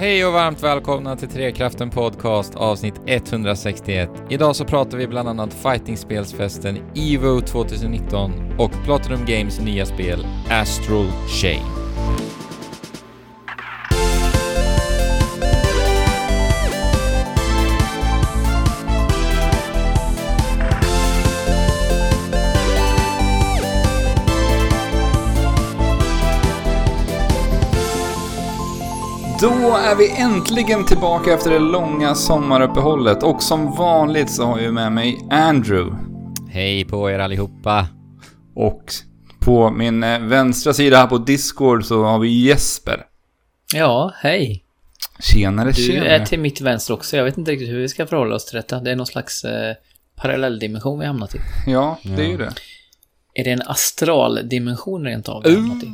Hej och varmt välkomna till Trekraften Podcast avsnitt 161. Idag så pratar vi bland annat fightingspelsfesten EVO 2019 och Platinum Games nya spel Astral Chain. Då är vi äntligen tillbaka efter det långa sommaruppehållet och som vanligt så har jag med mig Andrew. Hej på er allihopa! Och på min eh, vänstra sida här på Discord så har vi Jesper. Ja, hej. Tjenare, Du tjenare. är till mitt vänster också. Jag vet inte riktigt hur vi ska förhålla oss till detta. Det är någon slags eh, parallelldimension vi hamnat i. Ja, det är ju det. Är det en astraldimension rent av vi har hamnat i?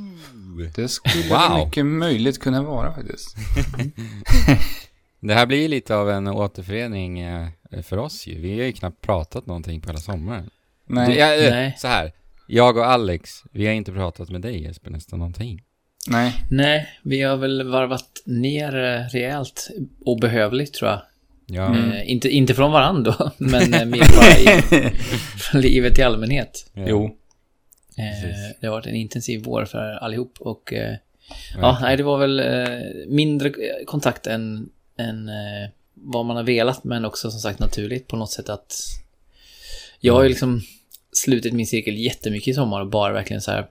Det skulle Wow. mycket möjligt kunna vara faktiskt. Det här blir ju lite av en återförening eh, för oss ju. Vi har ju knappt pratat någonting på hela sommaren. Nej, Det, jag, eh, Nej. Så här. Jag och Alex, vi har inte pratat med dig Jesper nästan någonting. nej. Nej, vi har väl varvat ner eh, rejält obehövligt tror jag. Ja, Eh, inte, inte från varandra då, men mer bara i från livet i allmänhet. ja. Jo. Eh, Precis. det har varit en intensiv vår för allihop och eh, ja, nej, det var väl eh, mindre kontakt än, än eh, vad man har velat, men också som sagt naturligt på något sätt att jag har ju liksom slutit min cirkel jättemycket i sommar och bara verkligen så här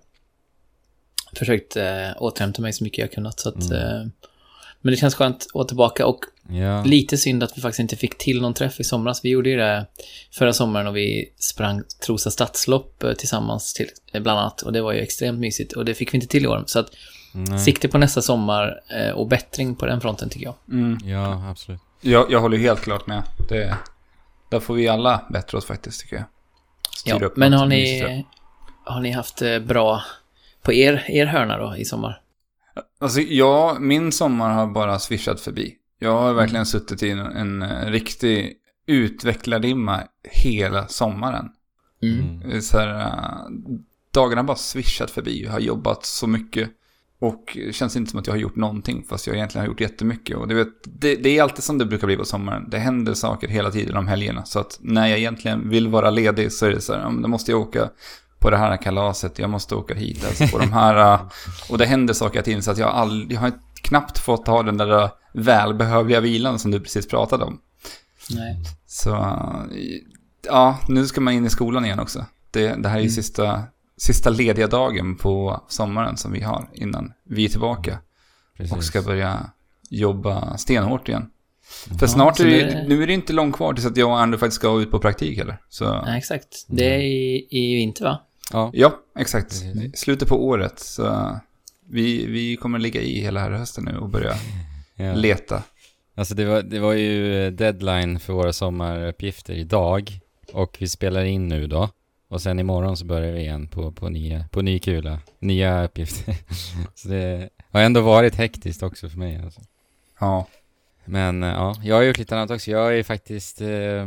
försökt eh, återhämta mig så mycket jag kunnat. Så att, eh, men det känns skönt att vara tillbaka och Ja. lite synd att vi faktiskt inte fick till någon träff i somras. Vi gjorde ju det förra sommaren och vi sprang Trosa stadslopp eh, tillsammans till, eh, bland annat. Och det var ju extremt mysigt och det fick vi inte till i år. Så att Nej. sikte på nästa sommar eh, och bättring på den fronten tycker jag. Mm. Ja, absolut. Jag, jag håller ju helt klart med. Det, där får vi alla bättre oss faktiskt, tycker jag. Ja, men har ni, har ni haft bra på er, er hörna då i sommar? Alltså, ja, min sommar har bara swishat förbi. Jag har verkligen suttit i en, en eh, riktig utvecklardimma hela sommaren. Mm. Är Så här, eh, dagarna har bara swishat förbi. Jag har jobbat så mycket. Och det känns inte som att jag har gjort någonting, fast jag egentligen har gjort jättemycket. Och det, vet, det, det är alltid som det brukar bli på sommaren. Det händer saker hela tiden om helgerna. Så att när jag egentligen vill vara ledig så är det så här, ja, då måste jag åka på det här kalaset, jag måste åka hit, alltså på de här... eh, Och det händer saker hela tiden, så att jag, all, jag har knappt fått ha den där eh, välbehövliga vilan som du precis pratade om. Nej. Så, eh, ja, nu ska man in i skolan igen också. Det, det här är ju sista, sista lediga dagen på sommaren som vi har innan vi är tillbaka Precis. och ska börja jobba stenhårt igen. För Ja, snart är det, det- nu är det inte långt kvar tills att jag och Andrew faktiskt ska ut på praktik heller. Så, Nej, exakt. Det är i, i vinter va? Ja. ja, exakt. Slutet på året. Så vi, vi kommer ligga i hela här hösten nu och börja ja. leta. Alltså det var, det var ju deadline för våra sommaruppgifter idag. Och vi spelar in nu då. Och sen imorgon så börjar vi igen på, på, nya, på ny kula. Nya uppgifter. så det har ändå varit hektiskt också för mig alltså. Ja. Men eh, ja, jag har gjort lite annat också. Jag har ju faktiskt eh,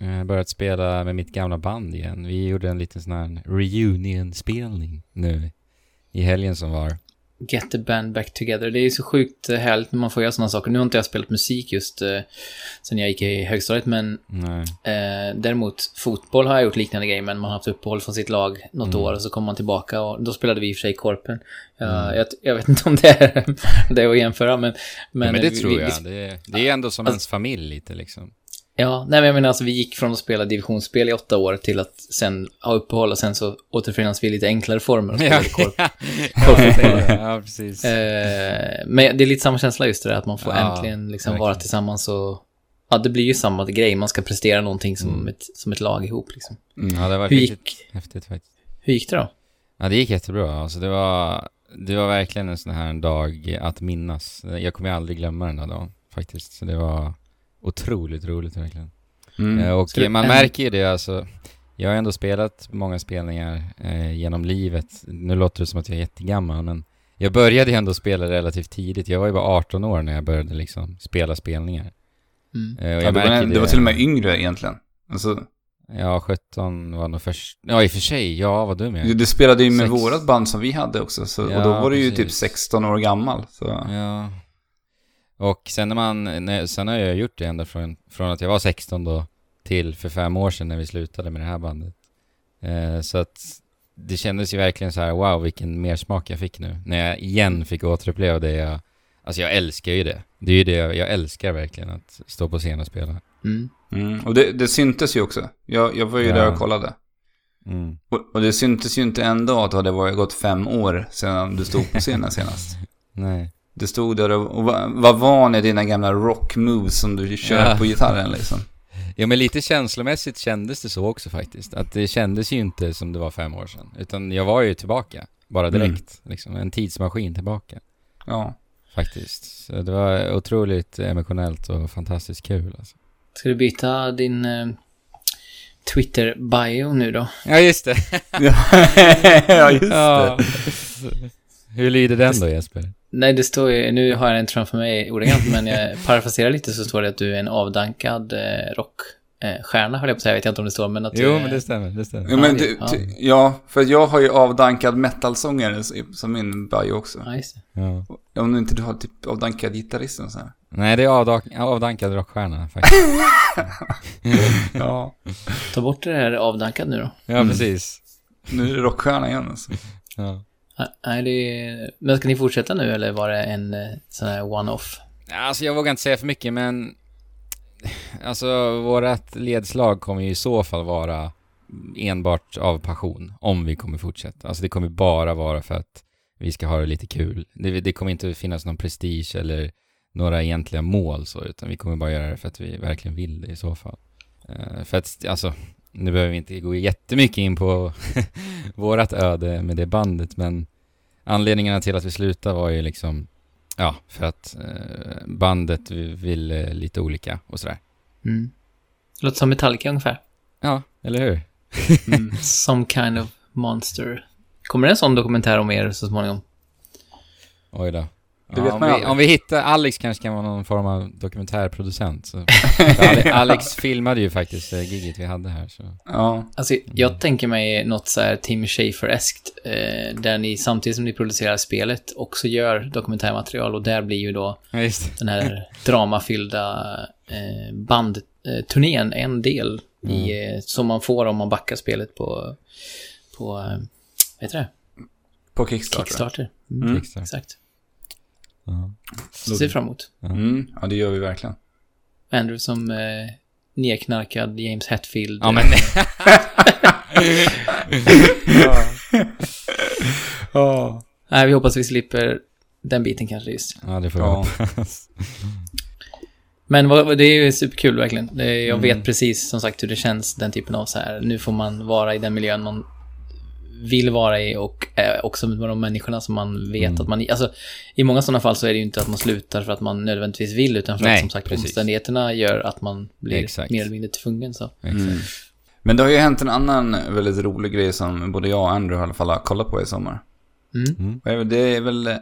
eh, börjat spela med mitt gamla band igen. Vi gjorde en liten sån här reunion-spelning nu i helgen som var. Get the band back together. Det är så sjukt eh, härligt när man får göra sådana saker. Nu har inte jag spelat musik just eh, sen jag gick i högstadiet, men eh, däremot fotboll har jag gjort liknande grejer, men man har haft uppehåll från sitt lag något Mm. år och så kommer man tillbaka och då spelade vi i och för sig Korpen. Ja, jag, jag vet inte om det är det är att jämföra, men... Men, men det vi- tror vi- jag. Det, det är ändå som Alltså- ens familj lite liksom. Ja, nej men jag menar alltså vi gick från att spela divisionsspel i åtta år till att sen ha uppehåll och sen så återförenas vi i lite enklare former och korp. korpfotboll. ja, precis. Eh, men det är lite samma känsla just det där, att man får Ja, äntligen liksom verkligen. vara tillsammans och... Ja, det blir ju samma grej. Man ska prestera någonting som, Mm. ett, som ett lag ihop liksom. Ja, det var Hur gick, häftigt faktiskt. hur gick det då? Ja, det gick jättebra. Alltså det var, det var verkligen en sån här dag att minnas. Jag kommer aldrig glömma den här dagen faktiskt. Så det var otroligt roligt verkligen. Mm. Eh, och Så det- man en- märker ju det alltså. Jag har ändå spelat många spelningar eh, genom livet. Nu låter det som att jag är jättegammal men jag började ju ändå spela relativt tidigt. Jag var ju bara 18 år när jag började liksom spela spelningar. Mm. Eh, och jag Ja, du, märker var, du var till och med yngre egentligen. Alltså, Ja, 17 var nog först. Ja, i och för sig. Ja, vad dum jag du, är. du spelade ju med Sex. vårat band som vi hade också. Så, och Ja, då var du ju typ precis. 16 år gammal. Så. Ja. Och sen när man, när, sen har jag gjort det ända från, från att jag var 16 då till för fem år sedan när vi slutade med det här bandet. Eh, så att det kändes ju verkligen så här, wow vilken mer smak jag fick nu. När jag igen fick återuppleva det jag, alltså jag älskar ju det. Det är ju det jag, jag älskar verkligen, att stå på scen och spela. Mm. Mm. Och det, det syntes ju också. Jag, jag var ju Ja. där och kollade. Mm. Och, och det syntes ju inte ändå att det hade varit gått fem år sedan du stod på scenen senast. Nej. Du stod där och, och var, var van i dina gamla rock moves som du kör Ja. på gitarren liksom. Ja men lite känslomässigt kändes det så också faktiskt. Att det kändes ju inte som det var fem år sedan. Utan jag var ju tillbaka. Bara direkt. Liksom en tidsmaskin tillbaka. Ja. Faktiskt. Så det var otroligt emotionellt och fantastiskt kul alltså. Ska du byta din eh, Twitter-bio nu då? Ja just det. ja, just det. ja. Hur lyder den då Jesper? Nej, det står ju, nu har jag den framför mig ordagrant, men jag parafraserar lite så står det att du är en avdankad eh, rockstjärna, höll jag på att säga, vet jag inte om det står, men att du Jo är- men det stämmer, det stämmer. Ja, men du, ja. ty- ja, för jag har ju avdankad metalsångare som min bio också. Ja, just det. Ja. Om du inte har typ avdankad gitarrist och så här. Nej det är avdank avdankad rockstjärna faktiskt. Ja. Ta bort det här avdankad nu då. Ja precis. Nu är det rockstjärna igen alltså. Ja. Nej, det är... Men ska ni fortsätta nu eller var det en eh, sån här one-off? Alltså jag vågar inte säga för mycket men Alltså vårat ledslag kommer ju i så fall vara enbart av passion om vi kommer fortsätta. Alltså det kommer bara vara för att vi ska ha det lite kul. Det, det kommer inte finnas någon prestige eller några egentliga mål så utan vi kommer bara göra det för att vi verkligen vill det i så fall. Uh, för att alltså nu behöver vi inte gå jättemycket in på vårat öde med det bandet men anledningarna till att vi slutade var ju liksom Ja, för att eh, bandet ville lite olika och sådär. Mm. Låter som Metallica ungefär. Ja, eller hur? Mm. Some kind of monster. Kommer det en sån dokumentär om er så småningom? Oj då. Det Ja, vet om, vi, om vi hittar, Alex kanske kan vara någon form av dokumentärproducent. Så. Alex filmade ju faktiskt eh, giget vi hade här. Så. Ja. Alltså, jag tänker mig något så här Tim Schafer-eskt, eh, där ni samtidigt som ni producerar spelet också gör dokumentärmaterial och där blir ju då just den här dramafyllda eh, bandturnén en del i, eh, som man får om man backar spelet på, på eh, vad heter det? På Kickstarter. Kickstarter. Mm. Mm. Kickstarter. Exakt. Ja. Ser fram emot. Mm. Ja, det gör vi verkligen. Andrew som eh, nedknarkad James Hetfield. ja, men... Ja. Nej, vi hoppas vi slipper den biten kanske just. ja, det får vi Ja. Men vad, det är ju superkul verkligen. Det, jag Mm. vet precis som sagt hur det känns, den typen av så här. Nu får man vara i den miljön man vill vara i och eh, också med de människorna som man vet Mm. att man... Alltså, i många sådana fall så är det ju inte att man slutar för att man nödvändigtvis vill, utan för Nej, att som sagt precis. omständigheterna gör att man blir Exakt. mer eller mindre tvungen. Så. Mm. Men det har ju hänt en annan väldigt rolig grej som både jag och Andrew i alla fall har kollat på i sommar. Mm. Det? Det är väl eh,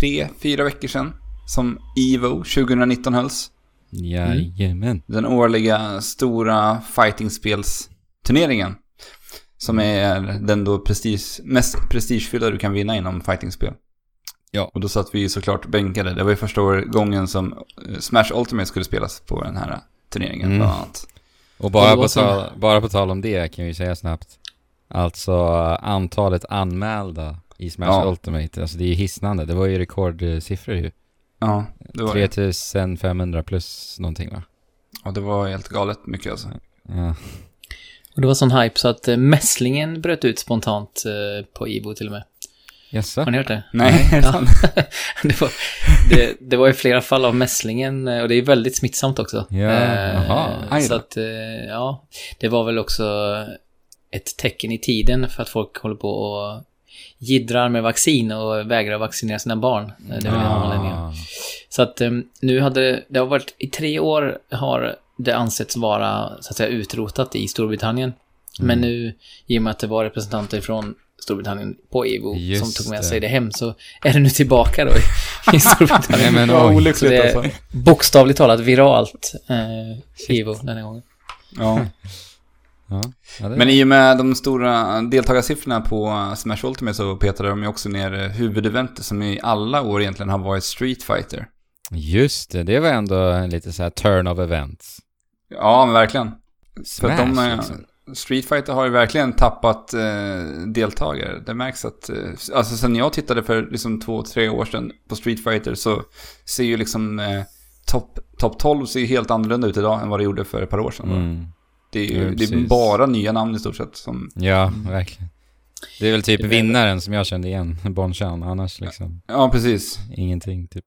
tre, fyra veckor sedan som Evo 2019 hölls. Jajamän. Den årliga stora fightingspelsturneringen. Som är den då prestige, mest prestigefyllda du kan vinna inom fightingspel. Ja. Och då satt vi såklart bänkade. Det var ju första gången som eh, Smash Ultimate skulle spelas på den här turneringen Mm. bland annat. Och bara på, tal, bara på tal om det kan vi säga snabbt. Alltså antalet anmälda i Smash Ja. Ultimate, alltså det är ju hisnande. Det var ju rekordsiffror ju. Ja, det var, det. 3500 plus någonting va? Ja, det var helt galet mycket alltså. Ja. Och det var sån hype så att eh, mässlingen bröt ut spontant eh, på Ivo till och med. Jaså? Har ni hört det? Nej, Ja. det, var, det, det var i flera fall av mässlingen eh, och det är väldigt smittsamt också. Ja, Eh, så att, eh, ja, det var väl också ett tecken i tiden för att folk håller på och jiddrar med vaccin och vägrar vaccinera sina barn. Det är väl en av anledningarna. Ah. Så att eh, nu hade, det har varit, i tre år har det ansetts vara, så att säga, utrotat i Storbritannien. Mm. Men nu, i och med att det var representanter från Storbritannien på EVO Just som tog med sig det hem så är det nu tillbaka då i, i Storbritannien. Nej, men oj. Så det är alltså. bokstavligt talat viralt eh, EVO den här gången. Ja. Ja. Men i och med de stora deltagarsiffrorna på Smash Ultimate så petade de ju också ner huvudeventet som i alla år egentligen har varit Street Fighter. Just det, det var ändå lite så här turn of events. Ja, men verkligen. För Smash, de, eh, liksom. Street Fighter har ju verkligen tappat eh, deltagare. Det märks att, eh, alltså sen jag tittade för liksom två, tre år sedan på Street Fighter så ser ju liksom eh, topp top 12 ser ju helt annorlunda ut idag än vad det gjorde för ett par år sedan. Mm. Det är ju Ja, det är bara nya namn i stort sett som, Ja, verkligen. Det är väl typ vinnaren som jag kände igen, Bonchan. Annars liksom ja precis. ingenting typ.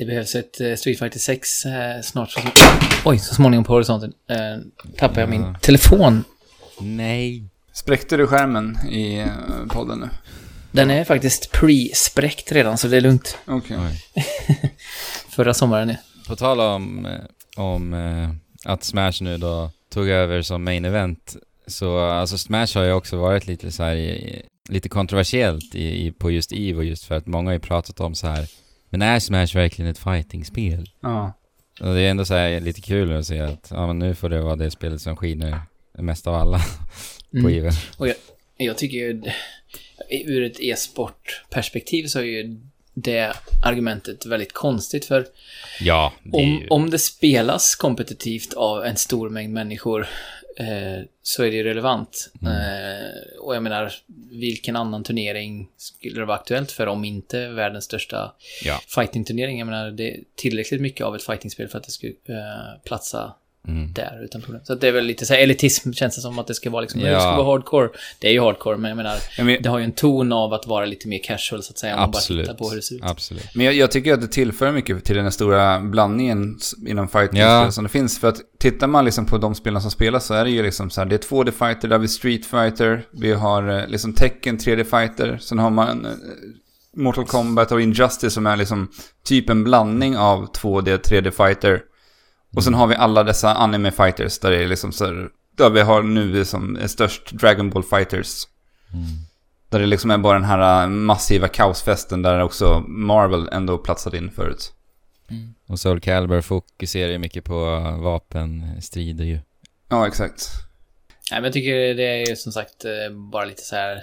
Det behövs ett eh, Street Fighter 6 eh, snart. Så, oj, så småningom på horisonten. Eh, tappar jag min Ja. telefon. Nej. Spräckte du skärmen i eh, podden nu? Den är faktiskt pre-spräckt redan, så det är lugnt. Okej. Oj. Förra sommaren. På tal om, eh, om eh, att Smash nu då tog över som main event. Så alltså Smash har ju också varit lite så här i, lite kontroversiellt i, i, på just EVO just för att många har ju pratat om så här men är Smash verkligen ett fightingspel? Ja. Och det är ändå så här lite kul att se att ja men nu får det vara det spelet som skiner mest av alla på Mm. EVO. Jag tycker ju, ur ett e-sportperspektiv så är ju det argumentet väldigt konstigt för Ja, det om, ju... om det spelas kompetitivt av en stor mängd människor eh, så är det ju relevant. Mm. Eh, och jag menar, vilken annan turnering skulle det vara aktuellt för om inte världens största Ja. fighting-turnering? Jag menar, det är tillräckligt mycket av ett fightingspel för att det skulle eh, platsa Mm. där utan problem. Så att det är väl lite så här elitism, känns det som att det ska vara liksom, Ja. det ska vara hardcore. Det är ju hardcore, men jag menar, Ja, men, det har ju en ton av att vara lite mer casual så att säga, om man bara Absolut. tittar på hur det ser ut. Absolut. men jag, jag tycker att det tillför mycket till den här stora blandningen inom fighting Ja. som det finns. För att tittar man liksom på de spelarna som spelar så är det ju liksom så här, det är 2D-fighter, där har vi Street Fighter, vi har eh, liksom Tekken 3D-fighter, sen har man eh, Mortal Kombat och Injustice som är liksom typ en blandning av 2D 3D-fighter. Och sen har vi alla dessa anime fighters där det är liksom så här, där vi har nu som är störst Dragon Ball fighters. Mm. Där det liksom är bara den här äh, massiva kaosfesten där också Marvel ändå platsade in förut. Och Soul Calibur fokuserar ju mycket på vapenstrider ju. Ja, exakt. Nej, men jag tycker det är ju som sagt eh, bara lite så här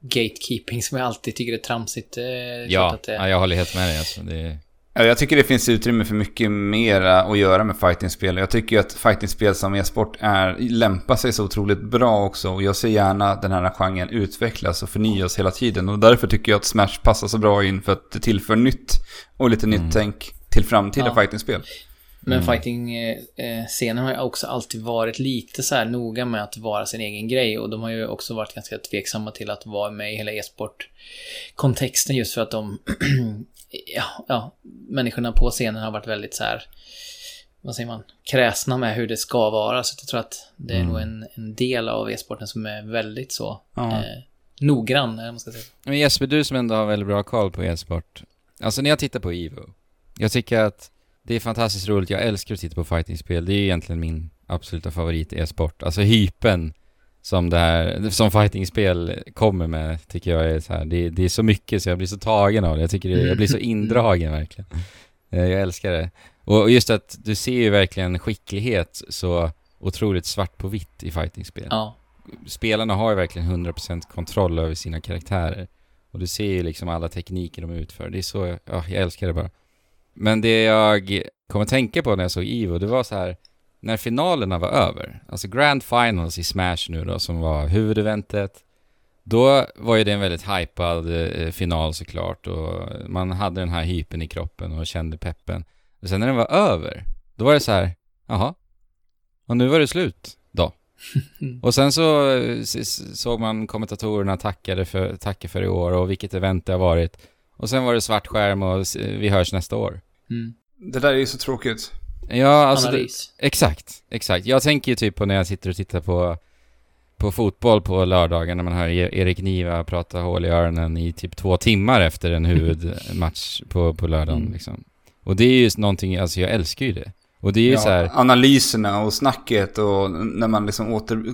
gatekeeping som jag alltid tycker är tramsigt. Ja, att det, ja, jag håller helt med dig alltså. Det, Jag tycker det finns utrymme för mycket mer att göra med fightingspel. Jag tycker att fightingspel som e-sport är, lämpar sig så otroligt bra också. Och jag ser gärna den här genren utvecklas och förnyas hela tiden. Och därför tycker jag att Smash passar så bra in för att det tillför nytt och lite Mm. nytt tänk till framtida Ja. fightingspel. Men Mm. fighting-scenen har ju också alltid varit lite så här noga med att vara sin egen grej och de har ju också varit ganska tveksamma till att vara med i hela e-sport-kontexten just för att de, ja, ja, människorna på scenen har varit väldigt så här, vad säger man, kräsna med hur det ska vara. Så jag tror att det är Mm. nog en, en del av e-sporten som är väldigt så Ja. eh, noggrann, eller man ska säga. Men Jesper, du som ändå har väldigt bra koll på e-sport. Alltså när jag tittar på Evo, jag tycker att det är fantastiskt roligt. Jag älskar att titta på fightingspel. Det är egentligen min absoluta favorit e-sport. Alltså hypen som det här, som fightingspel kommer med, tycker jag är så här, det, det är så mycket så jag blir så tagen av det. Jag tycker det, jag blir så indragen verkligen. Eh, Jag älskar det. Och just att du ser ju verkligen skicklighet så otroligt svart på vitt i fightingspel Ja. spelarna har ju verkligen 100% kontroll över sina karaktärer. Och du ser ju liksom alla tekniker de utför. Det är så, ja, jag älskar det bara. Men det jag kom att tänka på när jag såg Evo, det var så här när finalerna var över, alltså Grand Finals i Smash nu då, som var huvudeventet, då var ju det en väldigt hypad eh, final såklart och man hade den här hypen i kroppen och kände peppen. Och sen när den var över, då var det så här, jaha, och nu var det slut då. Och sen så såg man kommentatorerna tackade för, tacka för i år och vilket event det har varit. Och sen var det svart skärm och vi hörs nästa år. Mm. Det där är ju så tråkigt. Ja, alltså det, Analys. exakt, exakt. Jag tänker ju typ på när jag sitter och tittar på, på fotboll på lördagen när man hör E- Erik Niva prata hål i öronen i typ två timmar efter en huvudmatch på, på lördagen Mm. liksom. Och det är ju någonting, alltså jag älskar ju det. Och det är ju Ja, så här, Analyserna och snacket och när man liksom åter,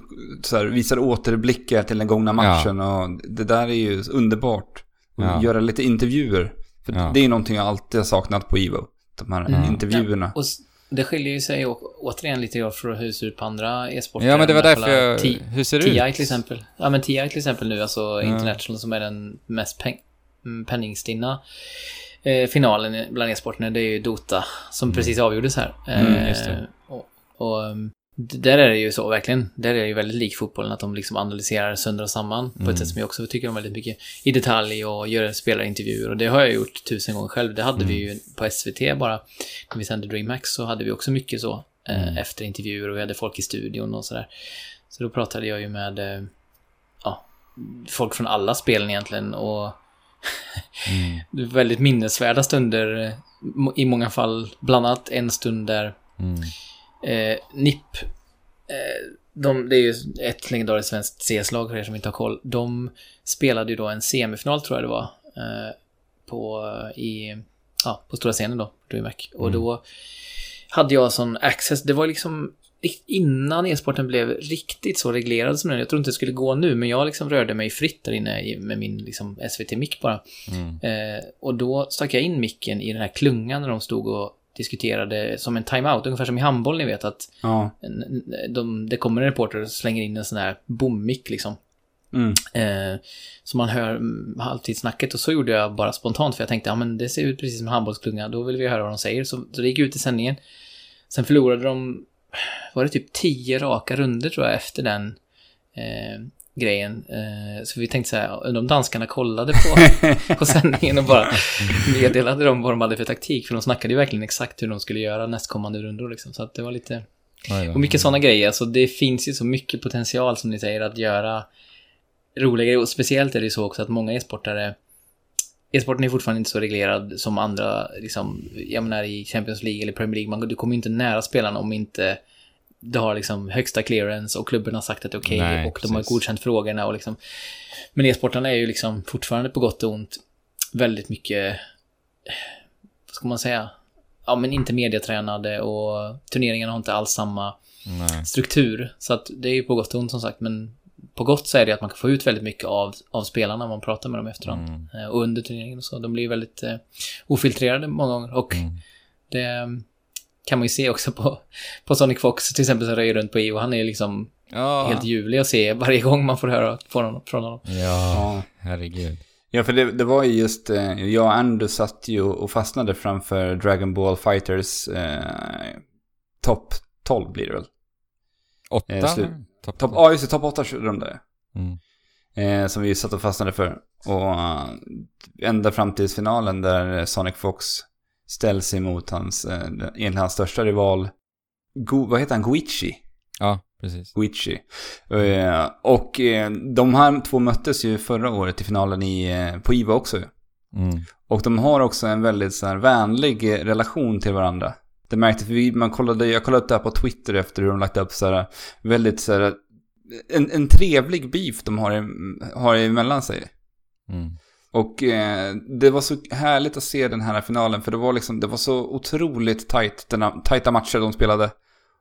så här, visar återblickar till den gångna matchen. Och det där är ju underbart. Och Ja. Göra lite intervjuer. För Ja. Det är någonting jag alltid har saknat på Evo. De här Mm. intervjuerna. Och det skiljer ju sig å- återigen lite grann från hur det ser ut på andra e-sporter. ja men det var därför jag, T- hur ser det TI ut? till exempel. Ja men TI till exempel nu, alltså Ja. International som är den mest peng- mm, penningstinna eh, finalen bland e-sporterna, det är ju Dota som Mm. precis avgjordes här. Mm. Eh, och, och um, d- där är det ju så, verkligen. Där är det ju väldigt lik fotbollen, att de liksom analyserar sönder och samman på Mm. ett sätt som jag också tycker om väldigt mycket i detalj och gör spelarintervjuer. Och det har jag gjort tusen gånger själv. Det hade vi Mm. ju på SVT bara. När vi sände DreamHack så hade vi också mycket så. Eh, Mm. Efter intervjuer och vi hade folk i studion och sådär. Så då pratade jag ju med eh, ja, folk från alla spelen egentligen och Mm. väldigt minnesvärda stunder eh, i många fall. Bland annat en stund där Mm. Eh, NIP, eh, de, det är ju ett legendariskt svenskt CS-lag för er som inte har koll. De spelade ju då en semifinal tror jag det var. Eh, på, i, ja, på stora scenen då, DreamHack. Och Mm. då hade jag sån access. Det var liksom innan e-sporten blev riktigt så reglerad som den. Jag tror inte det skulle gå nu, men jag liksom rörde mig fritt där inne med min liksom, SVT-mick bara. Mm. Eh, och då stack jag in micken i den här klungan när de stod och diskuterade som en timeout, ungefär som i handboll ni vet att Ja. de, det kommer en reporter och slänger in en sån här bommick liksom. Mm. Eh, så man hör halvtidssnacket och så gjorde jag bara spontant för jag tänkte ja men det ser ut precis som handbollsklunga, då vill vi höra vad de säger. Så, så det gick ut i sändningen. Sen förlorade de, var det typ tio raka runder tror jag efter den eh, grejen. Eh, så vi tänkte så här, undrar om danskarna kollade på, på sändningen och bara meddelade dem vad de hade för taktik. För de snackade ju verkligen exakt hur de skulle göra nästkommande rundor liksom. Så att det var lite... Och mycket sådana grejer. Alltså det finns ju så mycket potential som ni säger att göra roliga grejer. Och speciellt är det ju så också att många e-sportare E-sporten är fortfarande inte så reglerad som andra, liksom, jag menar i Champions League eller Premier League. Man, du kommer inte nära spelarna om inte du har liksom högsta clearance och klubben har sagt att det är okej Nej, och de har precis. godkänt frågorna och liksom. Men e-sportarna är ju liksom fortfarande på gott och ont väldigt mycket, vad ska man säga? Ja, men inte mediatränade och turneringarna har inte alls samma Nej. struktur. Så att det är ju på gott och ont som sagt, men på gott så är det att man kan få ut väldigt mycket av, av spelarna när man pratar med dem efterhand. Mm. Eh, Och under turneringen och så. De blir ju väldigt eh, ofiltrerade många gånger. Och Mm. det eh, kan man ju se också på, på Sonic Fox till exempel som röjer runt på EU. Han är liksom Ja. helt ljuvlig att se varje gång man får höra från honom. Från honom. ja, Ja. herregud. Ja, för det, det var ju just, eh, jag och Andrew satt ju och fastnade framför Dragon Ball Fighters eh, topp 12 blir det väl? Åtta? Eh, slut. Topp Topp, ja just det, topp 8 runda. Mm. Eh, som vi satt och fastnade för. Och eh, ända fram till finalen där Sonic Fox ställs emot hans, eh, egentligen hans största rival. Go, vad heter han? Goichi? Ja, precis. Guichi. Eh, och eh, de här två möttes ju förra året i finalen i, på IVA också. Mm. Och de har också en väldigt så här, vänlig relation till varandra. Det märkte vi, man kollade, jag kollade upp det här på Twitter efter hur de lagt upp så här, väldigt så här, en, en trevlig beef de har, har emellan sig. Mm. Och eh, det var så härligt att se den här finalen för det var liksom, det var så otroligt tajt, denna, tajta matcher de spelade.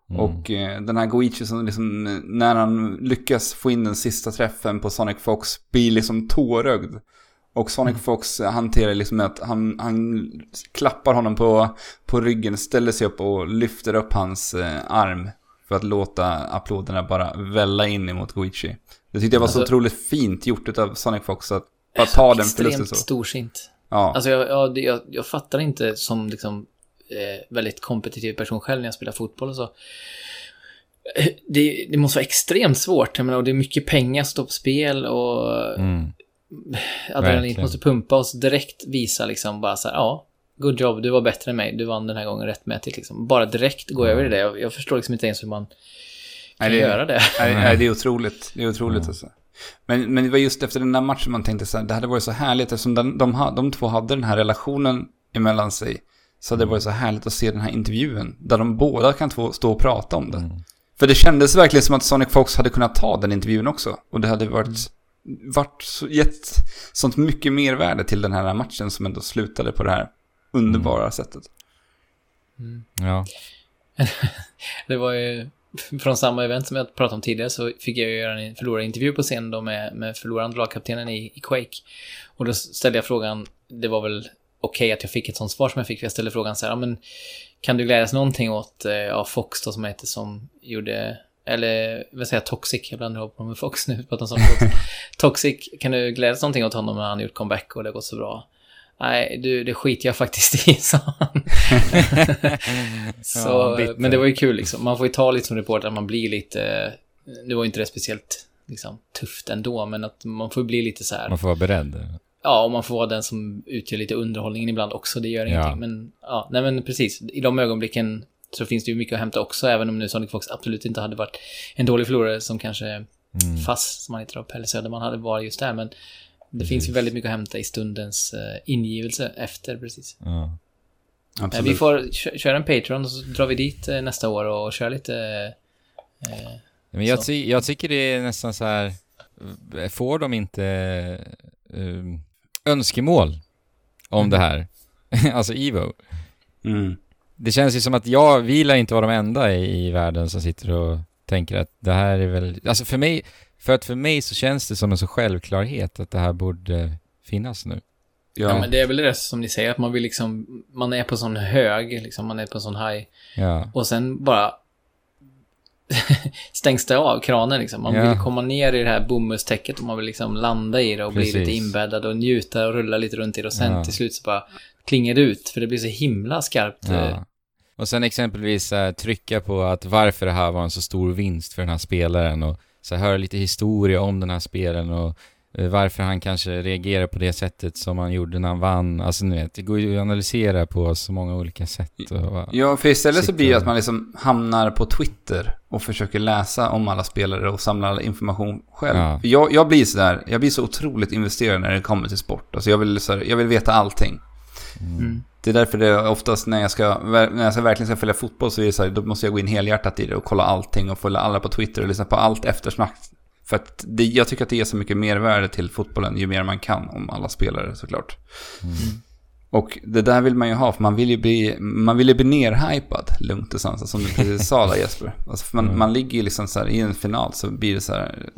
Mm. Och eh, den här Goichi som liksom, när han lyckas få in den sista träffen på Sonic Fox blir liksom tårögd. Och Sonic Mm. Fox hanterar liksom att han, han klappar honom på, på ryggen, ställer sig upp och lyfter upp hans eh, arm. För att låta applåderna bara välla in emot Goichi. Det tyckte jag var så Alltså- otroligt fint gjort av Sonic Fox att bara ta den förlusten så. storsint. Ja. Alltså jag, jag, jag, jag fattar inte som liksom eh, väldigt kompetitiv person själv när jag spelar fotboll och så. Eh, Det, det måste vara extremt svårt. Jag menar, och det är mycket pengar som står på spel och Mm. adrenalin verkligen. måste pumpa så direkt visa liksom bara så här, ja, good job, du var bättre än mig, du vann den här gången rättmätigt liksom. Bara direkt gå över i det. Jag, jag förstår liksom inte ens hur man kan Nej, det- göra det. Nej, nej, det är otroligt. Det är otroligt Mm. alltså. Men, men det var just efter den där matchen man tänkte så här, det hade varit så härligt eftersom de, de, de två hade den här relationen emellan sig. Så hade det varit så härligt att se den här intervjun, där de båda kan två, stå och prata om det. Mm. För det kändes verkligen som att Sonic Fox hade kunnat ta den intervjun också. Och det hade varit, varit så, gett sånt mycket mervärde till den här matchen som ändå slutade på det här underbara sättet. Ja. Det var ju från samma event som jag pratade om tidigare så fick jag ju göra en förlorarintervju på scen då med, med förlorande lagkaptenen i, i Quake. Och då ställde jag frågan, det var väl okej att jag fick ett sånt svar som jag fick, för jag ställde frågan så här, ja, men kan du glädjas någonting åt eh, ja, Fox då som heter som gjorde, eller vad säger jag, Toxic, jag blandar ihop honom med Fox nu, pratar sånt. Toxic, kan du glädjas någonting åt honom när han gjort comeback och det har gått så bra? Nej, du, det skiter jag faktiskt i, sa han. så, Ja, men det var ju kul liksom. Man får ju ta lite som reporter, man blir lite... Nu var ju inte det speciellt liksom, tufft ändå, men att man får bli lite så här... Man får vara beredd. Ja, och man får vara den som utgör lite underhållningen ibland också, det gör Ja. ingenting. Men ja, nej men precis. I de ögonblicken så finns det ju mycket att hämta också, även om nu Sonic Fox absolut inte hade varit en dålig förlorare som kanske Mm. Fass, som han heter då, Pelle Söderman, hade varit just där. Men det finns ju väldigt mycket att hämta i stundens eh, ingivelse efter, precis. Ja. Absolut. vi får kö- köra en Patreon och så drar vi dit eh, nästa år och kör lite... Eh, Men jag, ty jag tycker det är nästan så här, eh, får de inte eh, önskemål om det här? alltså Evo. Mm. Det känns ju som att jag, vi lär inte vara de enda i, i världen som sitter och tänker att det här är väl, alltså för mig, för att för mig så känns det som en så självklarhet att det här borde finnas nu. Ja. ja. men det är väl det som ni säger, att man vill liksom... Man är på sån hög, liksom, man är på sån high. Ja, Och sen bara stängs det av kranen liksom. Man Ja. vill komma ner i det här bomullstäcket och man vill liksom landa i det och bli Precis. lite inbäddad och njuta och rulla lite runt i det och sen Ja. till slut så bara klingar det ut för det blir så himla skarpt. eh, ja. Och sen exempelvis eh, trycka på att varför det här var en så stor vinst för den här spelaren och så här, höra lite historia om den här spelaren och eh, varför han kanske reagerar på det sättet som han gjorde när han vann. Alltså ni vet, det går ju att analysera på så många olika sätt. Och, Ja, för istället så blir det att man liksom hamnar på Twitter och försöker läsa om alla spelare och samla all information själv. Ja. För jag, jag blir sådär, jag blir så otroligt investerad när det kommer till sport. Alltså jag vill, så här, jag vill veta allting. Mm. Det är därför det oftast när jag, ska, när jag ska verkligen ska följa fotboll så är det så här, då måste jag gå in helhjärtat i det och kolla allting och följa alla på Twitter och lyssna på allt eftersnack. För att det, jag tycker att det ger så mycket mervärde till fotbollen ju mer man kan om alla spelare såklart. Mm. Och det där vill man ju ha, för man vill ju bli, man vill ju bli nerhypad, lugnt och sansat, som du precis sa där Jesper. Alltså man, Mm. man ligger ju liksom så här, i en final så blir det så här,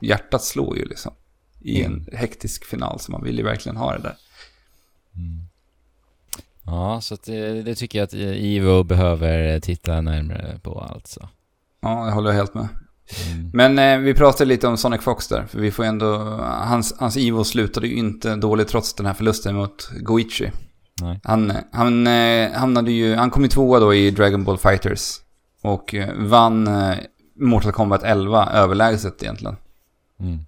hjärtat slår ju liksom. I en hektisk final, så man vill ju verkligen ha det där. Ja, så det, det tycker jag att Ivo behöver titta närmare på alltså. Ja, jag håller helt med. Mm. Men eh, vi pratade lite om Sonic Fox där, för vi får ändå, hans, hans Ivo slutade ju inte dåligt trots den här förlusten mot Goichi. Nej. Han, han eh, hamnade ju, han kom ju tvåa då i Dragon Ball Fighters. Och eh, vann eh, Mortal Kombat 11 överlägset egentligen. Mm.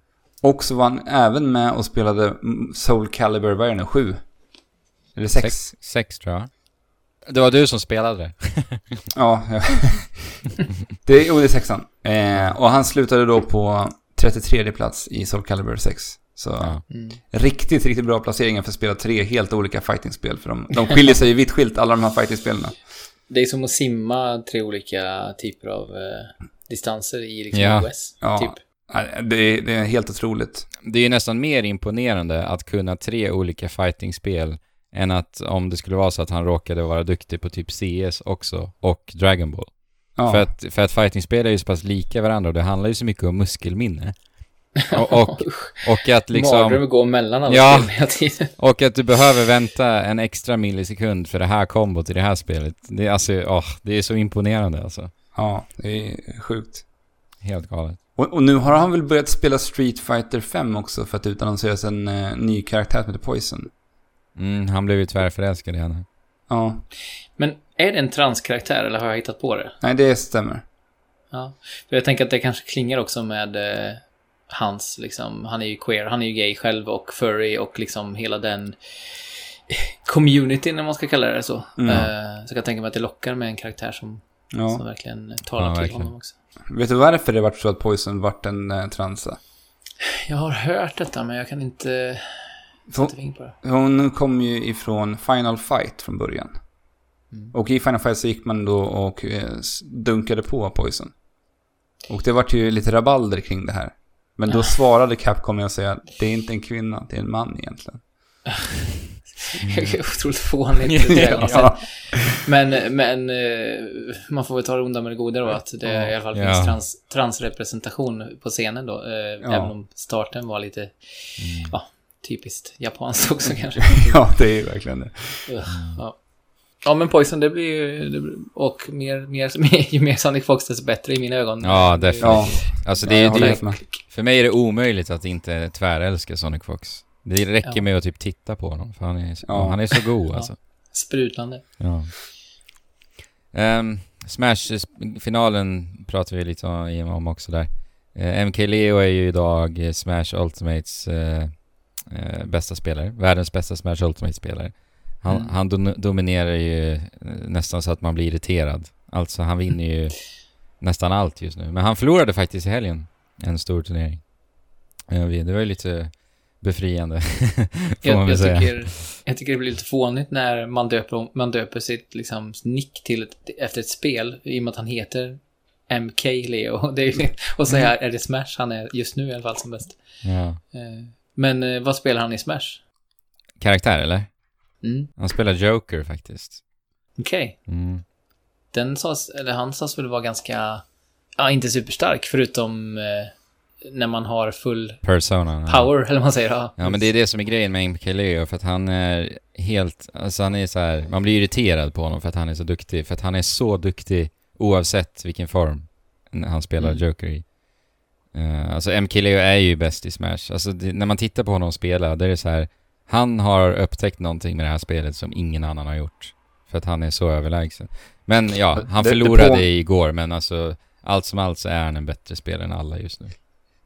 Och så var han även med och spelade Soul Calibur, vad är det nu, 7? Eller 6? Sex, sex tror jag. Det var du som spelade det. Ja, ja. det, är- det är sexan. Eh, och han slutade då på 33 plats i Soul Calibur 6. Så Ja. Mm. riktigt, riktigt bra placeringar för att spela tre helt olika fightingspel. För de, de skiljer sig ju vitt skilt, alla de här fightingspelen. Det är som att simma tre olika typer av eh, distanser i liksom Ja. OS. Ja. Typ. Det är, det är helt otroligt. Det är ju nästan mer imponerande att kunna tre olika fightingspel än att om det skulle vara så att han råkade vara duktig på typ CS också och Dragon Ball. Ja. För att, för att fightingspel är ju så pass lika varandra och det handlar ju så mycket om muskelminne. Och, och, och att liksom... Mardröm går mellan alla Ja. spel hela tiden. Och att du behöver vänta en extra millisekund för det här kombot i det här spelet. Det är alltså, åh, det är så imponerande alltså. ja, det är sjukt. Helt galet. Och, och nu har han väl börjat spela Street Fighter 5 också för att det utannonseras en eh, ny karaktär som heter Poison. Mm, han blev ju tvärförälskad i henne. Ja, Men är det en transkaraktär eller har jag hittat på det? nej det stämmer. Ja. För jag tänker att det kanske klingar också med eh, hans, liksom, han är ju queer, han är ju gay själv och furry och liksom hela den communityn, om man ska kalla det så. Mm. Eh, så jag kan tänka mig att det lockar med en karaktär som, som Ja. verkligen talar Ja, till verkligen. honom också. Vet du varför det vart så att Poison vart en eh, transa? Jag har hört detta, men jag kan inte Hon, hon kom ju ifrån Final Fight från början. Mm. Och i Final Fight så gick man då och eh, dunkade på Poison. Och det vart ju lite rabalder kring det här. Men då svarade Capcom med att säga att det är inte en kvinna, det är en man egentligen. Otroligt fånigt. ja. Men, men eh, man får väl ta det onda med det goda då, att det i alla fall finns trans, transrepresentation på scenen då. Eh, Ja. Även om starten var lite, ja, typiskt japanskt också kanske. ja, det är ju verkligen det. Ja. ja, men Poison, det blir ju... det blir- Och mer, mer, ju mer Sonic Fox, desto bättre i mina ögon. Ja, definitivt. Ja, Alltså ja, det, är håller det, med. för mig är det omöjligt att inte tvärälska Sonic Fox. Det räcker Ja. med att typ titta på honom, för han är, så- Ja. han är så god Ja. alltså. Sprutlande. Ja. Um, Smash-finalen pratar vi lite om, om också där. Eh, MK Leo är ju idag Smash Ultimates eh, eh, bästa spelare. Världens bästa Smash Ultimate-spelare. Han, Mm. han dom- dominerar ju eh, nästan så att man blir irriterad. Alltså han vinner ju nästan allt just nu. Men han förlorade faktiskt i helgen en stor turnering. Eh, Det var ju lite befriande, får man Jag, väl jag, säga. tycker, jag tycker det blir lite fånigt när man döper, man döper sitt liksom, nick till ett, efter ett spel i och med att han heter MK Leo. Det är, och så är, är det Smash han är just nu i alla fall som bäst. Ja. Eh, Men eh, vad spelar han i Smash? Karaktär eller? Mm, Han spelar Joker faktiskt. Okej. Mm. Den sas, eller han sas väl vara ganska, ja inte superstark förutom eh, när man har full Persona. power, eller vad man säger. Ja, Ja men det är det som är grejen med MK Leo, för att han är helt, alltså han är så här, man blir irriterad på honom för att han är så duktig, för att han är så duktig oavsett vilken form han spelar Mm. Joker i. Uh, alltså MK Leo är ju bäst i Smash, alltså det, när man tittar på honom spela, det är så här, han har upptäckt någonting med det här spelet som ingen annan har gjort. För att han är så överlägsen. Men ja, han Det- det förlorade på- igår, men alltså allt som allt så är han en bättre spelare än alla just nu.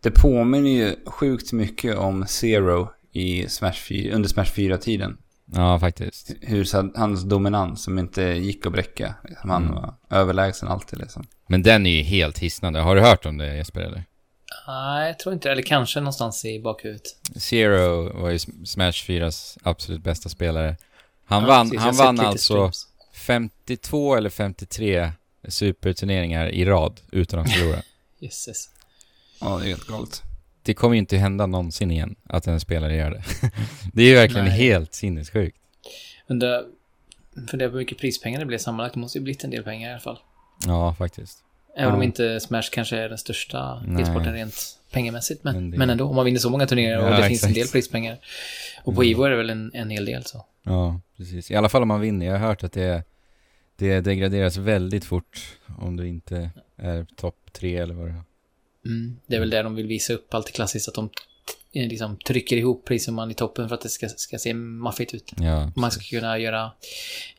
Det påminner ju sjukt mycket om Zero i Smash 4, under Smash 4-tiden. Ja, faktiskt. Hur så, hans dominans som inte gick att bräcka. Han Mm. var överlägsen alltid liksom. Men den är ju helt hisnande. Har du hört om det Jesper eller? Nej, jag tror inte. Eller kanske någonstans i bakhuvudet. Zero var ju Smash 4s absolut bästa spelare. Han Ja, vann, precis, han vann alltså streams. 52 eller 53 superturneringar i rad utan att förlora. Jösses. Ja, det är helt galet. det kommer ju inte hända någonsin igen att en spelare gör det. det är ju verkligen Nej. helt sinnessjukt. Undrar, funderar på hur mycket prispengar det blir sammanlagt. Det måste ju blivit en del pengar i alla fall. Ja, faktiskt. Även om Ja. inte Smash kanske är den största Nej. e-sporten rent pengamässigt. Men, Men men, ändå, om man vinner så många turneringar och Ja, det finns en exakt. del prispengar. Och på Mm. Ivo är det väl en, en hel del så. Ja, precis. I alla fall om man vinner. Jag har hört att det, det degraderas väldigt fort om du inte är topp tre eller vad det är. Mm. Det är väl det de vill visa upp, alltid klassiskt, att de t- liksom trycker ihop prissumman i toppen för att det ska, ska se maffigt ut. Ja, Man ska kunna göra,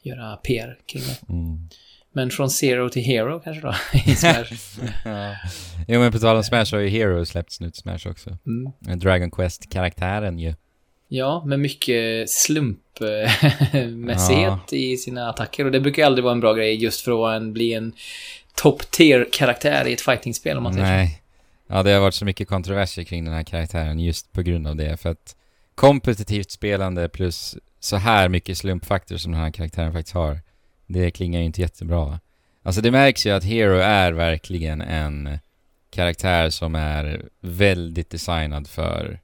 göra PR kring det. Mm. Men från zero till hero kanske då, i Smash. ja. Jo men på tal om Smash har ju Hero släppts nu till Smash också. Mm. Dragon Quest-karaktären ju. Ja, med mycket slumpmässighet i sina attacker. Och det brukar ju aldrig vara en bra grej just för att vara en, bli en top tier-karaktär i ett fightingspel om man säger. Nej. Ja, det har varit så mycket kontroverser kring den här karaktären just på grund av det. För att kompetitivt spelande plus så här mycket slumpfaktor som den här karaktären faktiskt har, det klingar ju inte jättebra. Alltså det märks ju att Hero är verkligen en karaktär som är väldigt designad för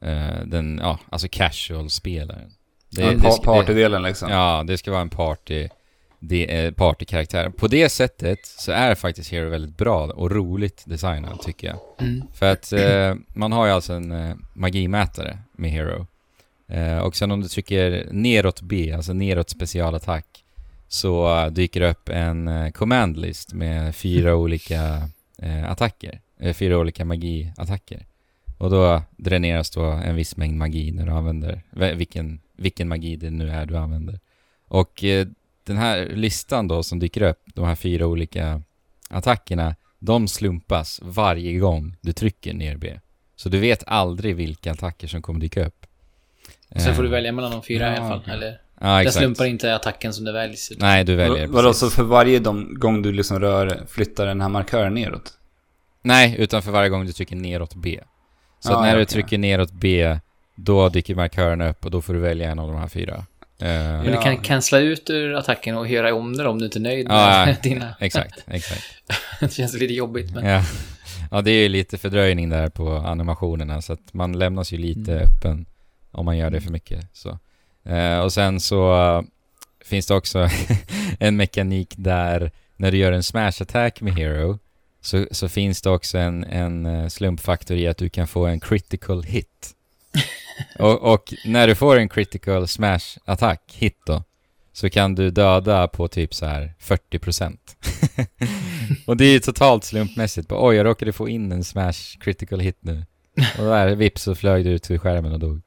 eh, den, ja, alltså casual-spelaren. Det, Ja, det pa- partydelen liksom. Ja, det ska vara en party, det är partykaraktär. På det sättet så är faktiskt Hero väldigt bra och roligt designad tycker jag. Mm. För att eh, man har ju alltså en eh, magimätare med Hero. Och sen om du trycker neråt B, alltså neråt specialattack, så dyker det upp en eh, command list med fyra olika eh, attacker. Eh, fyra olika magiattacker. Och då dräneras då en viss mängd magi när du använder, vilken, vilken magi det nu är du använder. Och den här listan då som dyker upp, de här fyra olika attackerna, de slumpas varje gång du trycker ner B. Så du vet aldrig vilka attacker som kommer dyka upp. Sen får du välja mellan de fyra i alla fall. okej. Eller, Ja, exakt. slumpar inte attacken som det väljs. Nej, du väljer. Vadå, precis. så för varje gång du liksom rör, flyttar den här markören neråt? Nej, utan för varje gång du trycker neråt B. Så att när ja, du trycker neråt B, då dyker markörerna upp och då får du välja en av de här fyra. Eh, Men du kan cancella ut ur attacken och göra om det om du inte är nöjd Ja, med ja. dina... exakt, exakt. det känns lite jobbigt men... Ja. ja, det är ju lite fördröjning där på animationerna så att man lämnas ju lite Mm. öppen om man gör det för mycket. Så. Eh, och sen så eh, finns det också en mekanik där när du gör en smash attack med Hero så, så finns det också en, en eh, slumpfaktor i att du kan få en critical hit. och, och när du får en critical smash attack hit då så kan du döda på typ så här 40%. och det är ju totalt slumpmässigt. Bara, Oj, jag råkade få in en smash critical hit nu. Och där, vips så flög du ut till skärmen och dog.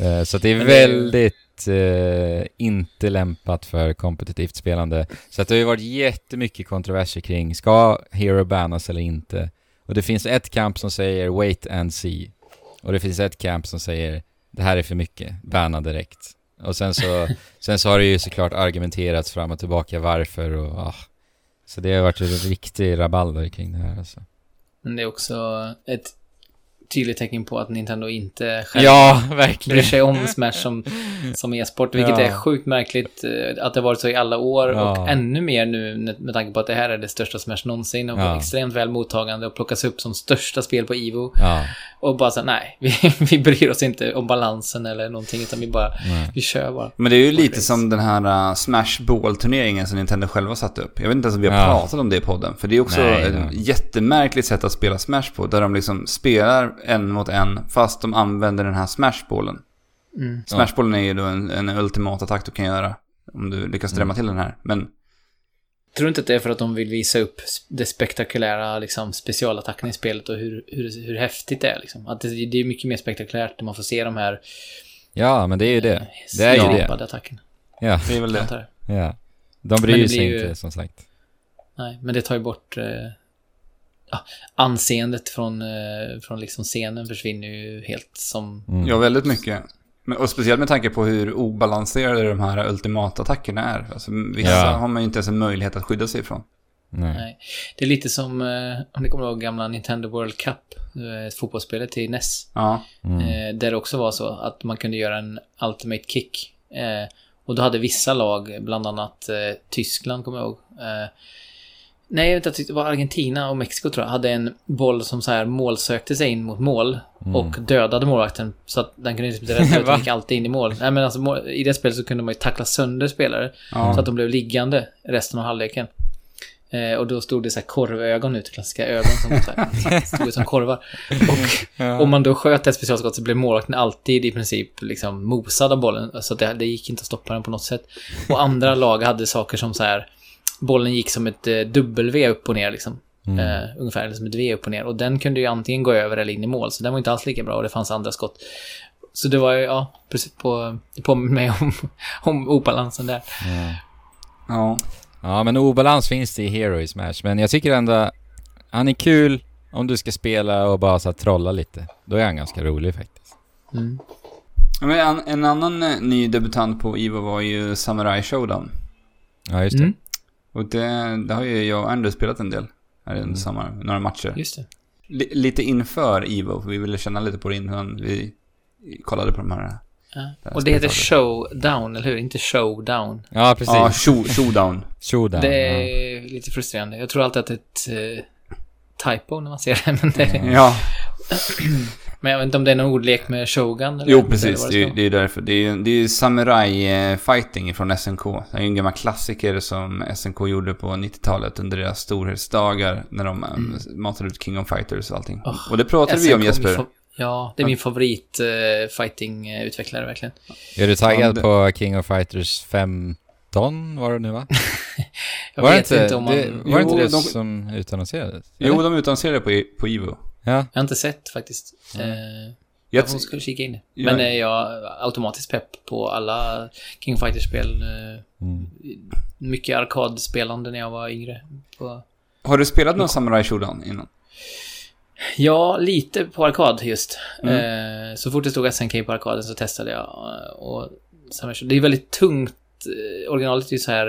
Eh, så det är väldigt eh, inte lämpat för kompetitivt spelande. Så att det har ju varit jättemycket kontroverser kring, ska Hero bannas eller inte? Och det finns ett camp som säger wait and see. Och det finns ett camp som säger det här är för mycket, banna direkt. Och sen så, sen så har det ju såklart argumenterats fram och tillbaka varför och ah. Så det har varit en riktig rabalder kring det här alltså. Men det är också ett tydligt tecken på att Nintendo inte själv Ja, bryr sig om Smash som, som e-sport, vilket Ja. är sjukt märkligt eh, att det varit så i alla år Ja. och ännu mer nu med tanke på att det här är det största Smash någonsin och Ja. extremt väl mottagande och plockas upp som största spel på. Ja, Och bara så nej, vi, vi bryr oss inte om balansen eller någonting, utan vi bara, nej. vi kör bara. Men det är ju lite som den här uh, Smash Ball-turneringen som Nintendo själva satte upp. Jag vet inte ens om vi har Ja. pratat om det i podden. För det är också Nej, ett nej. jättemärkligt sätt att spela Smash på. Där de liksom spelar en mot en fast de använder den här Smash-bollen. Mm. Smashbollen är ju då en, en ultimat attack du kan göra. Om du lyckas drämma Mm. till den här. Men Tror du inte att det är för att de vill visa upp det spektakulära liksom, specialattacken i spelet och hur, hur, hur häftigt det är? Liksom? Att det, det är mycket mer spektakulärt när man får se de här ja, men det är ju det. Det är ju det. attackerna. Ja, det är väl det. ja. De bryr sig ju- inte som sagt. Nej, men det tar ju bort... Eh, anseendet från, eh, från liksom scenen försvinner ju helt som... Mm. Ja, väldigt mycket. Men, och speciellt med tanke på hur obalanserade de här ultimatattackerna är. Alltså, vissa Ja. har man ju inte ens en möjlighet att skydda sig ifrån. Nej. Nej. Det är lite som, eh, om ni kommer ihåg gamla Nintendo World Cup, eh, fotbollsspelet till NES. Ja, Mm. Där det också var så att man kunde göra en Ultimate Kick. Och då hade vissa lag, bland annat Tyskland kommer jag ihåg. Nej, jag vet inte, det var Argentina och Mexiko tror jag, hade en boll som så här målsökte sig in mot mål. Mm. Och dödade målvakten så att den kunde inte rädda ut Va? och gick alltid in i mål. Nej men alltså i det spelet så kunde man ju tackla sönder spelare. ja. Så att de blev liggande resten av halvleken. Eh, och då stod det så här korvögon ut, klassiska ögon som så här, stod ut som korvar. Och om man då sköt ett specialskott så blev målvakten alltid i princip liksom mosad av bollen. Så att det, det gick inte att stoppa den på något sätt. Och andra lag hade saker som så här, bollen gick som ett eh, W upp och ner liksom. Mm. Eh, ungefär, som ett V upp och ner. Och den kunde ju antingen gå över eller in i mål, så den var inte alls lika bra och det fanns andra skott. Så det var ju, ja, precis på, det påminner mig om, om obalansen där. Ja. ja. ja, men obalans finns det i Hero i Smash. Men jag tycker ändå, han är kul om du ska spela och bara så här, trolla lite. Då är han ganska rolig faktiskt. Mm. Men en, en annan eh, ny debutant på Evo var ju Samurai Showdown. Ja, just det. Mm, Och det, det har ju jag och Andrew spelat en del. Här under Mm. sommaren, några matcher. just det. Li, lite inför Evo, för vi ville känna lite på det innan vi kollade på de här. Ja. Och det heter showdown, eller hur? Inte showdown. Ja, precis. Ja, show, Showdown. Showdown. Det ja. är lite frustrerande. Jag tror alltid att det är ett eh, typo när man ser det, men, det, Ja, men jag vet inte om det är någon ordlek med shogun eller jo precis. Det, är- ska det är därför. Det är ju det är samurai-fighting från SNK. Det är ju en gammal klassiker som SNK gjorde på 90-talet under deras storhetsdagar. När de mm. matade ut King of Fighters och allting. Oh, och det pratade vi SNK, om min Jesper. Ja, det är min favorit eh, fighting-utvecklare verkligen. Är du taggad Ja, det- på King of Fighters 15 var det nu va? Jag var vet det inte, inte om man... det, var det inte Jo, det de- som utannonserades? Jo, eller? de utannonserade på, på Evo. Ja. Jag har inte sett faktiskt. Mm. Eh, Jag, ska kika in det. Ja. Men eh, jag är automatiskt pepp på alla King of Fighters-spel. Eh, Mm. mycket arkadspelande när jag var yngre. På... har du spelat någon Samurai Showdown innan? Ja, lite på arkad just. Mm. Eh, så fort det stod SNK på arkaden så testade jag. eh, Och det är väldigt tungt. Originalet är ju så här...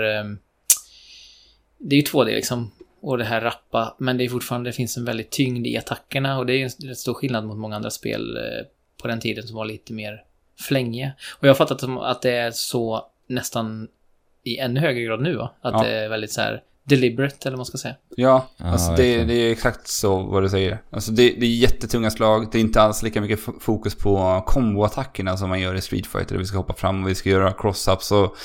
Det är ju 2D liksom. Och det här rappa. Men det är fortfarande, det finns en väldigt tyngd i attackerna. Och det är ju en rätt stor skillnad mot många andra spel eh, på den tiden som var lite mer flängiga. Och jag har fattat att det är så nästan i ännu högre grad nu va? Att Ja. det är väldigt så här deliberate eller vad man ska säga. Ja, alltså det, det är exakt så vad du säger. Alltså det, det är jättetunga slag, det är inte alls lika mycket fokus på komboattackerna som man gör i Street Fighter. Vi ska hoppa fram och vi ska göra cross-ups och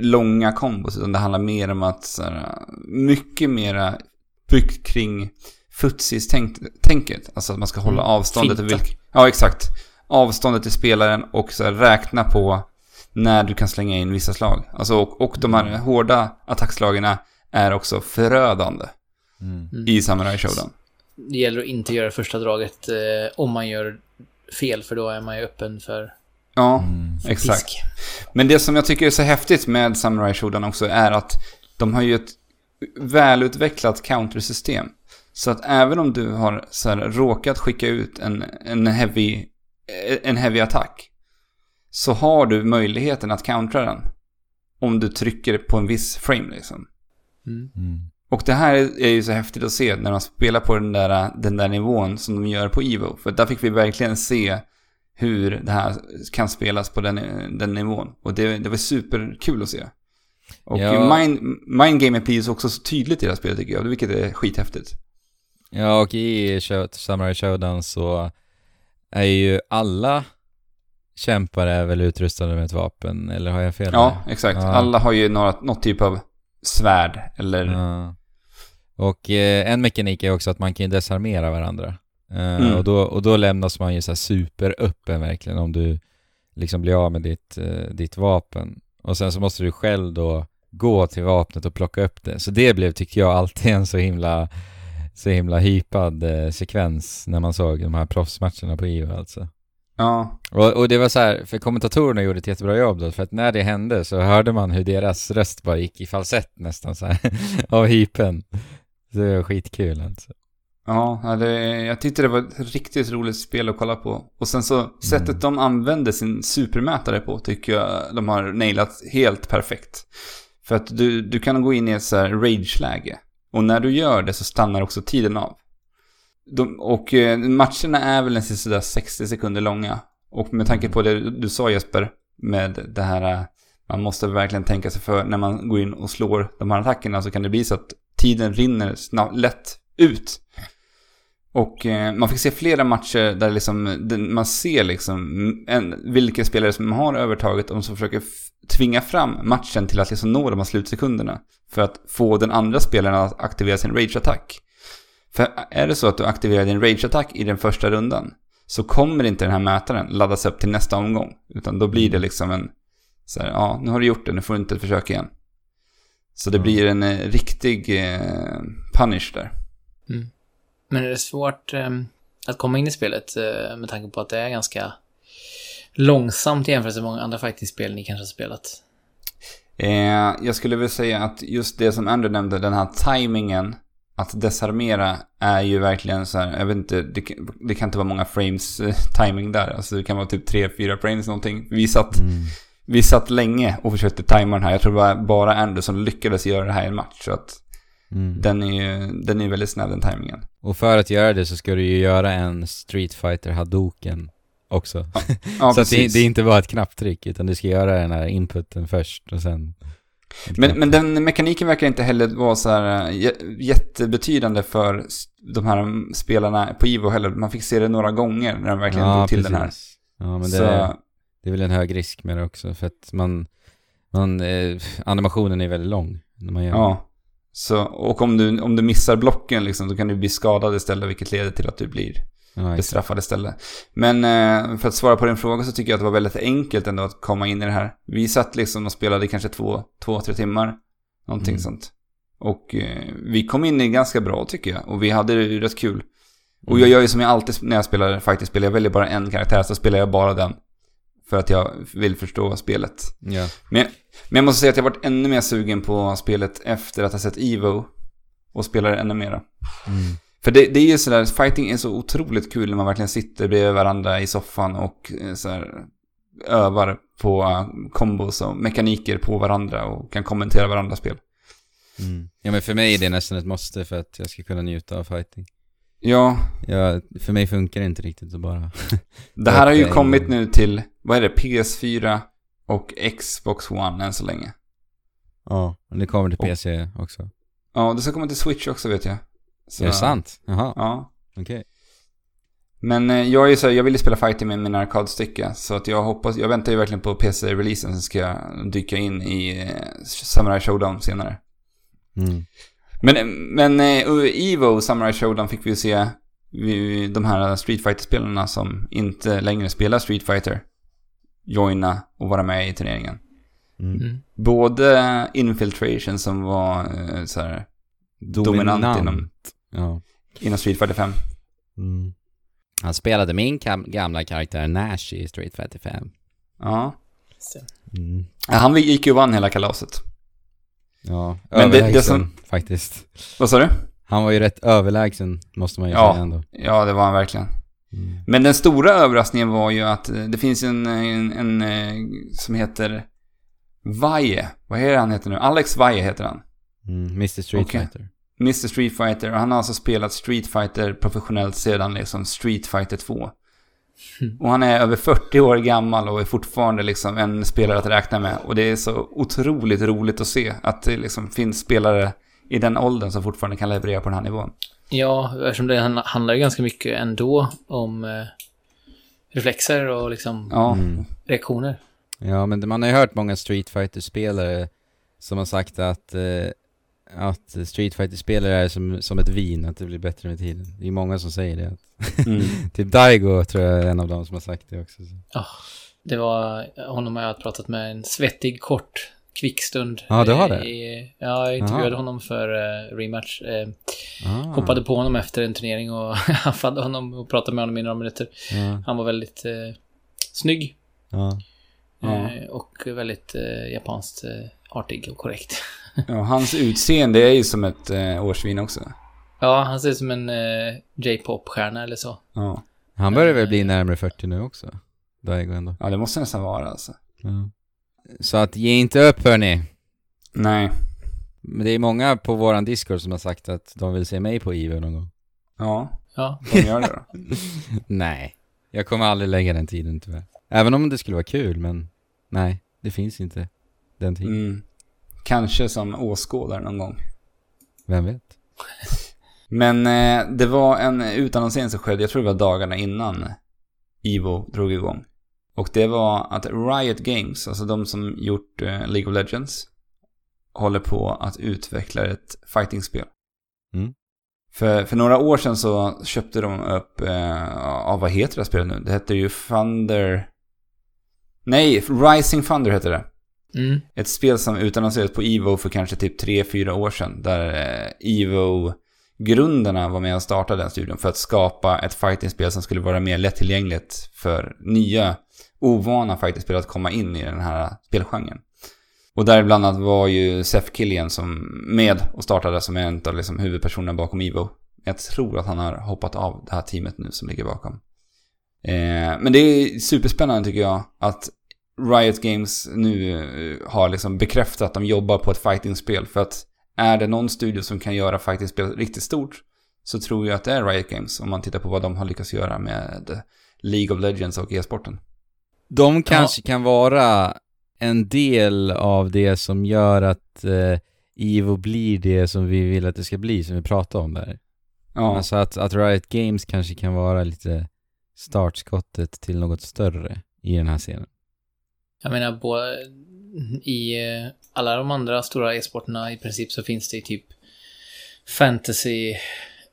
långa kombos. Utan det handlar mer om att så här, mycket mera byggt kring futsis-tänket. Alltså att man ska hålla Mm, avståndet till finta. vilk... Ja, exakt. Avståndet till spelaren och så här, räkna på när du kan slänga in vissa slag. Alltså, och, och de här hårda attackslagen är också förödande Mm. i Samurai Showdown. Det gäller att inte göra första draget eh, om man gör fel, för då är man ju öppen för Ja, Mm. exakt. Men det som jag tycker är så häftigt med Samurai Shodown också är att de har ju ett välutvecklat countersystem. Så att även om du har så här, råkat skicka ut en, en, heavy, en heavy attack så har du möjligheten att countera den. Om du trycker på en viss frame liksom. Mm. Mm. Och det här är ju så häftigt att se när de spelar på den där, den där nivån som de gör på Evo. För där fick vi verkligen se hur det här kan spelas på den, den nivån. Och det, det var superkul att se. Och Ja. mind, mind Game blir också så tydligt i det här spelet tycker jag, vilket är skithäftigt. Ja, och i Samurai Showdown så är ju alla kämpar är väl utrustade med ett vapen, eller har jag fel? Ja, där? exakt. Ja. Alla har ju några, något typ av svärd eller... Ja. Och eh, en mekanik är också att man kan desarmera varandra. Eh, Mm. och, då, och då lämnas man ju så här superöppen verkligen om du liksom blir av med ditt, eh, ditt vapen. Och sen så måste du själv då gå till vapnet och plocka upp det. Så det blev, tycker jag, alltid en så himla, så himla hypad eh, sekvens när man såg de här proffsmatcherna på EU alltså. Ja, Och, och det var så här, för kommentatorerna gjorde ett jättebra jobb då, för att när det hände så hörde man hur deras röst bara gick i falsett nästan så här, av hypen. Så det var skitkul alltså. Ja det, jag tyckte det var ett riktigt roligt spel att kolla på. Och sen så, sättet de använde sin supermätare på tycker jag de har nailat helt perfekt. För att du, du kan gå in i ett så här rage-läge. Och när du gör det så stannar också tiden av. De, och eh, matcherna är väl en sådär 60 sekunder långa. Och med tanke på det du sa Jesper, med det här, eh, man måste verkligen tänka sig för när man går in och slår de här attackerna så kan det bli så att tiden rinner snabbt, lätt ut. Och eh, man fick se flera matcher där liksom, man ser liksom en, vilka spelare som har övertaget och som försöker tvinga fram matchen till att liksom nå de här slutsekunderna. För att få den andra spelaren att aktivera sin rage-attack. För är det så att du aktiverar din rage-attack i den första rundan så kommer inte den här mätaren laddas upp till nästa omgång. Utan då blir det liksom en, så här, ja, nu har du gjort det, nu får du inte försöka igen. Så det Mm. blir en eh, riktig eh, punish där. Men är det svårt ehm, att komma in i spelet eh, med tanke på att det är ganska långsamt i jämförelse med många andra fighting-spel ni kanske har spelat? Eh, jag skulle väl säga att just det som Andrew nämnde, den här timingen att desarmera är ju verkligen så här, jag vet inte, det, kan- det kan inte vara många frames eh, timing där. Alltså det kan vara typ 3-4 frames någonting. Vi satt, Mm. vi satt länge och försökte tajma den här. Jag tror det var bara Andrew som lyckades göra det här i en match. Så att Mm. den är ju den är väldigt snäll den timingen. Och för att göra det så ska du ju göra en Street Fighter Hadoken också. Ja, så att det, precis. det är inte bara ett knapptryck, utan du ska göra den här inputen först och sen... Men, men den mekaniken verkar inte heller vara så här eh, jä- jättebetydande för de här mm, spelarna på Ivo heller. Man fick se det några gånger när de verkligen drog till den här. precis. Ja, men det, så, det är väl en hög risk med det också, för att man... man eh, animationen är väldigt lång när man gör ja. Så, och om du, om du missar blocken liksom, då kan du bli skadad istället, vilket leder till att du blir bestraffad istället. Men eh, för att svara på din fråga så tycker jag att det var väldigt enkelt ändå att komma in i det här. Vi satt liksom och spelade kanske två, två, tre timmar. Någonting Mm. sånt. Och eh, vi kom in i ganska bra tycker jag. Och vi hade det rätt kul. Och Mm. jag gör ju som jag alltid när jag spelar fighting-spel. Jag väljer bara en karaktär, så spelar jag bara den. För att jag vill förstå spelet. Ja. Men, men jag måste säga att jag varit ännu mer sugen på spelet efter att ha sett Evo. Och spelar ännu mera. Mm. För det, det är ju sådär, fighting är så otroligt kul när man verkligen sitter bredvid varandra i soffan och eh, så här, övar på kombos och mekaniker på varandra och kan kommentera varandras spel. Mm. Ja men för mig är det nästan ett måste för att jag ska kunna njuta av fighting. Ja, Ja, för mig funkar det inte riktigt att bara... det här har ju kommit nu till, vad är det, PS4 och Xbox One än så länge. Ja, och det kommer till Och- PC också. Ja, det ska komma till Switch också vet jag. Så, Är det sant? Jaha, Ja. okej. Men eh, jag är ju så här, jag vill ju spela fighting med min arkadsticka. Så att jag hoppas, jag väntar ju verkligen på PC-releasen. Sen ska jag dyka in i eh, Samurai Showdown senare. Mm. Men, men eh, Evo Samurai Showdown fick vi ju se de här Street Fighter-spelarna som inte längre spelar Street Fighter joina och vara med i turneringen. Mm. Mm. Både Infiltration som var eh, så här, dominant, inom, Ja. inom Street Fighter 5. Mm. Han spelade min gamla karaktär Nash i Street Fighter 5. Ja. Mm. Ja, Han gick ju och vann hela kalaset. Ja, Men det- det som- faktiskt. Vad sa du? Han var ju rätt överlägsen, måste man ju Ja. säga ändå. Ja, det var han verkligen. Mm. Men den stora överraskningen var ju att eh, det finns en, en, en eh, som heter Vaje. Vad är det han heter nu? Alex Vaje heter han. Mm. Mr Street Okej. Fighter. Mr Street Fighter. Och han har alltså spelat Street Fighter professionellt sedan liksom Street Fighter 2. Mm. Och han är över 40 år gammal och är fortfarande liksom en spelare att räkna med. Och det är så otroligt roligt att se att det liksom finns spelare i den åldern som fortfarande kan leverera på den här nivån. Ja, eftersom det handla- handlar ju ganska mycket ändå om eh, reflexer och liksom Ja, Mm. reaktioner. Ja, men man har ju hört många Street Fighter-spelare som har sagt att, eh, att Street Fighter-spelare är som, som ett vin, att det blir bättre med tiden. Det är många som säger det. Mm. typ Daigo tror jag är en av dem som har sagt det också. Så. Det var, honom har jag pratat med en svettig kort kvickstund. Ja, du har det? I, ja, jag intervjuade Aha. honom för eh, rematch. Eh, Ah. Hoppade på honom efter en turnering och haffade honom och pratade med honom i några minuter. Ja, Han var väldigt eh, snygg ja. Ja. eh, och väldigt eh, japanskt eh, artig och korrekt. ja, hans utseende är ju som ett eh, årsvin också. Ja, han ser ut som en eh, J-pop-stjärna eller så. Ja. Han börjar väl bli närmare 40 nu också? Daigo ändå. ja, det måste nästan vara alltså. Ja. Så att ge inte upp hörni. Nej. Men det är många på våran Discord som har sagt att de vill se mig på Ivo någon gång. Ja, Ja, de gör det då. Nej, jag kommer aldrig lägga den tiden tyvärr. Även om det skulle vara kul, men nej, det finns inte den tiden. Mm. Kanske som åskådare någon gång. Vem vet? Men eh, det var en utannonsering som skedde, jag tror det var dagarna innan Evo drog igång. Och det var att Riot Games, alltså de som gjort eh, League of Legends, håller på att utveckla ett fightingspel. Mm. För, för några år sedan så köpte de upp, eh, ja vad heter det här spelet nu? Det hette ju Thunder... Nej, Rising Thunder heter det. mm. Ett spel som utannonserades på Evo för kanske typ 3-4 år sedan. Där eh, Evo-grundarna var med och startade den studion för att skapa ett fightingspel som skulle vara mer lättillgängligt för nya, ovana faktiskt fightingspel att komma in i den här spelgenren. Och där bland annat var ju Seth Killian som med och startade som en av liksom huvudpersonerna bakom Evo. Jag tror att han har hoppat av det här teamet nu som ligger bakom. Eh, men det är superspännande tycker jag att Riot Games nu eh, har liksom bekräftat att de jobbar på ett fighting-spel. För att är det någon studio som kan göra fighting-spel riktigt stort så tror jag att det är Riot Games om man tittar på vad de har lyckats göra med League of Legends och e-sporten. De kanske kan vara en del av det som gör att eh, Ivo blir det som vi vill att det ska bli, som vi pratade om där. Ja, Alltså att, att Riot Games kanske kan vara lite startskottet till något större i den här scenen. Jag menar, både i eh, alla de andra stora e-sporterna i princip så finns det ju typ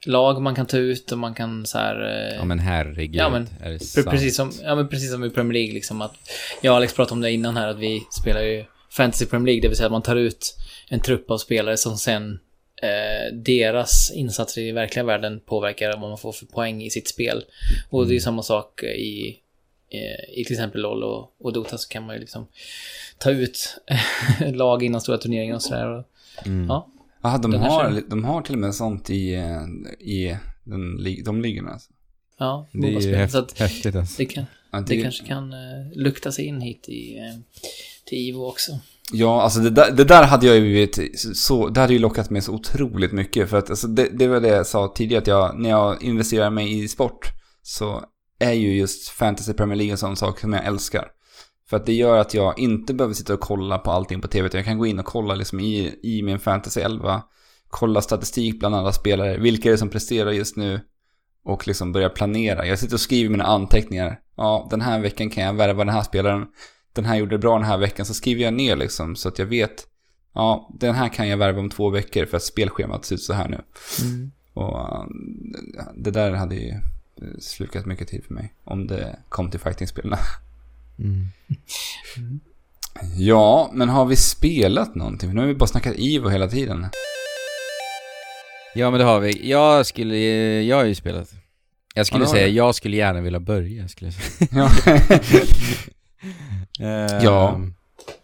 fantasy-lag man kan ta ut och man kan så här... eh, Ja men herregud, Ja, men är det sant? Precis som, ja, men precis som i Premier League, liksom att jag och Alex pratade om det innan här, att vi spelar ju Fantasy Premier League, det vill säga att man tar ut en trupp av spelare som sen eh, deras insatser i verkliga världen påverkar vad man får för poäng i sitt spel. Och det är ju samma sak i, eh, i till exempel LOL och, och Dota så kan man ju liksom ta ut lag innan stora turneringar och sådär. Mm. Ja. Aha, de, har, serien. de har till och med sånt i, eh, i den, de ligorna. Alltså. Ja, Det är ju häft, Så att häftigt alltså. det, kan, Ja, det kanske kan eh, lukta sig in hit i, eh, till Ivo också. Ja, alltså det där, det där hade jag ju blivit så, det hade ju lockat mig så otroligt mycket. För att alltså det, det var det jag sa tidigare, att jag, när jag investerar mig i sport så är ju just Fantasy Premier League en sån sak som jag älskar. För att det gör att jag inte behöver sitta och kolla på allting på tv, utan jag kan gå in och kolla liksom i, i min Fantasy 11, kolla statistik bland alla spelare, vilka är det som presterar just nu och liksom börja planera. Jag sitter och skriver mina anteckningar. Ja, den här veckan kan jag värva den här spelaren den här gjorde det bra den här veckan så skriver jag ner liksom så att jag vet ja, den här kan jag värva om två veckor för att spelschemat ser ut så här nu. Och äh, det där hade ju slukat mycket tid för mig om det kom till fightingspelen. Mm. Ja, men har vi spelat någonting? För nu har vi bara snackat Ivo hela tiden. Ja men det har vi. Jag skulle, jag har ju spelat. Jag skulle Ja, säga, jag skulle gärna vilja börja skulle jag säga. Ja. Eh, Ja.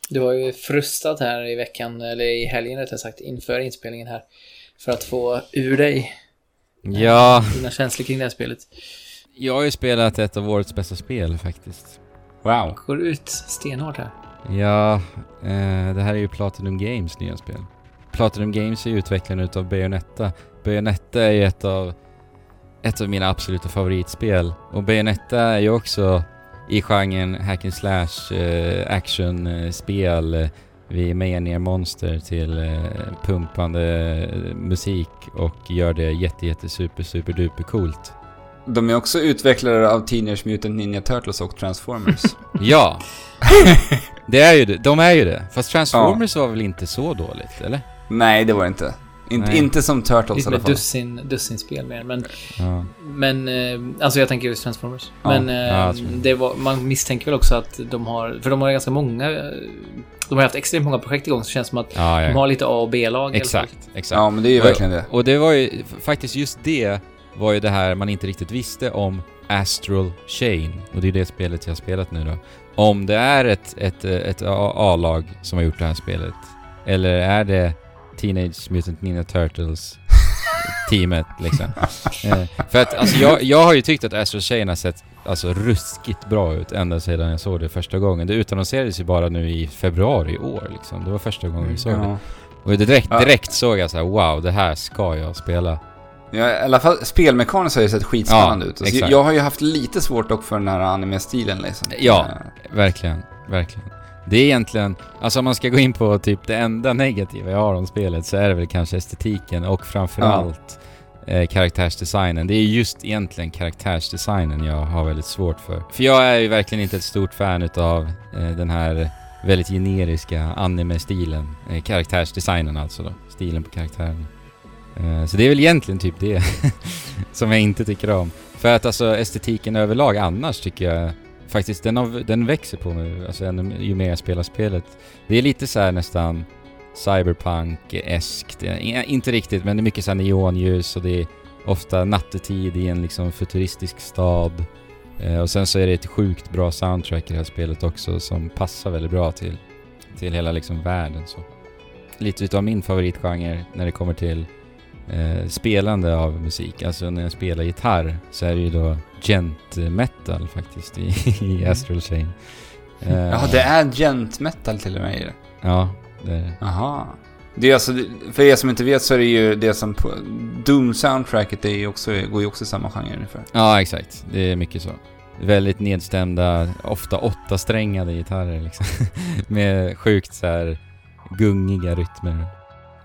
Du har ju frustat här i veckan, eller i helgen rättare sagt, inför inspelningen här. För att få ur dig Ja, dina känslor kring det här spelet. jag har ju spelat ett av årets bästa spel faktiskt. Wow. Går ut stenhårt här. Ja, eh, det här är ju Platinum Games nya spel. Platinum Games är utvecklaren utav Bayonetta. Bayonetta är ett av, ett av mina absoluta favoritspel. Och Bayonetta är ju också i genren hack and slash eh, actionspel. Eh, vi mejar ner monster till eh, pumpande eh, musik och gör det jätte, jätte super, super duper coolt. De är också utvecklare av Teenage Mutant Ninja Turtles och Transformers. Ja! det är ju det. De är ju det. Fast Transformers var väl inte så dåligt, eller? Nej, det var det inte. Inte, Nej. inte som Turtles Lite i alla fall. dussin, dussin spel mer. Men, Ja. men eh, alltså jag tänker just Transformers. Ja. Men eh, Ja, tror det. var, man misstänker väl också att de har, för de har ganska många, eh, de har haft extremt många projekt igång så det känns som att Ja, de ja. har lite A och B-lag. Exakt, exakt. Ja, men det är ju verkligen det. Och det var ju faktiskt just det var ju det här man inte riktigt visste om Astral Chain. Och det är det spelet jag har spelat nu då. Om det är ett, ett, ett A-lag som har gjort det här spelet. Eller är det Teenage Mutant Ninja Turtles teamet liksom. eh, för att alltså jag, jag har ju tyckt att Astral Chain har sett alltså ruskigt bra ut ända sedan jag såg det första gången. Det utannonserades ju bara nu i februari i år liksom. Det var första gången vi såg det. Ja. Och direkt, Ja. direkt såg jag så här: wow, det här ska jag spela. Ja, I alla fall spelmekaniskt har det sett skitspännande Ja, ut. Alltså, jag har ju haft lite svårt dock för den här anime-stilen liksom. Ja. Eh, Verkligen, verkligen. Det är egentligen, alltså om man ska gå in på typ det enda negativa jag har om spelet så är det väl kanske estetiken och framförallt eh, karaktärsdesignen. Det är just egentligen karaktärsdesignen jag har väldigt svårt för. För jag är ju verkligen inte ett stort fan utav eh, den här väldigt generiska anime-stilen. Eh, karaktärsdesignen alltså då. Stilen på karaktären. Eh, så det är väl egentligen typ det som jag inte tycker om. För att alltså estetiken överlag annars tycker jag faktiskt, den, av, den växer på mig alltså, ju mer jag spelar spelet. Det är lite så här nästan cyberpunk-eskt. Eh, inte riktigt, men det är mycket så här neonljus och det är ofta nattetid i en liksom futuristisk stad. Eh, och sen så är det ett sjukt bra soundtrack i det här spelet också som passar väldigt bra till, till hela liksom världen så. Lite utav min favoritgenre när det kommer till eh, spelande av musik. Alltså när jag spelar gitarr så är det ju då gent metal faktiskt i, i Astral Chain. Eh, Jaha, det är gent metal till och med i det. Ja, det är det. Aha. Det är alltså, för er som inte vet så är det ju det som på Doom-soundtracket är ju också, går ju också i samma genre ungefär. Ja, exakt. Det är mycket så. Väldigt nedstämda, ofta åtta strängade gitarrer liksom. Med sjukt så här gungiga rytmer.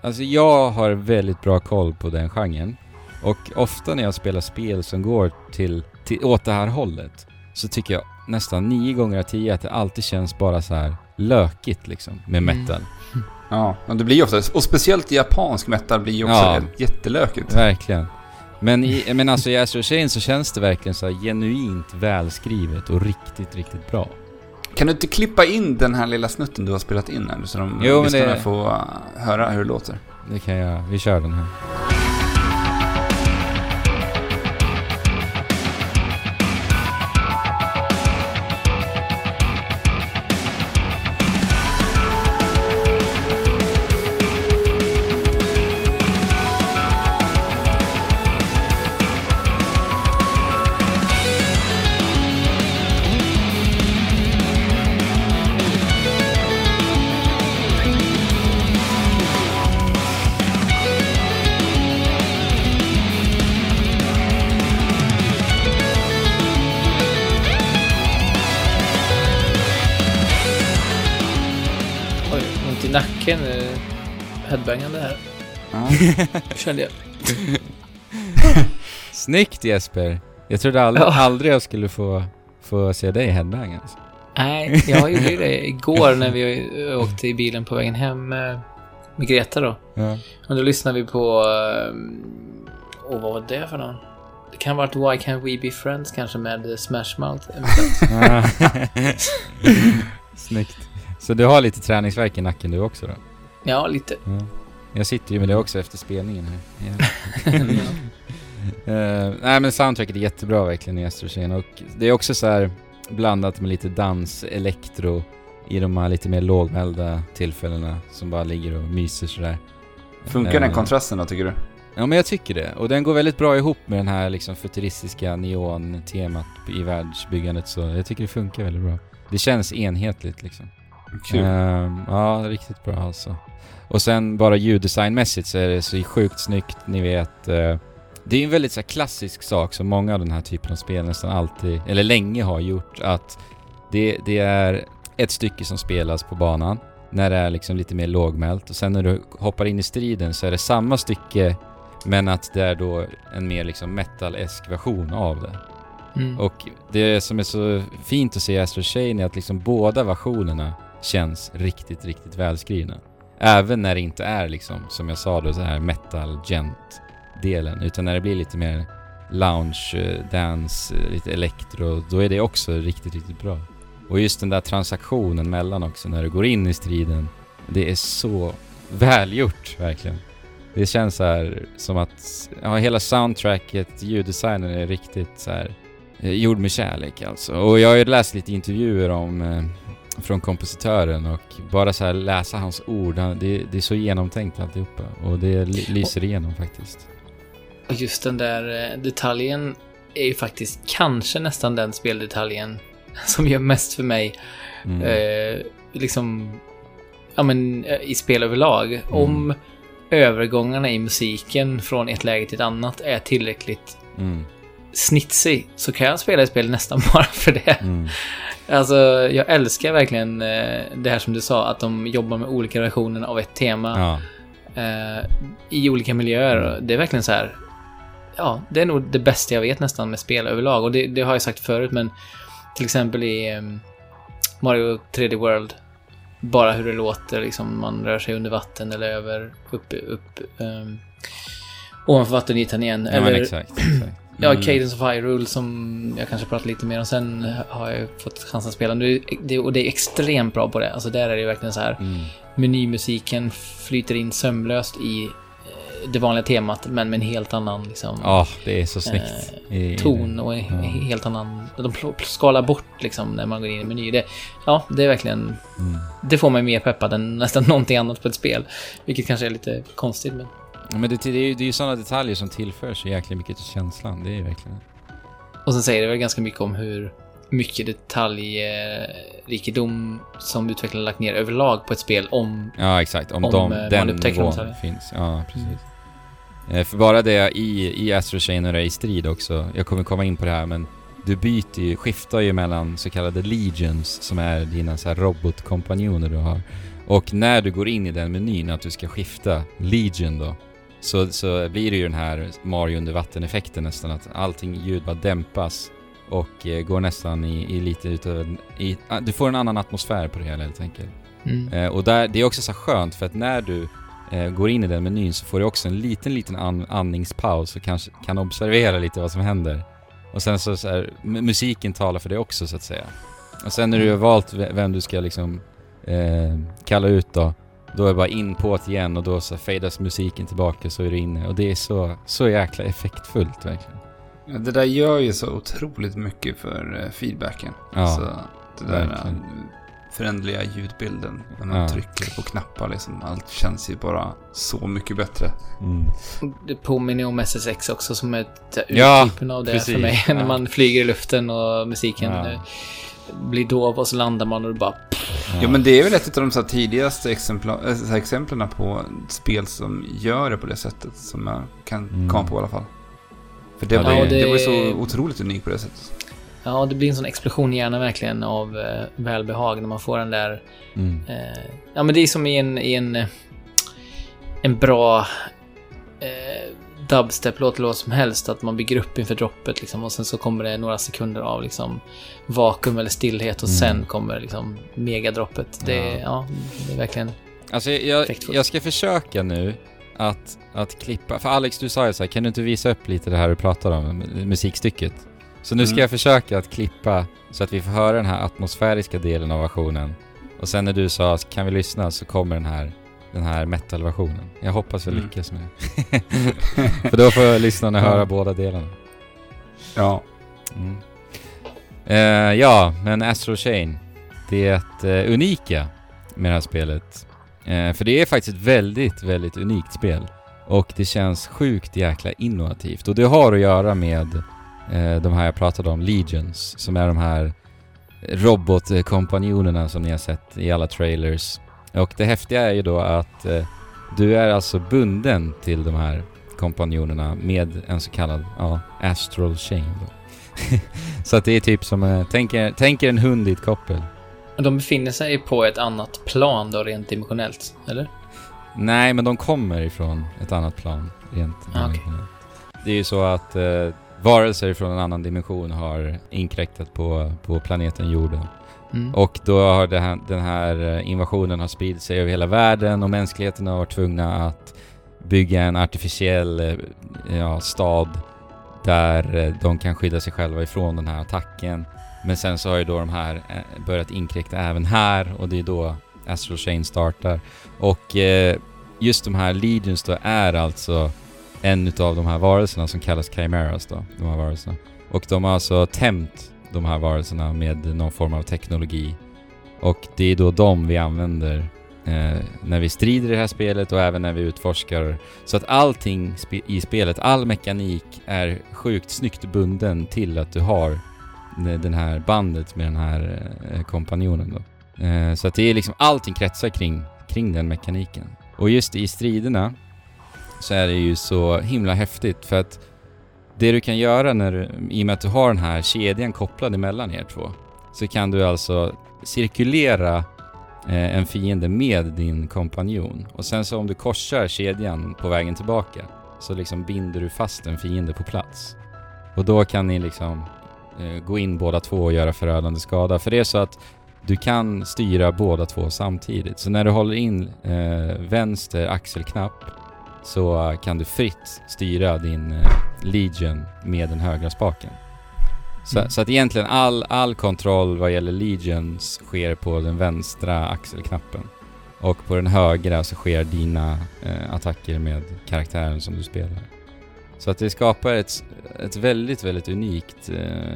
Alltså jag har väldigt bra koll på den genren. Och ofta när jag spelar spel som går till, till åt det här hållet så tycker jag nästan nio gånger av tio att det alltid känns bara så här lökigt liksom med Mm. metal. Ja, och det blir ju ofta, och speciellt japansk metal blir ju också Ja. jättelökigt. Verkligen. Men, i, men alltså i Astro Chain så känns det verkligen så genuint välskrivet och riktigt, riktigt bra. Kan du inte klippa in den här lilla snutten du har spelat in här så de Jo, lyssnarna det- får höra hur det låter? Det kan jag, vi kör den här. Kände jag. Snyggt Jesper! Jag trodde aldrig, Ja. aldrig jag skulle få, få se dig headbanga. Alltså. Nej, jag gjorde ju det igår när vi åkte i bilen på vägen hem med Greta då. Ja. Och då lyssnade vi på... eh, Åh, vad var det för någon? Det kan ha varit Why Can't We Be Friends kanske med Smash Mouth. Snyggt. Så du har lite träningsvärk i nacken du också då? Ja, lite. Ja. Jag sitter ju med det också efter spelningen här. Ja. Eh, nej men soundtracket är jättebra verkligen i Astro Chain och det är också så här blandat med lite dans, elektro i de här lite mer lågmälda tillfällena som bara ligger och myser sådär. Funkar den Eh, kontrasten då tycker du? Ja men jag tycker det. Och den går väldigt bra ihop med den här liksom futuristiska neon-temat i världsbyggandet så jag tycker det funkar väldigt bra. Det känns enhetligt liksom. Kul. Ehm, ja, riktigt bra alltså. Och sen bara ljuddesignmässigt så är det så sjukt snyggt, ni vet. eh, det är en väldigt så klassisk sak som många av den här typen av spel nästan alltid, eller länge har gjort, att det, det är ett stycke som spelas på banan när det är liksom lite mer lågmält och sen när du hoppar in i striden så är det samma stycke men att det är då en mer liksom metal-esk version av det. Mm. Och det som är så fint att se i Astro Chain är att liksom båda versionerna känns riktigt, riktigt välskrivna. Även när det inte är liksom, som jag sa då, så här metal gent delen utan när det blir lite mer lounge, eh, dance, eh, lite elektro, då är det också riktigt, riktigt bra. Och just den där transaktionen mellan också när du går in i striden, det är så välgjort verkligen. Det känns så här som att, ja hela soundtracket, ljuddesignen är riktigt så här eh, gjord med kärlek alltså. Och jag har ju läst lite intervjuer om eh, från kompositören och bara så här läsa hans ord, han, det, det är så genomtänkt alltihopa och det ly- lyser igenom faktiskt. Och just den där eh, detaljen är ju faktiskt kanske nästan den speldetaljen som gör mest för mig. Mm. Eh, liksom, ja men eh, i spel överlag. Om övergångarna i musiken från ett läge till ett annat är tillräckligt Mm. snitsig så kan jag spela ett spel nästan bara för det. Mm. Alltså, jag älskar verkligen eh, det här som du sa, att de jobbar med olika versioner av ett tema Ja. eh, i olika miljöer. Det är verkligen så här. Ja, det är nog det bästa jag vet nästan med spel överlag. Och det, det har jag sagt förut, men till exempel i eh, Mario 3D World. Bara hur det låter, liksom man rör sig under vatten eller över, upp, upp, um, ovanför vattenytan igen. ja eller exakt. exakt. Ja, Mm. Cadence of Hyrule som jag kanske pratar lite mer om sen har jag fått chansen att spela. Nu, det, och det är extremt bra på det. Alltså där är det verkligen så här. Mm. Menymusiken flyter in sömlöst i eh, det vanliga temat, men med en helt annan liksom, Ja, det är så snyggt. I- ton och en Ja. helt annan... De skalar bort liksom när man går in i meny. Det, ja, det är verkligen... Mm. Det får mig mer peppad än nästan någonting annat på ett spel. Vilket kanske är lite konstigt, men... Men det, det är ju det är sådana detaljer som tillför så jäkla mycket till känslan. Det är ju verkligen... Och sen säger det väl ganska mycket om hur mycket detaljrikedom som utvecklaren lagt ner överlag på ett spel om... Ja, exakt. Om, Om, de, eh, man den upptäcker nivån finns. Ja, precis. Eh, För bara det i, i Astro Chain och det i strid också, jag kommer komma in på det här men du byter ju, skiftar ju mellan så kallade legions som är dina så här robotkompanjoner du har. Och när du går in i den menyn att du ska skifta legion då, så, så blir det ju den här Mario under vatten-effekten nästan att allting ljud bara dämpas och eh, går nästan i, i lite utav i, ah, du får en annan atmosfär på det hela helt enkelt. Mm. Eh, och där, det är också så skönt för att när du eh, går in i den menyn så får du också en liten, liten an, andningspaus och kanske kan observera lite vad som händer. Och sen så, så här, mu- musiken talar för det också så att säga. Och sen när du har valt ve- vem du ska liksom eh, kalla ut då, då är det bara in på det igen och då så fadas musiken tillbaka så är du inne. Och det är så, så jäkla effektfullt verkligen. Ja, Det där gör ju så otroligt mycket för eh, feedbacken. Ja, så det där verkligen. eh, föränderliga ljudbilden. När man Ja. trycker på knappar liksom. Allt känns ju bara så mycket bättre. Mm. Det påminner om SSX också som är ett Ja, uttypen av det precis. för mig. när man flyger i luften och musiken Ja. eh, blir dov och så landar man och det bara... Ja, men det är väl ett av de så här tidigaste exempla- så här exemplen på spel som gör det på det sättet. Som jag kan Mm. komma på i alla fall. För det, Ja, var, det- ju- det var ju det- så otroligt unikt på det sättet. Ja, det blir en sån explosion i hjärnan verkligen av eh, välbehag när man får den där... Mm. Eh, ja, men det är som i en... I en, eh, en bra... Eh, dubstep-låt eller vad som helst. Att man bygger upp inför droppet liksom, och sen så kommer det några sekunder av liksom vakuum eller stillhet och Mm. sen kommer liksom megadroppet. Det, Ja. ja. det är verkligen... Alltså jag, jag ska försöka nu att, att klippa, för Alex du sa ju så här, kan du inte visa upp lite det här du pratar om, mu- musikstycket? Så nu ska Mm. jag försöka att klippa så att vi får höra den här atmosfäriska delen av versionen. Och sen när du sa kan vi lyssna så kommer den här, den här metal-versionen. Jag hoppas jag Mm. lyckas med det. för då får lyssnarna höra båda delarna. Ja. Mm. Eh, ja, men Astro Chain. det eh, unika med det här spelet. Eh, för det är faktiskt ett väldigt, väldigt unikt spel. Och det känns sjukt jäkla innovativt. Och det har att göra med de här jag pratade om, Legions, som är de här robotkompanjonerna som ni har sett i alla trailers. Och det häftiga är ju då att eh, du är alltså bunden till de här kompanjonerna med en så kallad, ja, astral chain så att det är typ som, eh, tänk er, tänk er en hund i ett koppel. De befinner sig på ett annat plan då, rent dimensionellt, eller? Nej, men de kommer ifrån ett annat plan, rent Ah, dimensionellt. Det är ju så att eh, varelser från en annan dimension har inkräktat på, på planeten jorden. Mm. Och då har det här, den här eh, invasionen har spridit sig över hela världen och mänskligheten har varit tvungna att bygga en artificiell eh, ja, stad där eh, de kan skydda sig själva ifrån den här attacken. Men sen så har ju då de här börjat inkräkta även här och det är då Astral Chain startar. Och eh, just de här Legions då är alltså en utav de här varelserna som kallas Chimeras då, de här varelserna. Och de har alltså tämt de här varelserna med någon form av teknologi. Och det är då de vi använder eh, när vi strider i det här spelet och även när vi utforskar. Så att allting spe- i spelet, all mekanik är sjukt snyggt bunden till att du har den- här bandet med den här eh, kompanjonen då. Eh, så att det är liksom allting kretsar kring, kring den mekaniken. Och just i striderna så är det ju så himla häftigt för att det du kan göra när du, i och med att du har den här kedjan kopplad emellan er två, så kan du alltså cirkulera eh, en fiende med din kompanjon. Och sen så om du korsar kedjan på vägen tillbaka, så liksom binder du fast en fiende på plats. Och då kan ni liksom eh, gå in båda två och göra förödande skada. För det är så att du kan styra båda två samtidigt. Så när du håller in eh, vänster axelknapp så kan du fritt styra din eh, Legion med den högra spaken. Så, Mm. så att egentligen all, all kontroll vad gäller Legions sker på den vänstra axelknappen. Och på den högra så sker dina eh, attacker med karaktären som du spelar. Så att det skapar ett, ett väldigt, väldigt unikt eh,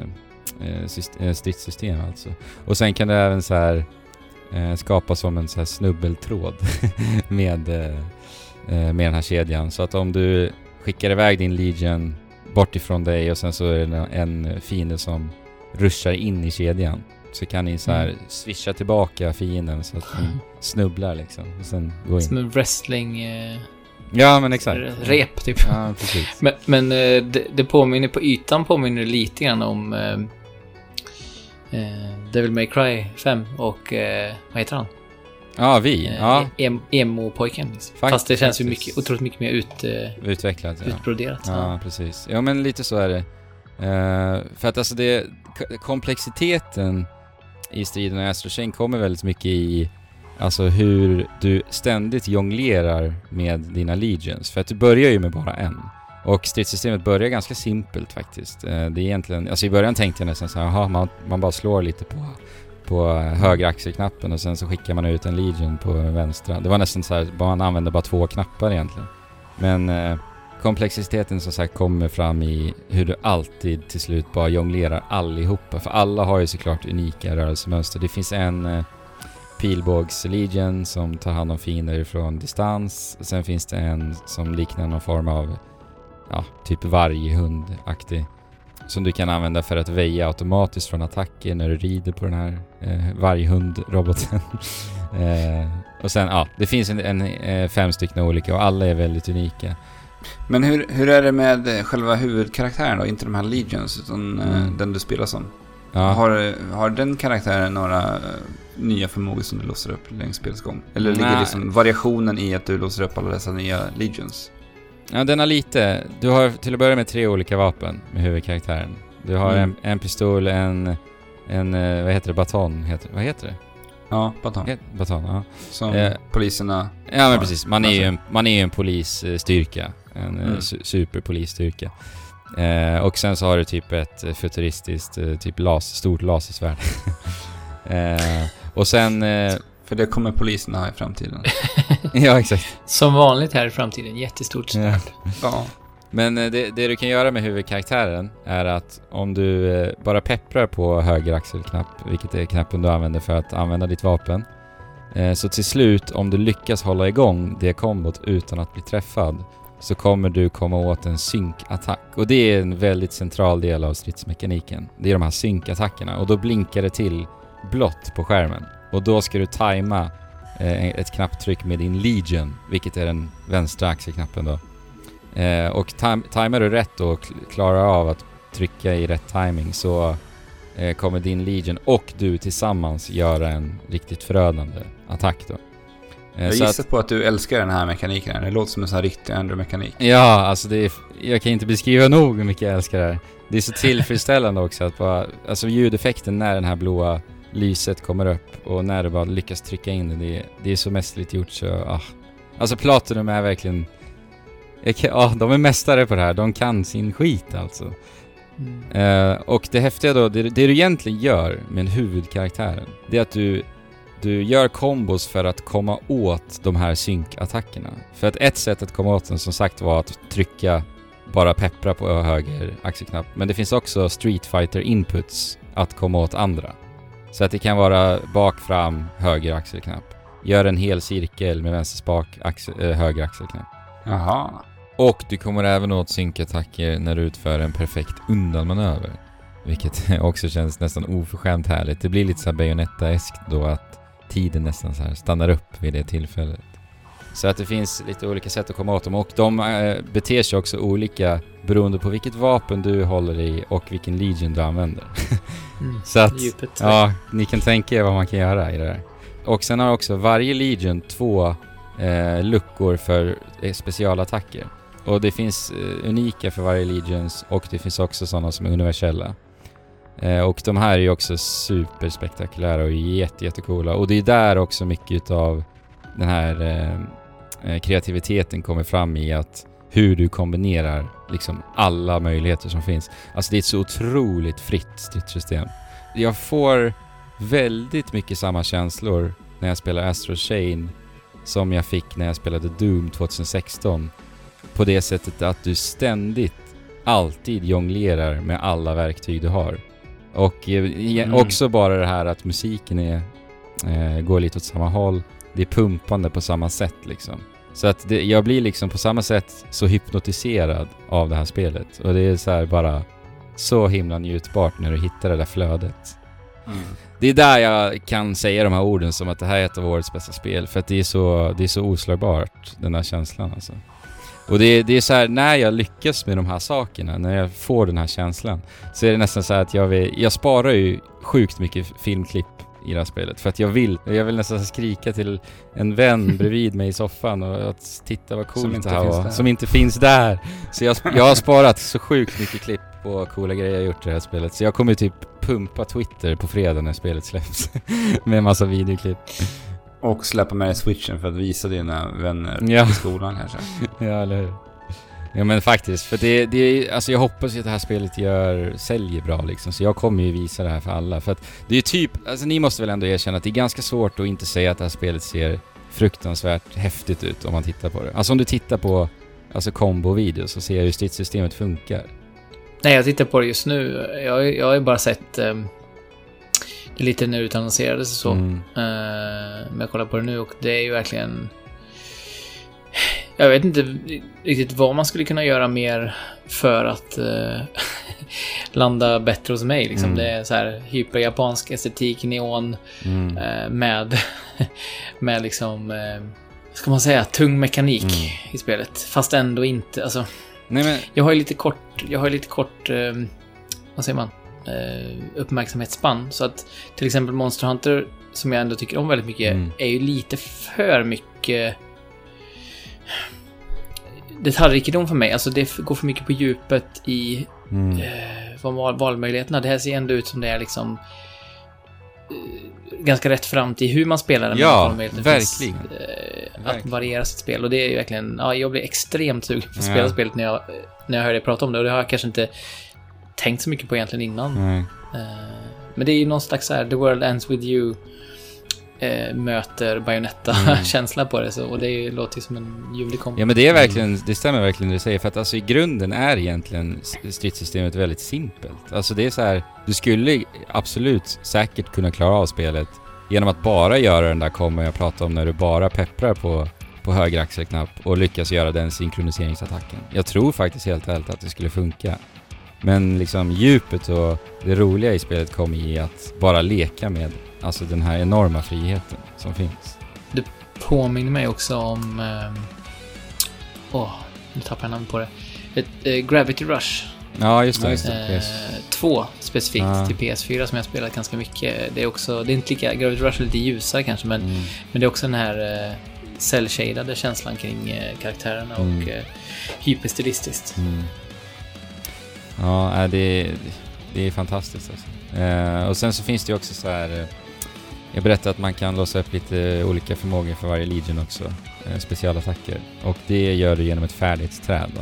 eh, eh, stridssystem alltså. Och sen kan det även så här eh, skapas som en så här snubbeltråd med, eh, med den här kedjan. Så att om du skickar iväg din Legion bort ifrån dig och sen så är det en fiende som ruschar in i kedjan. Så kan ni så här Mm. swisha tillbaka fienden så att den snubblar liksom. Och sen gå in. Som en wrestling... Eh, Ja men exakt. rep, typ. Ja precis. Men, men eh, det, det påminner på ytan påminner lite grann om eh, eh, Devil May Cry 5 och eh, vad heter han? Ja vi. Eh, Ja. em, Emo-pojken. Liksom. Fast det känns ju mycket, otroligt mycket mer ut, eh, Utvecklat ja. utbroderat. Ja, precis. Ja, men lite så är det. Eh, för att alltså det, komplexiteten i striden i Astro Chain kommer väldigt mycket i alltså hur du ständigt jonglerar med dina legions. För att du börjar ju med bara en. Och stridssystemet börjar ganska simpelt faktiskt. Det är egentligen, alltså i början tänkte jag nästan så här, jaha, man, man bara slår lite på, på högra axelknappen och sen så skickar man ut en legion på vänstra. Det var nästan så här, man använde bara två knappar egentligen. Men eh, komplexiteten som sagt kommer fram i hur du alltid till slut bara jonglerar allihopa. För alla har ju såklart unika rörelsemönster. Det finns en eh, pilbågs-legion som tar hand om fiender från distans. Sen finns det en som liknar någon form av, ja, typ varghund-aktig. Som du kan använda för att väja automatiskt från attacker när du rider på den här eh, varghund-roboten. eh, och sen, ja, det finns en, en, eh, fem stycken olika och alla är väldigt unika. Men hur, hur är det med eh, själva huvudkaraktären då? Inte de här Legions, utan eh, Mm. den du spelar som. Ja. Har, har den karaktären några nya förmågor som du låser upp längs spelets gång? Eller ligger Nej. liksom variationen i att du låser upp alla dessa nya Legions? Ja, den har lite. Du har till att börja med tre olika vapen med huvudkaraktären. Du har Mm. en, en pistol, en, en, eh, vad heter det, baton? Heter, vad heter det? Ja, baton. Het, baton, ja. Som Eh. poliserna... Ja men precis, man är ju alltså. en, man är en polisstyrka. En eh, Mm. su- superpolisstyrka. Eh, och sen så har du typ ett futuristiskt, eh, typ las, stort lasersvärd. eh, och sen, För det kommer poliserna ha i framtiden. ja exakt. Som vanligt här i framtiden, jättestort Ja. svärd. ja. Men eh, det, det du kan göra med huvudkaraktären är att om du eh, bara pepprar på höger axelknapp, vilket är knappen du använder för att använda ditt vapen, eh, så till slut, om du lyckas hålla igång det kombot utan att bli träffad, så kommer du komma åt en synkattack. Och det är en väldigt central del av stridsmekaniken. Det är de här synkattackerna och då blinkar det till blått på skärmen. Och då ska du tajma eh, ett knapptryck med din Legion, vilket är den vänstra axelknappen då. Eh, och tam- tajmar du rätt och kl- klarar av att trycka i rätt timing så eh, kommer din Legion och du tillsammans göra en riktigt förödande attack då. Eh, Jag gissar på att du älskar den här mekaniken. Det låter som en sån här riktig Andrew-mekanik. Ja, alltså det är, jag kan inte beskriva nog hur mycket jag älskar det här. Det är så tillfredsställande också att bara, alltså ljudeffekten när den här blåa lyset kommer upp och när du bara lyckas trycka in det, det, är- det är så mästerligt gjort så, ah. Alltså Platinum är verkligen, kan, ah, de är mästare på det här, de kan sin skit alltså. Mm. Eh, och det häftiga då, det, det du egentligen gör med huvudkaraktären, det är att du, du gör kombos för att komma åt de här synkattackerna. För att ett sätt att komma åt den som sagt var att trycka, bara peppra på höger axelknapp. Men det finns också Street Fighter inputs att komma åt andra. Så att det kan vara bak, fram, höger axelknapp. Gör en hel cirkel med vänster spak, axel, äh, höger axelknapp. Jaha. Och du kommer även åt synkattacker när du utför en perfekt undanmanöver. Vilket också känns nästan oförskämt härligt. Det blir lite så här Bayonetta-eskt då att tiden nästan så här stannar upp vid det tillfället. Så att det finns lite olika sätt att komma åt dem och de eh, beter sig också olika beroende på vilket vapen du håller i och vilken legion du använder. Mm. Så att, Djupet. ja, ni kan tänka er vad man kan göra i det där. Och sen har också varje legion två eh, luckor för eh, specialattacker. Och det finns eh, unika för varje legions och det finns också sådana som är universella. Eh, och de här är ju också superspektakulära och jätte, jättecoola. Och det är där också mycket utav den här eh, kreativiteten kommer fram i att hur du kombinerar liksom alla möjligheter som finns. Alltså det är ett så otroligt fritt stridssystem. Jag får väldigt mycket samma känslor när jag spelar Astro Chain som jag fick när jag spelade Doom 2016. På det sättet att du ständigt, alltid jonglerar med alla verktyg du har. Och eh, Mm. också bara det här att musiken är, eh, går lite åt samma håll. Det är pumpande på samma sätt liksom. Så att det, jag blir liksom på samma sätt så hypnotiserad av det här spelet. Och det är så här bara så himla njutbart när du hittar det där flödet. Mm. Det är där jag kan säga de här orden som att det här är ett av årets bästa spel. För att det är så, det är så oslagbart, den där känslan alltså. Och det, är- det är så här, när jag lyckas med de här sakerna, när jag får den här känslan, så är det nästan så här att jag vill, jag sparar ju sjukt mycket filmklipp i det här spelet. För att jag vill, jag vill nästan skrika till en vän bredvid mig i soffan och att titta vad coolt det här var. Som inte finns där. Så jag, jag har sparat så sjukt mycket klipp på coola grejer jag gjort i det här spelet. Så jag kommer typ pumpa Twitter på fredag när spelet släpps. med en massa videoklipp. Och släppa med dig switchen för att visa dina vänner Ja. i skolan kanske. Ja, eller hur? Ja men faktiskt, för det, det är, alltså jag hoppas ju att det här spelet gör, säljer bra liksom, så jag kommer ju visa det här för alla. För att det är typ, alltså ni måste väl ändå erkänna att det är ganska svårt att inte säga att det här spelet ser fruktansvärt häftigt ut om man tittar på det. Alltså om du tittar på, alltså combo-videos så ser hur stridssystemet funkar. Nej, jag tittar på det just nu. Jag, jag har ju bara sett um, det lite när det utannonserades och så. Mm. Eh, men jag kollar på det nu och det är ju verkligen... Jag vet inte riktigt vad man skulle kunna göra mer för att eh, landa bättre hos mig. Liksom. Mm. Det är så här hyperjapansk estetik, neon, Mm. eh, med, med liksom, eh, ska man säga, tung mekanik Mm. i spelet. Fast ändå inte, alltså. Nej men, Jag har ju lite kort, jag har ju lite kort, eh, vad säger man, eh, uppmärksamhetsspann. Så att till exempel Monster Hunter, som jag ändå tycker om väldigt mycket, Mm. är ju lite för mycket detaljrikedom för mig. Alltså det går för mycket på djupet i mm. eh, val- valmöjligheterna. Det här ser ändå ut som det är liksom eh, ganska rätt fram till hur man spelar den. Ja, valmöjligheten finns, verkligen. eh, att Verkligen. variera sitt spel. Och det är ju verkligen, ja, jag blir extremt sugen på att Ja. spela spelet när jag, när jag hör dig prata om det. Och det har jag kanske inte tänkt så mycket på egentligen innan. Eh, men det är ju någon slags så här, the world ends with you eh, möter Bayonetta-känsla Mm. på det. Så, och det låter ju som en ljuvlig kombo. Ja men det är verkligen, det stämmer verkligen det du säger för att alltså i grunden är egentligen stridssystemet väldigt simpelt. Alltså det är så här, du skulle absolut säkert kunna klara av spelet genom att bara göra den där kombo jag pratade om när du bara pepprar på, på höger axelknapp och lyckas göra den synkroniseringsattacken. Jag tror faktiskt helt ärligt att det skulle funka. Men liksom djupet och det roliga i spelet kommer i att bara leka med alltså den här enorma friheten som finns. påminner mig också om... ehm, Åh, nu tappar jag namn på det. Ett, eh, Gravity Rush. Ja just det. Just det. Eh, två specifikt Ja. till PS4 som jag spelat ganska mycket. Det är också, det är inte lika, Gravity Rush är lite ljusare kanske, men, Mm. men det är också den här eh, cell-shadade känslan kring eh, karaktärerna Mm. och eh, hyperstilistiskt. Mm. Ja, nej, det, det är fantastiskt alltså. Eh, och sen så finns det ju också så här... Jag berättade att man kan låsa upp lite olika förmågor för varje Legion också. Eh, specialattacker. Och det gör du genom ett färdighetsträd då.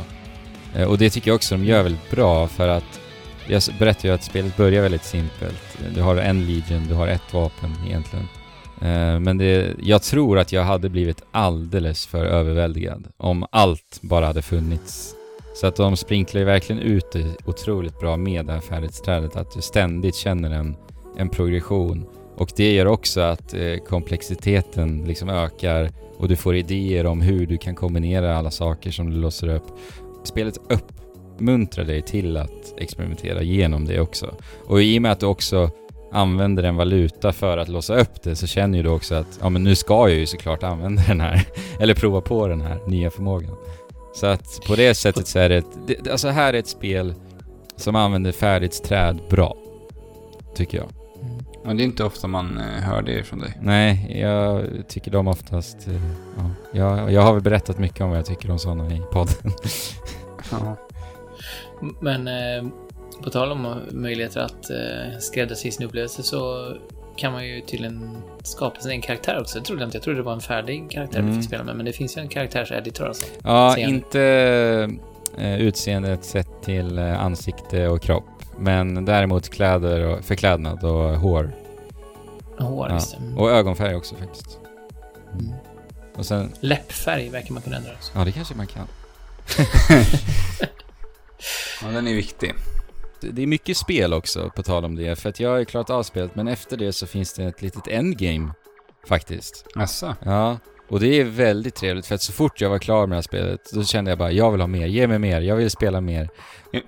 Eh, och det tycker jag också de gör väldigt bra för att jag berättade ju att spelet börjar väldigt simpelt. Du har en Legion, du har ett vapen egentligen. Eh, Men det, jag tror att jag hade blivit alldeles för överväldigad om allt bara hade funnits så att de sprinklar ju verkligen ut det otroligt bra med det här färdighetsträdet. Att du ständigt känner en, en progression. Och det gör också att eh, komplexiteten liksom ökar och du får idéer om hur du kan kombinera alla saker som du låser upp. Spelet uppmuntrar dig till att experimentera genom det också. Och i och med att du också använder en valuta för att låsa upp det så känner ju du också att ja men nu ska jag ju såklart använda den här. Eller prova på den här nya förmågan. Så att på det sättet så är det, ett, det alltså här är ett spel som använder färdighetsträd bra. Tycker jag. Mm. Men det är inte ofta man eh, hör det från dig. Nej, jag tycker de oftast... eh, Ja, jag, jag har väl berättat mycket om vad jag tycker om sådana i podden. Ja. Men eh, på tal om möjligheter att eh, skräddarsy sin upplevelse så kan man ju tydligen skapa sin egen karaktär också. Det trodde jag inte. Jag trodde det var en färdig karaktär vi Mm. fick spela med. Men det finns ju en karaktärseditor alltså. Ja, inte eh, utseendet sett till eh, ansikte och kropp. Men däremot kläder och förklädnad och hår. Hår, Ja. just det. Mm. Och ögonfärg också faktiskt. Mm. Och sen, Läppfärg verkar man kunna ändra också. ja det kanske man kan. ja, den är viktig. Det är mycket spel också, på tal om det. För att jag har ju klarat av spelet, men efter det så finns det ett litet endgame. Faktiskt. Jaså? Ja. Och det är väldigt trevligt, för att så fort jag var klar med det här spelet, då kände jag bara, jag vill ha mer, ge mig mer, jag vill spela mer.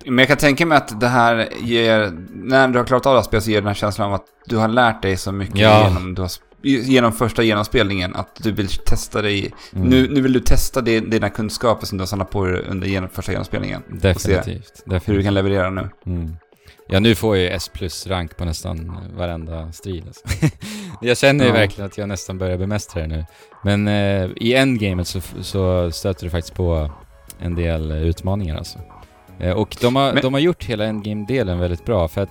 Men jag kan tänka mig att det här ger, när du har klarat av det här spelet så ger den här känslan av att du har lärt dig så mycket Ja. genom, du har, genom första genomspelningen. Att du vill testa dig, Mm. nu, nu vill du testa det, dina kunskaper som du har samlat på dig under genom, första genomspelningen. Definitivt. Hur du definitivt. kan leverera nu. Mm. Ja, nu får jag ju S plus rank på nästan varenda strid alltså. Jag känner ju Ja. verkligen att jag nästan börjar bemästra det nu. Men eh, i endgamet så, så stöter du faktiskt på en del utmaningar alltså. Eh, och de har, Men- de har gjort hela endgame-delen väldigt bra för att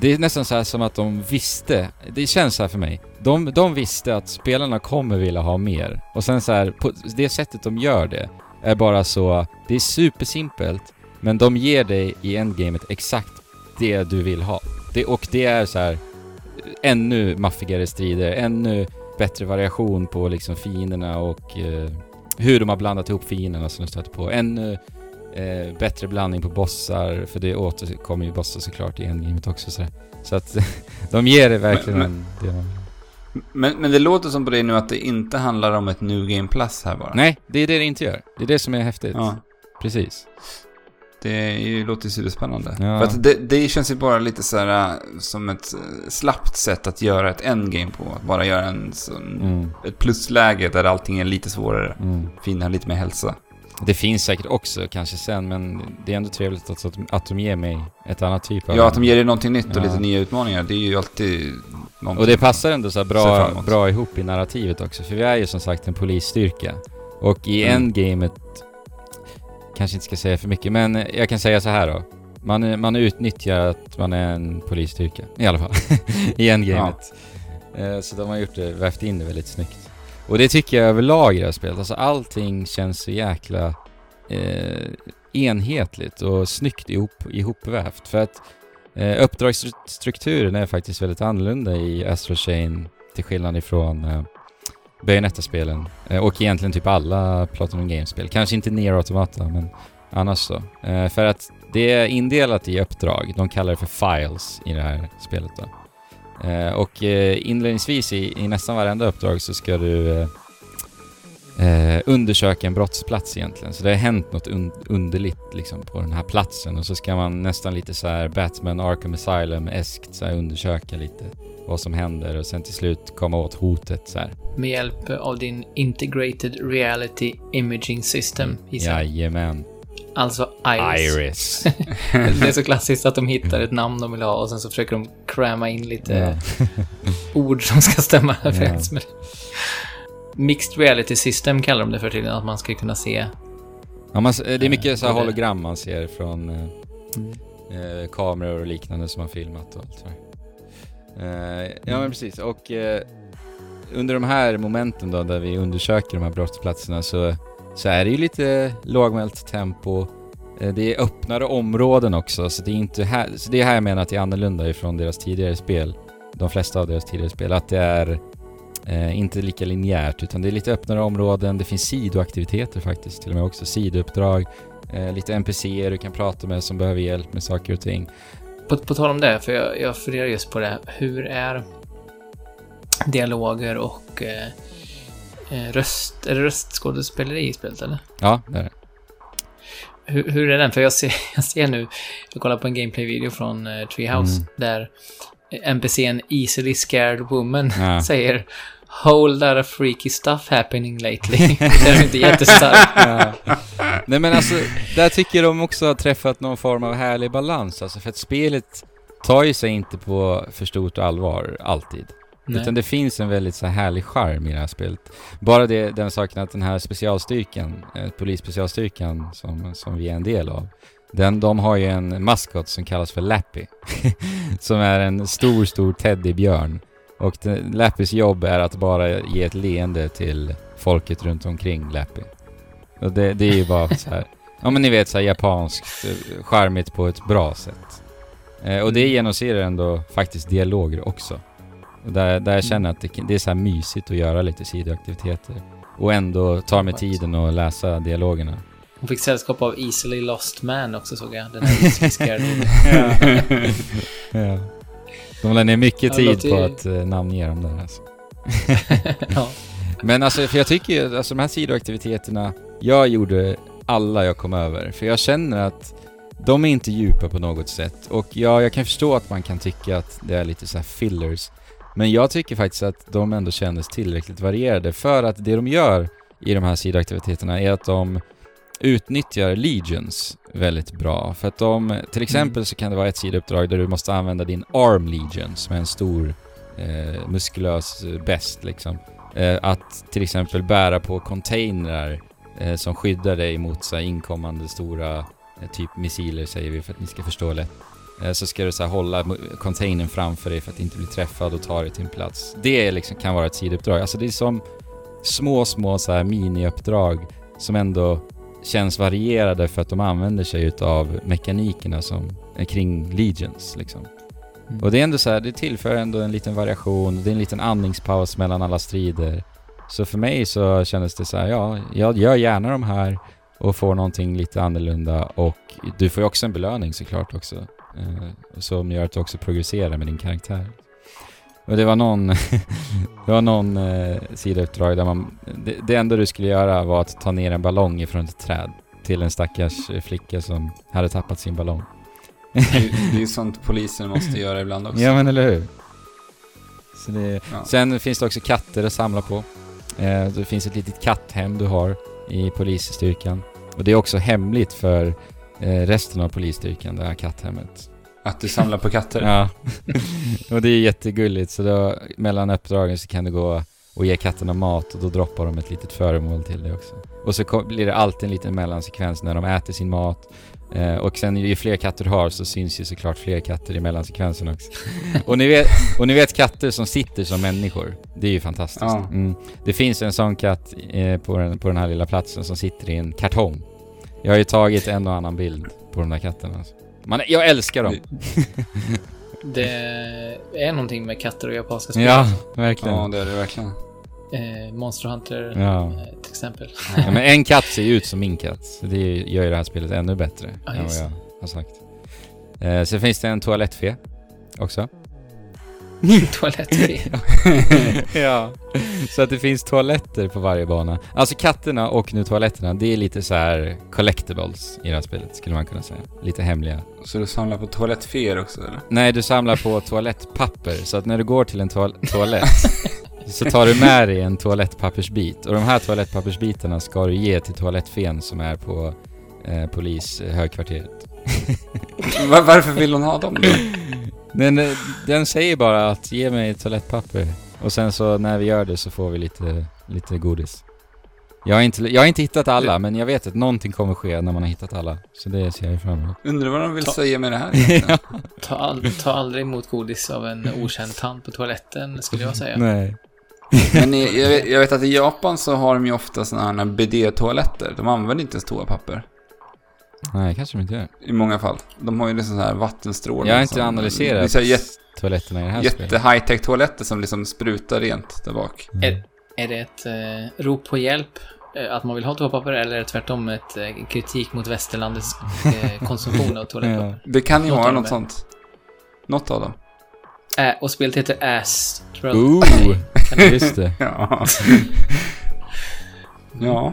det är nästan så här som att de visste, det känns så här för mig. De, de visste att spelarna kommer vilja ha mer. Och sen så här, på det sättet de gör det är bara så, det är supersimpelt men de ger dig i endgamet exakt det du vill ha. Det, och det är så här ännu maffigare strider, ännu bättre variation på liksom fienderna och eh, hur de har blandat ihop fienderna som du stöter på. Ännu eh, bättre blandning på bossar, för det återkommer ju bossar såklart i endgamet också. Så, så att de ger det verkligen Men- en... Det, Men, men det låter som på dig nu att det inte handlar om ett New Game Plus här bara. nej, det är det det inte gör. Det är det som är häftigt. Ja. Precis. Det är ju, låter ju superspännande. Ja. För att det, det känns ju bara lite så här äh, som ett äh, slappt sätt att göra ett endgame på. Att bara göra en sån, Mm, ett plusläge där allting är lite svårare. mm. Fienden har lite mer hälsa. Det finns säkert också kanske sen, men det är ändå trevligt att, att, att de ger mig ett annat typ av... Ja, att de ger dig någonting nytt och Ja. lite nya utmaningar. Det är ju alltid. Och det passar ändå så bra, bra ihop i narrativet också, för vi är ju som sagt en polisstyrka. Och i Mm. endgamet, kanske inte ska säga för mycket, men jag kan säga så här då. Man, man utnyttjar att man är en polisstyrka, i alla fall, i endgamet. Eh, Så de har gjort det, vävt in det väldigt snyggt. Och det tycker jag överlag i det här spelet, alltså allting känns så jäkla eh, enhetligt och snyggt ihop, ihopvävt. För att eh, uppdragsstrukturen är faktiskt väldigt annorlunda i Astral Chain Till skillnad ifrån eh, Bayonetta-spelen. Eh, och egentligen typ alla Platinum Games-spel. Kanske inte Nier Automata, men annars så. Eh, för att det är indelat i uppdrag. De kallar det för files i det här spelet då. Eh, och inledningsvis i, i nästan varenda uppdrag så ska du eh, undersöka en brottsplats egentligen. Så det har hänt något un underligt liksom på den här platsen och så ska man nästan lite så här Batman Arkham Asylum-eskt så här undersöka lite vad som händer och sen till slut komma åt hotet så här. Med hjälp av din Integrated Reality Imaging System, gissar jag. Jajamän. Alltså Iris. Iris. Det är så klassiskt att de hittar ett namn de vill ha och sen så försöker de cramma in lite Ja. ord som ska stämma överens med det. Mixed Reality System kallar de det för tydligen, att man ska kunna se... Ja, man, s- det är mycket så hologram man ser från eh, Mm. eh, kameror och liknande som har filmat och allt. Eh, ja men precis, och eh, under de här momenten då där vi undersöker de här brottsplatserna så, så är det ju lite lågmält tempo. Eh, det är öppnare områden också, så det är inte här, så det är här jag menar att det är annorlunda ifrån deras tidigare spel. De flesta av deras tidigare spel, att det är eh, inte lika linjärt utan det är lite öppnare områden, det finns sidoaktiviteter faktiskt till och med också, sidouppdrag, eh, lite NPCer du kan prata med som behöver hjälp med saker och ting. På, på tal om det, för jag, jag funderar just på det. Hur är dialoger och eh, eh, röst... Är det röstskådespeleri i spelet, eller? Ja, det är det. Hur, hur är den? För jag ser, jag ser nu, jag kollar på en gameplay-video från eh, Treehouse, Mm. där NPCn Easily Scared Woman Ja. säger Whole lot of freaky stuff happening lately. det är inte jättestarkt. Ja. Nej men alltså, där tycker de också har träffat någon form av härlig balans alltså för att spelet tar ju sig inte på för stort allvar alltid. Utan Nej. det finns en väldigt så här härlig charm i det här spelet. Bara det, den saken att den här specialstyrkan, eh, polisspecialstyrkan som, som vi är en del av, den, de har ju en maskot som kallas för Lappy. som är en stor, stor teddybjörn. Och det, Lappys jobb är att bara ge ett leende till folket runt omkring Lappy. Och det, det är ju bara så här. Ja men ni vet så här japanskt, eh, charmigt på ett bra sätt. Eh, och det genomsyrar ändå faktiskt dialoger också. Där, där jag känner att det, det är så här mysigt att göra lite sidoaktiviteter. Och ändå ta mig tiden att läsa dialogerna. Hon fick sällskap av Easily Lost Man också såg jag. Den här Scared Woman. ja. De la ner mycket tid på att eh, namnge dem där alltså. ja. Men alltså, för jag tycker ju, alltså de här sidoaktiviteterna, jag gjorde alla jag kom över. För jag känner att de är inte djupa på något sätt. Och ja, jag kan förstå att man kan tycka att det är lite så här fillers. Men jag tycker faktiskt att de ändå kändes tillräckligt varierade. För att det de gör i de här sidoaktiviteterna är att de utnyttjar legions väldigt bra. För att de, till exempel så kan det vara ett sidouppdrag där du måste använda din arm legion som är en stor eh, muskulös eh, best liksom. Eh, att till exempel bära på containrar eh, som skyddar dig mot så här, inkommande stora eh, typ missiler säger vi för att ni ska förstå lätt. Eh, så ska du så här, hålla containern framför dig för att inte bli träffad och ta dig till en plats. Det liksom, kan vara ett sidouppdrag. Alltså det är som små, små så här miniuppdrag som ändå känns varierade för att de använder sig utav mekanikerna som är kring Legions liksom. Och det är ändå så här, det tillför ändå en liten variation, det är en liten andningspaus mellan alla strider. Så för mig så kändes det så här, ja, jag gör gärna de här och får någonting lite annorlunda och du får ju också en belöning såklart också. Eh, som gör att du också progresserar med din karaktär. Och det var någon, det var någon eh, sidouppdrag där man, det, det enda du skulle göra var att ta ner en ballong ifrån ett träd till en stackars eh, flicka som hade tappat sin ballong. Det är det är ju sånt polisen måste göra ibland också. Ja men eller hur? Så det, Ja. Sen finns det också katter att samla på. Eh, det finns ett litet katthem du har i polisstyrkan. Och det är också hemligt för eh, resten av polisstyrkan, det här katthemmet. Att du samlar på katter. Ja. och det är jättegulligt, så då mellan uppdragen så kan du gå och ge katterna mat och då droppar de ett litet föremål till dig också. Och så blir det alltid en liten mellansekvens när de äter sin mat. Eh, och sen ju fler katter du har så syns ju såklart fler katter i mellansekvensen också. och, ni vet, och ni vet katter som sitter som människor. Det är ju fantastiskt. Ja. Mm. Det finns en sån katt eh, på, den, på den här lilla platsen som sitter i en kartong. Jag har ju tagit en och annan bild på de där katterna. Alltså. Man, jag älskar dem. Det är någonting med katter och japanska spel. Ja, verkligen. Ja, det är det verkligen. Eh, Monster Hunter Ja. eh, till exempel. Ja, men en katt ser ju ut som min katt. Det gör ju det här spelet ännu bättre Ja, än vad jag har sagt. Eh, sen finns det en toalettfe också. Toalettfri. ja. Så att det finns toaletter på varje bana. Alltså katterna och nu toaletterna, det är lite så här collectibles i det här spelet skulle man kunna säga. Lite hemliga. Så du samlar på toalettfer också eller? Nej, du samlar på toalettpapper. Så att när du går till en toal- toalett så tar du med dig en toalettpappersbit. Och de här toalettpappersbitarna ska du ge till toalettfen som är på eh, polishögkvarteret. Var, varför vill hon ha dem då? Den, eh, den säger bara att ge mig toalettpapper. Och sen så när vi gör det så får vi lite, lite godis. Jag har, inte, jag har inte hittat alla, men jag vet att någonting kommer ske när man har hittat alla. Så det ser jag fram emot. Undrar vad de vill Ta- säga med det här egentligen? Ta, all, ta aldrig emot godis av en okänd tant på toaletten, skulle jag säga. Nej. Men i, jag, vet, jag vet att i Japan så har de ju ofta sådana här BD-toaletter. De använder inte ens toapapper. Nej, kanske de inte gör. I många fall. De har ju liksom så här vattenstrålar. Jag har inte som- analyserat Det är så här jätte, toaletterna i det här jätte spelet. high-tech toaletter som liksom sprutar rent där bak. Är, är det ett eh, rop på hjälp? eh, Att man vill ha toapapper eller är det tvärtom ett eh, kritik mot västerlandets eh, konsumtion av toalettpapper? Det kan ju Något vara något sånt. Något av dem. Äh, och spelet heter Astral. Ooh! Kan du- Just det. Ja. ja.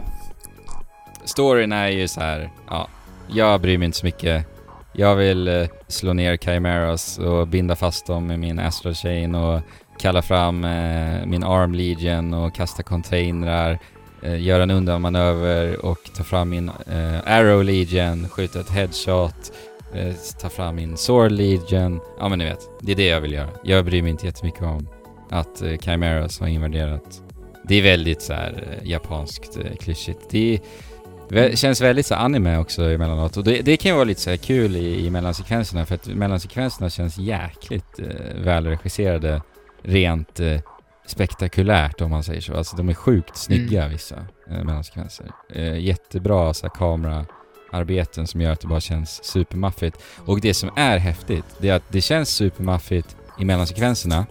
Storyn är ju så här, ja, jag bryr mig inte så mycket. Jag vill eh, slå ner Chimeras och binda fast dem med min Astral Chain och kalla fram eh, min Arm Legion och kasta containrar, eh, göra en undanmanöver och ta fram min eh, Arrow Legion, skjuta ett headshot, eh, ta fram min Sword Legion. Ja men ni vet, det är det jag vill göra. Jag bryr mig inte jättemycket om att eh, Chimeras har invaderat. Det är väldigt så här eh, japanskt eh, klyschigt. Det är, Vä- känns väldigt så anime också emellanåt och det, det kan ju vara lite så kul i, i mellansekvenserna för att mellansekvenserna känns jäkligt eh, välregisserade rent eh, spektakulärt om man säger så. Alltså de är sjukt snygga vissa eh, mellansekvenser. Eh, jättebra så här, kameraarbeten som gör att det bara känns supermaffigt. Och det som är häftigt, det är att det känns supermaffigt i mellansekvenserna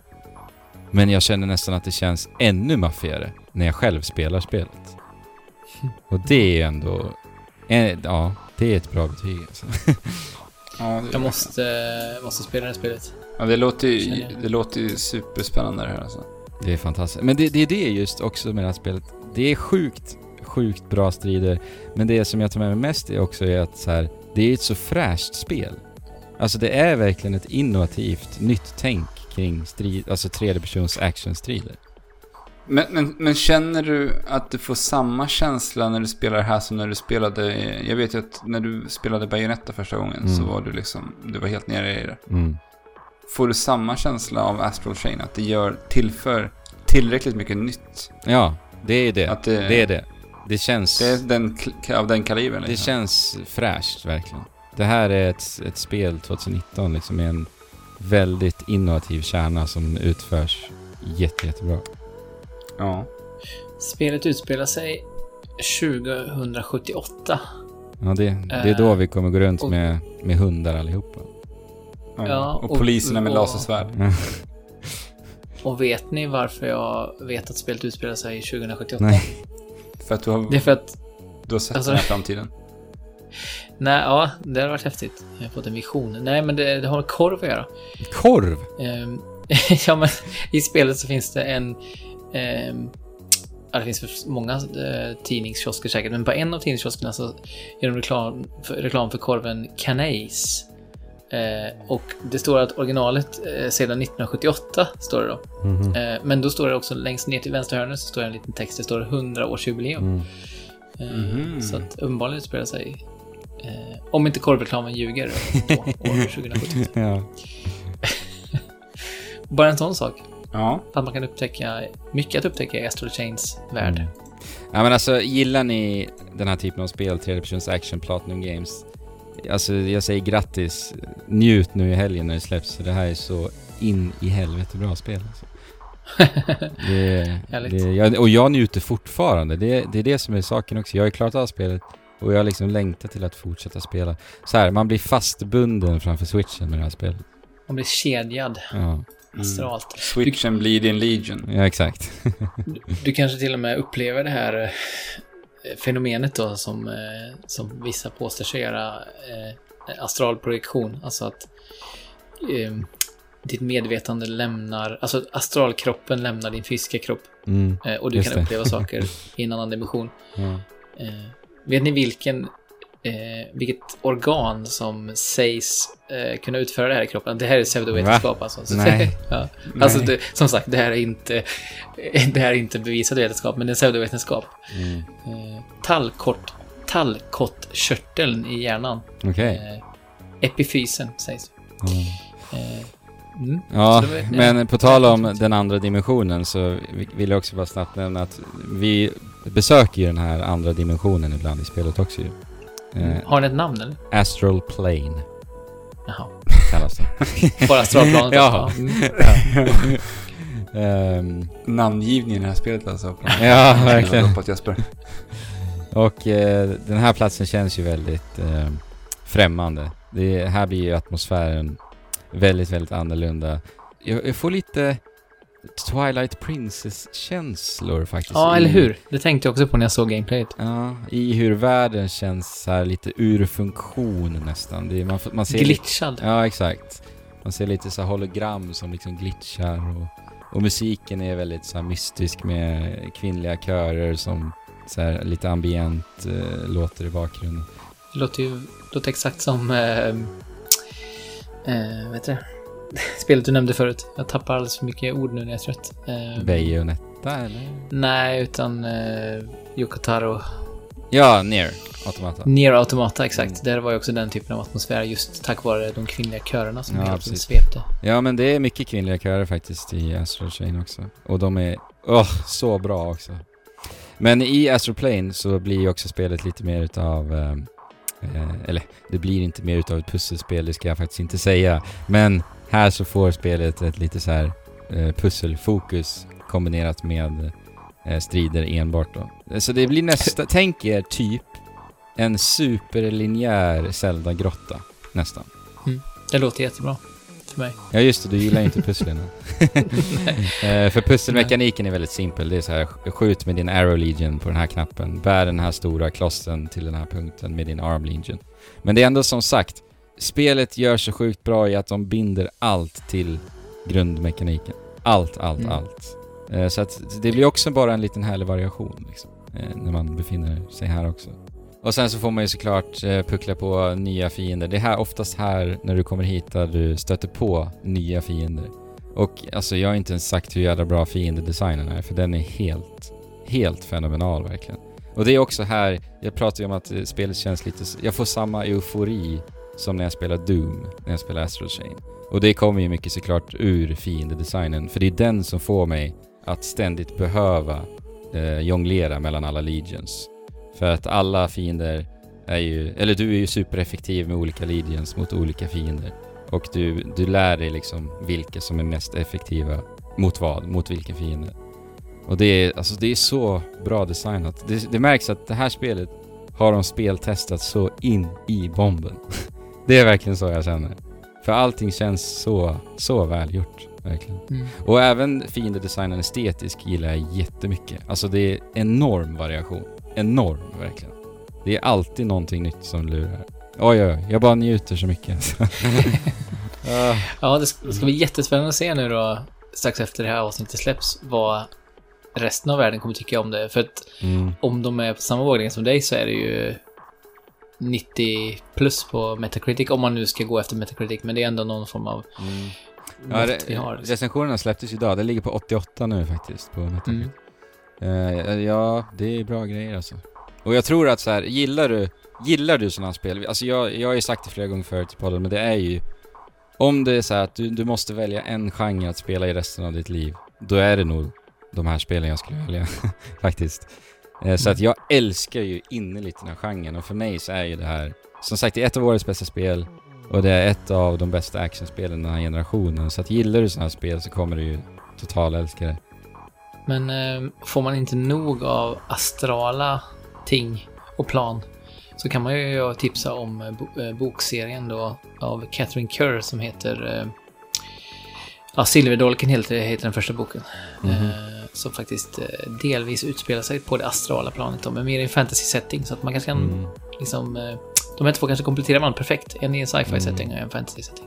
men jag känner nästan att det känns ännu maffigare när jag själv spelar spelet. Och det är ju ändå... Eh, ja, det är ett bra betyg alltså. ja Jag måste, måste spela det här spelet. Ja, det låter ju, det låter ju superspännande det här alltså. Det är fantastiskt. Men det, det är det just också med det här spelet. Det är sjukt, sjukt bra strider. Men det som jag tar med mig mest är också är att så här, det är ett så fräscht spel. Alltså det är verkligen ett innovativt, nytt tänk kring strid, alltså tredje persons actionstrider. Men, men, men känner du att du får samma känsla när du spelar det här som när du spelade... Jag vet ju att när du spelade Bayonetta första gången Mm. så var du liksom... Du var helt nere i det. Mm. Får du samma känsla av Astral Chain? Att det gör, tillför tillräckligt mycket nytt? Ja, det är det. Att det, Det är det. Det känns... det är den, av den kalibern Det liksom. känns fräscht verkligen. Det här är ett, ett spel 2019 liksom med en väldigt innovativ kärna som utförs jätte, jättebra. Ja. Spelet utspelar sig 2078. Ja, det, det är då vi kommer gå runt och- med, med hundar allihopa. ja. Ja, och, och- poliserna med och- lasersvärd. Och vet ni varför jag vet att spelet utspelar sig 2078? Nej. För att du har, Det är för att... du har sett alltså- den här framtiden. Nej, ja, det hade varit häftigt. Jag har fått en vision. Nej, men det, det har med korv att göra. Korv! Ehm, ja, men i spelet så finns det en... ja, det finns för många eh, tidningskiosker säkert, men på en av tidningskioskerna så gör de reklam för, reklam för korven Canais. Eh, och det står att originalet eh, sedan 1978, står det då. Mhm. Eh, men då står det också längst ner till vänster hörnet så står det en liten text, det står 100-årsjubileum. Mm. Eh, Mhm. Så att uppenbarligen utspelar sig, eh, om inte korvreklamen ljuger, då, år 2078. Ja. Bara en sån sak. Ja. Att man kan upptäcka, mycket att upptäcka i Astral Chains värld. Mm. Ja men alltså, gillar ni den här typen av spel, tredjepersons action, Platinum Games? Alltså jag säger grattis, njut nu i helgen när det släpps, för det här är så in i helvete bra spel alltså. det, det, jag, Och jag njuter fortfarande, det, det är det som är saken också. Jag ju klarat av spelet och jag liksom längtat till att fortsätta spela. Så här, man blir fastbunden framför switchen med det här spelet. Man blir kedjad Ja, astralt. Switchen blir din legion. ja exakt. Du, du kanske till och med upplever det här eh, fenomenet då som, eh, som vissa påstår sig göra eh, astral projektion. Alltså att eh, ditt medvetande lämnar, alltså astralkroppen lämnar din fysiska kropp Mm. eh, och du Just kan det. uppleva saker i en annan dimension. Ja. Eh, vet ni vilken, eh, vilket organ som sägs eh, kunna utföra det här i kroppen? Det här är pseudovetenskap alltså. Så Nej. ja. Alltså, det, som sagt, det här är inte, det här är inte bevisad vetenskap, men det är pseudovetenskap. Mm. Eh, tallkott, tallkottkörteln i hjärnan. Okej. Eh, epifysen sägs. Ja. Eh, mm. Ja, var- men på tal om den andra dimensionen så vill jag också bara snabbt nämna att vi besöker ju den här andra dimensionen ibland i spelet också ju. Eh, Har ni ett namn eller? Astral Plane Jaha. kallas det. Bara astralplanet? Ja. Mm. Ehm, Namngivningen i det här spelet alltså. ja, verkligen. Hoppat Jesper. Och eh, den här platsen känns ju väldigt eh, främmande. Det här blir ju atmosfären väldigt, väldigt annorlunda. Jag, jag får lite Twilight Princess-känslor faktiskt. Ja, eller hur? Det tänkte jag också på när jag såg gameplayet. Ja, i hur världen känns här lite ur funktion nästan. Det man, man ser Glitchad. Ja, exakt. Man ser lite så hologram som liksom glitchar och, och musiken är väldigt så mystisk med kvinnliga körer som så lite ambient eh, låter i bakgrunden. Det låter ju låter exakt som... Eh, eh, vet du? Spelet du nämnde förut. Jag tappar alldeles för mycket ord nu när jag är trött. Eh, Bayonetta eller? Nej, utan eh, Yokotaro. Ja, Near Automata. Nier Automata, exakt. Mm. Där var ju också den typen av atmosfär just tack vare de kvinnliga körerna som Ja, svepte. Ja, men det är mycket kvinnliga körer faktiskt i Astral Chain också. Och de är, åh, så bra också. Men i Astral Plane så blir ju också spelet lite mer utav, eh, eh, eller det blir inte mer utav ett pusselspel, det ska jag faktiskt inte säga. Men här så får spelet ett lite så här eh, pusselfokus kombinerat med eh, strider enbart då. Så det blir nästa, tänk er typ en superlinjär Zelda-grotta, nästan. Det låter jättebra. För mig. Ja just det, du gillar ju inte pusslen. Eh, för pusselmekaniken är väldigt simpel. Det är så här, skjut med din Arrow Legion på den här knappen. Bär den här stora klossen till den här punkten med din Arm Legion. Men det är ändå som sagt, spelet gör så sjukt bra i att de binder allt till grundmekaniken. Allt, allt, Mm. allt. Eh, så att det blir också bara en liten härlig variation liksom, eh, när man befinner sig här också. Och sen så får man ju såklart eh, puckla på nya fiender. Det är här, oftast här när du kommer hit där du stöter på nya fiender. Och alltså jag har inte ens sagt hur jävla bra fiendedesignen är, för den är helt, helt fenomenal verkligen. Och det är också här, jag pratar ju om att spelet känns lite, jag får samma eufori som när jag spelar Doom, när jag spelar Astral Chain. Och det kommer ju mycket såklart ur fiendedesignen, för det är den som får mig att ständigt behöva eh, jonglera mellan alla legions. För att alla fiender är ju, eller du är ju supereffektiv med olika legions mot olika fiender. Och du, du lär dig liksom vilka som är mest effektiva mot vad, mot vilken fiende. Och det är, alltså det är så bra designat. Det, det märks att det här spelet har de speltestat så in i bomben. det är verkligen så jag känner. För allting känns så, så välgjort. Verkligen. Mm. Och även fiendedesignen estetisk gillar jag jättemycket. Alltså det är enorm variation. Enorm, verkligen. Det är alltid någonting nytt som lurar. Oj, oj, oj. Jag bara njuter så mycket. Ja, det ska, det ska bli jättespännande att se nu då, strax efter det här avsnittet släpps, vad resten av världen kommer tycka om det. För att Mm. om de är på samma våglängd som dig så är det ju 90 plus på Metacritic, om man nu ska gå efter Metacritic, men det är ändå någon form av Mm. Ja, re vi har. liksom. recensionerna släpptes idag. Det ligger på 88 nu faktiskt på Metacritic. Mm. Eh, ja, det är bra grejer alltså. Och jag tror att så här, gillar du, gillar du sådana spel? Alltså jag, jag har ju sagt det flera gånger förut i podden, men det är ju... Om det är så här att du, du måste välja en genre att spela i resten av ditt liv, då är det nog de här spelen jag skulle välja, faktiskt. Eh, så att jag älskar ju innerligt den här genren och för mig så är ju det här, som sagt, det är ett av årets bästa spel och det är ett av de bästa actionspelen den här generationen. Så att gillar du sådana här spel så kommer du ju total älska det. Men eh, får man inte nog av astrala ting och plan så kan man ju tipsa om eh, eh, bokserien då av Catherine Kerr som heter Ja, Silverdolken heter, heter den första boken. Mhm. Eh, som faktiskt eh, delvis utspelar sig på det astrala planet då, men mer i en fantasy-setting. Så att man kanske kan Mm. liksom... Eh, de här två kanske kompletterar varandra perfekt. En i en Mm. sci-fi-setting och en fantasy-setting.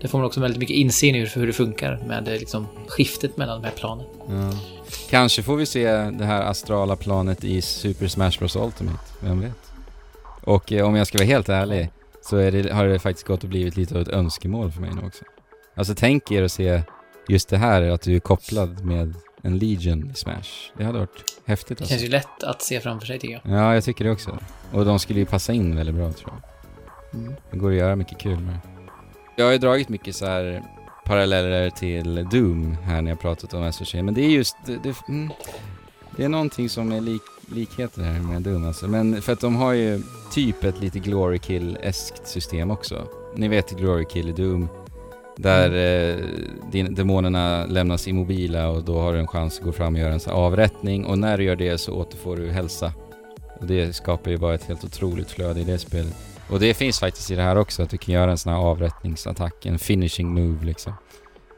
Det får man också väldigt mycket insyn i hur, det funkar med eh, liksom, skiftet mellan de här planen. Ja. Kanske får vi se det här astrala planet i Super Smash Bros Ultimate, vem vet? Och eh, om jag ska vara helt ärlig så är det, har det faktiskt gått och blivit lite av ett önskemål för mig nu också. Alltså tänk er att se just det här, att du är kopplad med en Legion i Smash. Det hade varit häftigt Det alltså. känns ju lätt att se framför sig tycker jag. Ja, jag tycker det också. Och de skulle ju passa in väldigt bra tror jag. Mm. Det går att göra mycket kul med. Jag har ju dragit mycket så här paralleller till Doom här när jag pratat om SOC, men det är just, det, det, mm, det är någonting som är lik, likheter här med Doom alltså. Men för att de har ju typ ett lite Glory Kill-eskt system också. Ni vet Glory Kill i Doom, där eh, din, demonerna lämnas immobila och då har du en chans att gå fram och göra en här avrättning och när du gör det så återfår du hälsa. Och det skapar ju bara ett helt otroligt flöde i det spelet. Och det finns faktiskt i det här också, att du kan göra en sån här avrättningsattack, en finishing move liksom.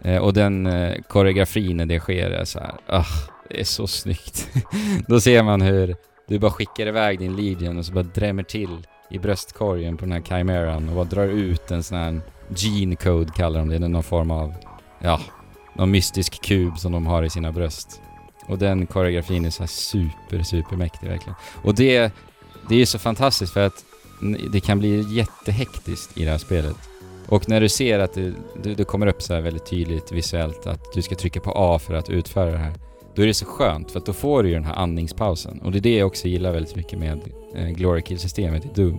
Eh, och den eh, koreografin när det sker är så här, ah, det är så snyggt. Då ser man hur du bara skickar iväg din Legion och så bara drämmer till i bröstkorgen på den här Chimeran och bara drar ut en sån här gene code kallar de det, det är någon form av, ja, någon mystisk kub som de har i sina bröst. Och den koreografin är så här super, super mäktig verkligen. Och det, det är ju så fantastiskt för att det kan bli jättehektiskt i det här spelet. Och när du ser att det, det, det kommer upp så här väldigt tydligt visuellt att du ska trycka på A för att utföra det här. Då är det så skönt för att då får du ju den här andningspausen. Och det är det jag också gillar väldigt mycket med eh, Glory Kill-systemet i Doom.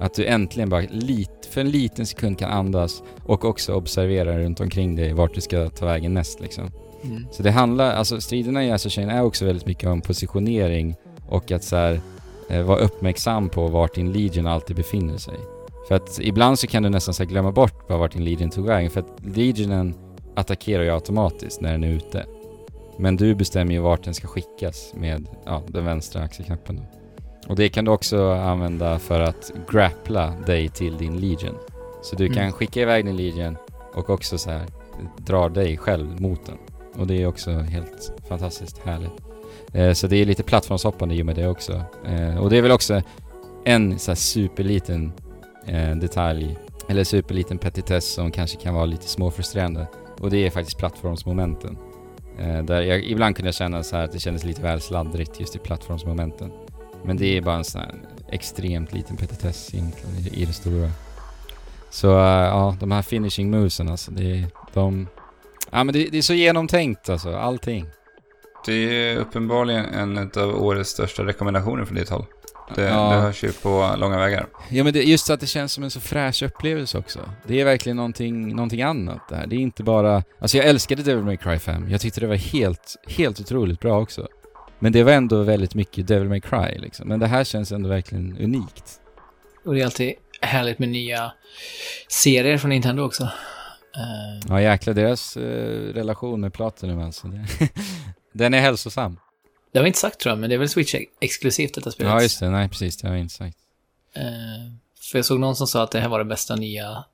Att du äntligen bara lit, för en liten sekund kan andas och också observera runt omkring dig vart du ska ta vägen näst liksom. Mm. Så det handlar, alltså striderna i Assassin är också väldigt mycket om positionering och att så här, eh, vara uppmärksam på vart din Legion alltid befinner sig. För att ibland så kan du nästan så glömma bort vart din Legion tog vägen för att Legionen attackerar ju automatiskt när den är ute. Men du bestämmer ju vart den ska skickas med ja, den vänstra axelknappen. Och det kan du också använda för att grappla dig till din Legion. Så du kan Mm. skicka iväg din Legion och också så här dra dig själv mot den. Och det är också helt fantastiskt härligt. Eh, så det är lite plattformshoppande i och med det också. Eh, och det är väl också en så här superliten eh, detalj, eller superliten petitess som kanske kan vara lite småfrustrerande. Och det är faktiskt plattformsmomenten. Eh, där jag, ibland kunde känna så här att det kändes lite väl sladdrigt just i plattformsmomenten. Men det är bara en sån här extremt liten petitess egentligen i, i det stora. Så eh, ja, de här finishing movesen alltså, det är, de... Ja men det, det är så genomtänkt alltså, allting. Det är uppenbarligen en av årets största rekommendationer från ditt håll. Det, Ja. det hörs ju på långa vägar. Ja men det, just att det känns som en så fräsch upplevelse också. Det är verkligen någonting, någonting annat där. Det är inte bara... Alltså jag älskade Devil May Cry 5. Jag tyckte det var helt, helt otroligt bra också. Men det var ändå väldigt mycket Devil May Cry liksom. Men det här känns ändå verkligen unikt. Och det är alltid härligt med nya serier från Nintendo också. Ja jäklar, deras eh, relation med Platinum alltså. Det, den är hälsosam. Det har vi inte sagt tror jag, men det är väl Switch-exklusivt detta spelet. Ja just det, nej precis, det har jag inte sagt. Eh, för jag såg någon som sa att det här var den bästa nya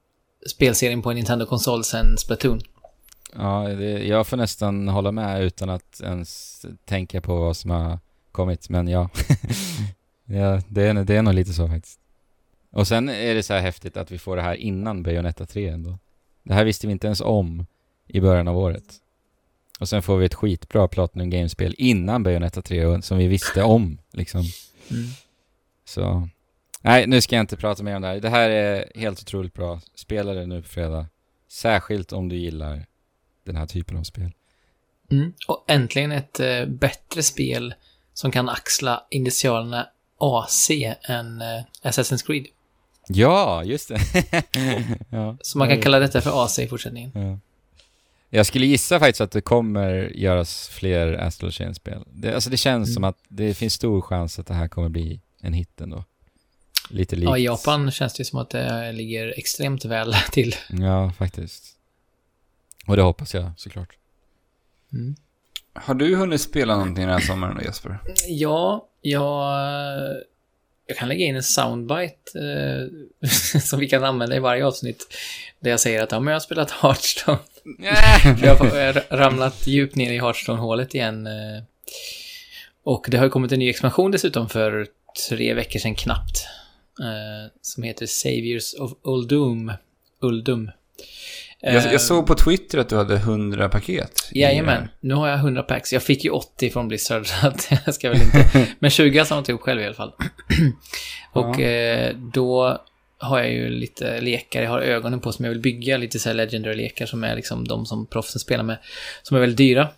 spelserien på en Nintendo-konsol sen Splatoon. Ja, det, jag får nästan hålla med utan att ens tänka på vad som har kommit, men ja. ja det, är, det är nog lite så faktiskt. Och sen är det så här häftigt att vi får det här innan Bayonetta 3 ändå. Det här visste vi inte ens om i början av året. Och sen får vi ett skitbra Platinum Games-spel innan Bayonetta 3 som vi visste om, liksom. Mm. Så... Nej, nu ska jag inte prata mer om det här. Det här är helt otroligt bra. Spela det nu på fredag. Särskilt om du gillar den här typen av spel. Mm. Och äntligen ett eh, bättre spel som kan axla initialerna AC än eh, Assassin's Creed. Ja, just det. ja. Så man kan kalla detta för AC i fortsättningen. Ja. Jag skulle gissa faktiskt att det kommer göras fler Astral Chain-spel. Det, alltså det känns Mm. som att det finns stor chans att det här kommer bli en hit ändå. Lite likt. Ja, i Japan känns det som att det ligger extremt väl till. Ja, faktiskt. Och det hoppas jag såklart. Mm. Har du hunnit spela någonting den här sommaren då, Jesper? Ja, jag... Jag kan lägga in en soundbite eh, som vi kan använda i varje avsnitt. Där jag säger att ja, men jag har spelat Hearthstone. För jag har ramlat djupt ner i Hearthstone-hålet igen. eh, Och det har ju kommit en ny expansion dessutom för tre veckor sedan knappt. eh, Som heter Saviors of Uldum. Uldum. Jag, Eh, jag såg på Twitter att du hade 100 paket. Jajamän, nu har jag 100 packs. Jag fick ju 80 från Blizzard, så att jag ska väl inte... Men 20 har jag samlat ihop själv i alla fall. Och eh, då har jag ju lite lekar, jag har ögonen på som jag vill bygga, lite så här legendary-lekar som är liksom de som proffsen spelar med, som är väldigt dyra.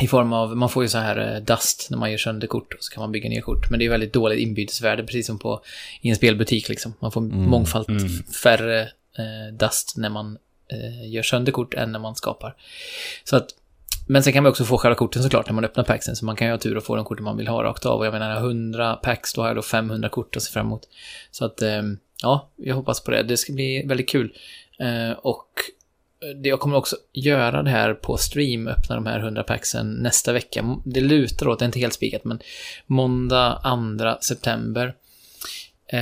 I form av, man får ju så här eh, dust när man gör sönder kort och så kan man bygga nya kort. Men det är väldigt dåligt inbytesvärde, precis som på, i en spelbutik liksom. Man får mångfalt mm. färre eh, dust när man eh, gör sönder kort än när man skapar. Så att, men sen kan man också få själva korten såklart när man öppnar packsen, så man kan ju ha tur och få de korten man vill ha rakt av. Och jag menar, 100 packs, då har jag då 500 kort att se fram emot. Så att, eh, ja, jag hoppas på det. Det ska bli väldigt kul. Eh, och det, jag kommer också göra det här på stream, öppna de här 100 packsen nästa vecka. Det lutar åt, det är inte helt spikat, men måndag 2 september. Eh,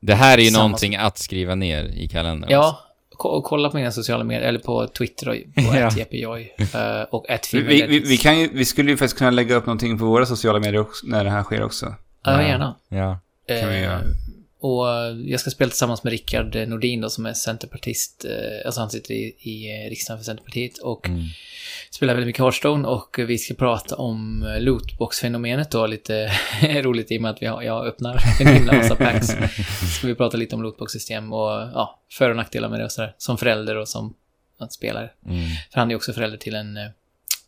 Det här är ju Samma- någonting att skriva ner i kalendern. Ja, ko- kolla på mina sociala medier, eller på Twitter och på Ja. @jpjoy eh, och Vi, vi, vi, vi, kan ju, vi skulle ju faktiskt kunna lägga upp någonting på våra sociala medier också, när det här sker också. Ja, gärna. Ja. Kan vi göra. Och jag ska spela tillsammans med Rickard Nordin då, som är centerpartist. eh, Alltså han sitter i, i eh, riksdagen för Centerpartiet och Mm. spelar väldigt mycket Hearthstone och vi ska prata om eh, lootbox-fenomenet då, lite roligt i och med att vi har, jag öppnar en himla massa packs. ska vi prata lite om lootbox-system och ja, för och nackdelar med det och sådär. Som förälder och som spelare. Mm. För han är också förälder till en...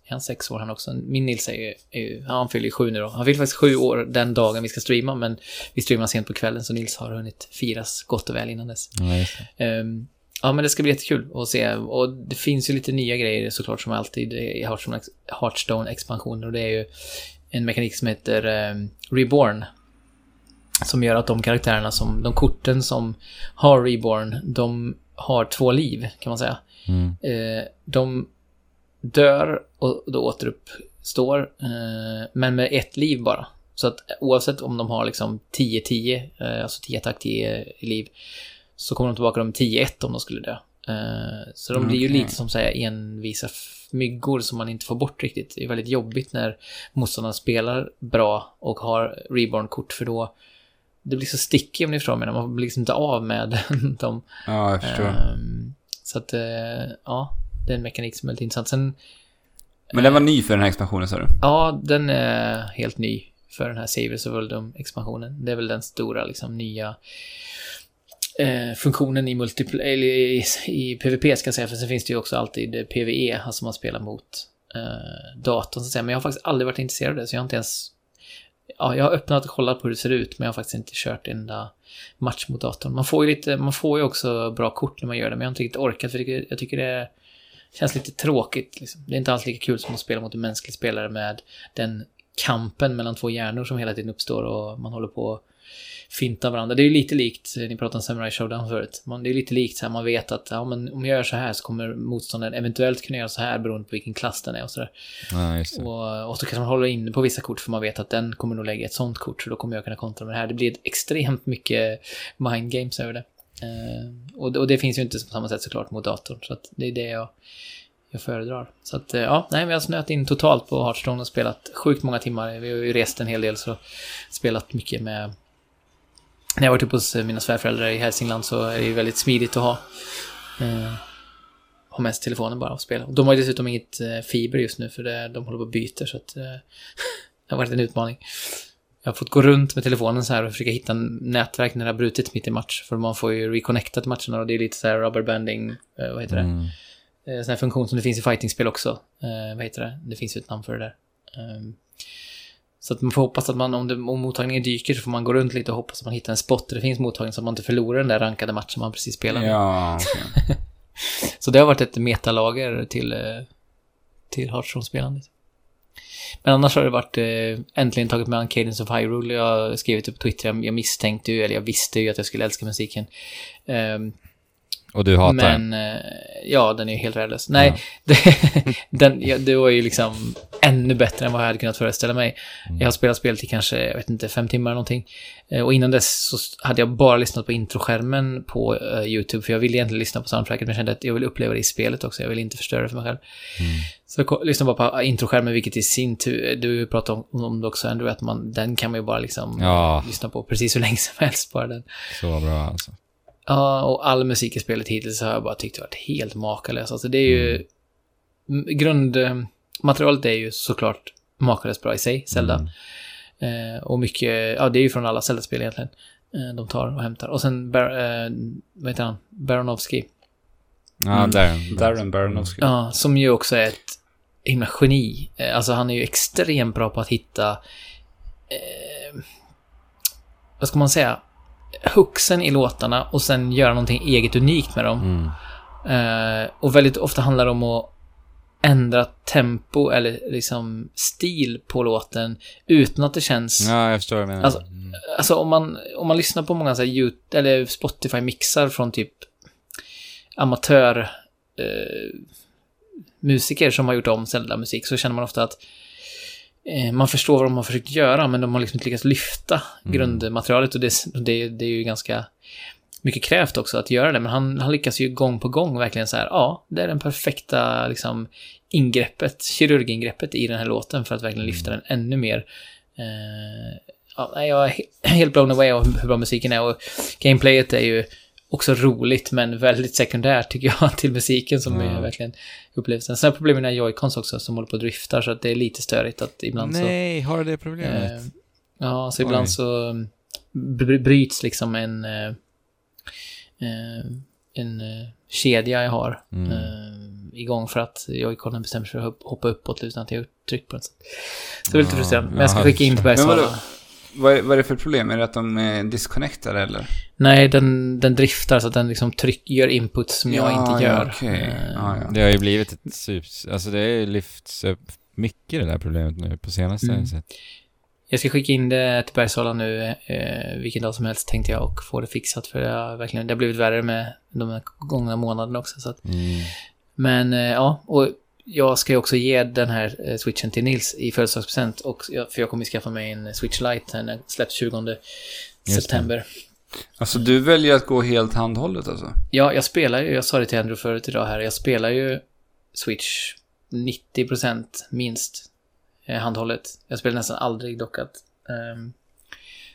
Är han sex år han också? Min Nils är ju... Är ju ja, han fyller ju sju nu då. Han fyller faktiskt sju år den dagen vi ska streama, men vi streamar sent på kvällen så Nils har hunnit firas gott och väl innan dess. Ja. Ehm, ja, men det ska bli jättekul att se. Och det finns ju lite nya grejer såklart som alltid i Hearthstone- Hearthstone-expansioner. Och det är ju en mekanik som heter ehm, Reborn. Som gör att de karaktärerna som, de korten som har Reborn, de har två liv kan man säga. Mm. Eh, de dör och då återuppstår, eh, men med ett liv bara. Så att oavsett om de har liksom 10-10, eh, alltså 10 attack, 10 i liv, så kommer de tillbaka om 10-1 om de skulle dö. Eh, så de blir ju Okej. lite som säga envisa myggor som man inte får bort riktigt. Det är väldigt jobbigt när motståndarna spelar bra och har reborn-kort för då det blir så sticky om ni förstår mig, man blir liksom inte av med dem. Ja, jag förstår. Ehm, så att, ja, det är en mekanik som är väldigt intressant. Sen, Men den var ny för den här expansionen sa du? ja, den är helt ny för den här Savers of Uldum-expansionen. Det är väl den stora, liksom, nya eh, funktionen i, multipl- eller i, i PVP ska jag säga, för sen finns det ju också alltid eh, PVE, alltså man spelar mot eh, datorn så att säga. Men jag har faktiskt aldrig varit intresserad av det, så jag har inte ens... Ja, jag har öppnat och kollat på hur det ser ut, men jag har faktiskt inte kört en enda match mot datorn. Man får ju lite, man får ju också bra kort när man gör det, men jag har inte riktigt orkat, för jag tycker, jag tycker det känns lite tråkigt. Liksom. Det är inte alls lika kul som att spela mot en mänsklig spelare med den kampen mellan två hjärnor som hela tiden uppstår och man håller på att finta varandra. Det är ju lite likt, ni pratade om Samurai Showdown förut, man, det är lite likt så här, man vet att ja, men om jag gör så här så kommer motståndaren eventuellt kunna göra så här beroende på vilken klass den är och sådär. Ja. Och, och så kanske man håller inne på vissa kort för man vet att den kommer nog lägga ett sånt kort så då kommer jag kunna kontra med det här. Det blir extremt mycket mind games över det. Eh, och, och det finns ju inte på samma sätt såklart mot datorn så att det är det jag, jag föredrar. Så att eh, ja, nej vi jag har snöat in totalt på Hearthstone och spelat sjukt många timmar. Vi har ju rest en hel del så spelat mycket med när jag varit uppe hos eh, mina svärföräldrar i Hälsingland så är det ju väldigt smidigt att ha eh, ha med sig telefonen bara och spela. De har ju dessutom inget eh, fiber just nu för det, de håller på och byter så att eh, det har varit en utmaning. Jag har fått gå runt med telefonen så här och försöka hitta nätverk när det har brutit mitt i match. För man får ju reconnecta till matcherna och det är lite så här rubberbanding, eh, vad heter det? Mm. Eh, sån här funktion som det finns i fightingspel också. Eh, vad heter det? Det finns ju ett namn för det där. Ehm, så att man får hoppas att man, om, det, om mottagningen dyker så får man gå runt lite och hoppas att man hittar en spot där det finns mottagning så att man inte förlorar den där rankade matchen man precis spelade. Ja, okej. Så det har varit ett metalager till, till Hearthstone-spelandet. Men annars har det varit eh, äntligen tagit med Cadence of Hyrule. Jag har skrivit typ det på Twitter, jag, jag misstänkte ju, eller jag visste ju att jag skulle älska musiken. Ehm, och du hatar den? Men, eh, ja, den är helt värdelös. Nej, Ja. det, den, ja, det var ju liksom ännu bättre än vad jag hade kunnat föreställa mig. Mm. Jag har spelat spelet i kanske, jag vet inte, fem timmar eller någonting. Eh, Och innan dess så hade jag bara lyssnat på introskärmen på eh, YouTube, för jag ville egentligen lyssna på soundtracket, men jag kände att jag vill uppleva det i spelet också, jag vill inte förstöra det för mig själv. Mm. Så jag lyssnade bara på introskärmen, vilket i sin tur, du pratade om, om det också Andrew, att man, den kan man ju bara liksom Ja. lyssna på precis hur länge som helst, bara den. Så bra alltså. Ja, och all musik i spelet hittills har jag bara tyckt varit helt makalös. Alltså det är ju... m- Grundmaterialet är ju såklart makalöst bra i sig, Zelda. Mm. Eh, och mycket, ja det är ju från alla Zelda-spel egentligen. Eh, de tar och hämtar. Och sen, Bar, eh, vad heter han? Baronowski. Ja, Mm. där. Darren Baronowski. Ja, som ju också är ett himla geni. Eh, Alltså han är ju extremt bra på att hitta... Eh, vad ska man säga? Hooksen i låtarna och sen göra någonting eget unikt med dem. Mm. Eh, och väldigt ofta handlar det om att ändra tempo eller liksom stil på låten utan att det känns... Ja, jag förstår vad du menar. Alltså, Mm. Alltså om man, om man lyssnar på många så här, YouTube, eller Spotify-mixar från typ amatör eh, musiker som har gjort om Zelda-musik så känner man ofta att man förstår vad de har försökt göra men de har liksom inte lyckats lyfta Mm. grundmaterialet och det, det, det är ju ganska mycket krävt också att göra det men han, han lyckas ju gång på gång verkligen så här, ja, det är den perfekta liksom ingreppet, kirurgingreppet i den här låten för att verkligen lyfta den ännu mer. Eh, ja, jag är he- helt blown away av hur bra musiken är och gameplayet är ju också roligt men väldigt sekundärt tycker jag till musiken som Ja. är verkligen upplevelsen. Sen har problemet med joycons också som håller på att drifta så att det är lite störigt att ibland så... Nej, har du det Eh, problemet? ja, så ibland Oj. så mm, bry- bryts liksom en, eh, eh, en eh, kedja jag har Mm. eh, igång för att joyconen bestämmer sig för att hopp- hoppa uppåt utan att jag har tryckt på den. Så det är lite frustrerande. Men jag ska skicka in till? Bergsala. Vad är, vad är det för problem? Är det att de är disconnectade eller? Nej, den, den driftar så att den liksom tryck, gör input som jag Ja, inte ja, gör. okej. Eh, Ja, ja. Det har ju blivit ett sups... Alltså det har ju lyfts upp mycket det där problemet nu på senaste Mm. jag sett. Jag ska skicka in det till Bergsala nu eh, vilken dag som helst tänkte jag och få det fixat för det har verkligen, det har blivit värre med de här gångna månaderna också. Så att, Mm. men eh, ja, och jag ska ju också ge den här eh, switchen till Nils i födelsedagspresent för jag kommer ju skaffa mig en switch lite när den släpps 20 det. september. Alltså du väljer att gå helt handhållet alltså? Ja, jag spelar ju, jag sa det till Andrew förut idag här, jag spelar ju Switch 90% minst eh, handhållet. Jag spelar nästan aldrig dockat. Ehm,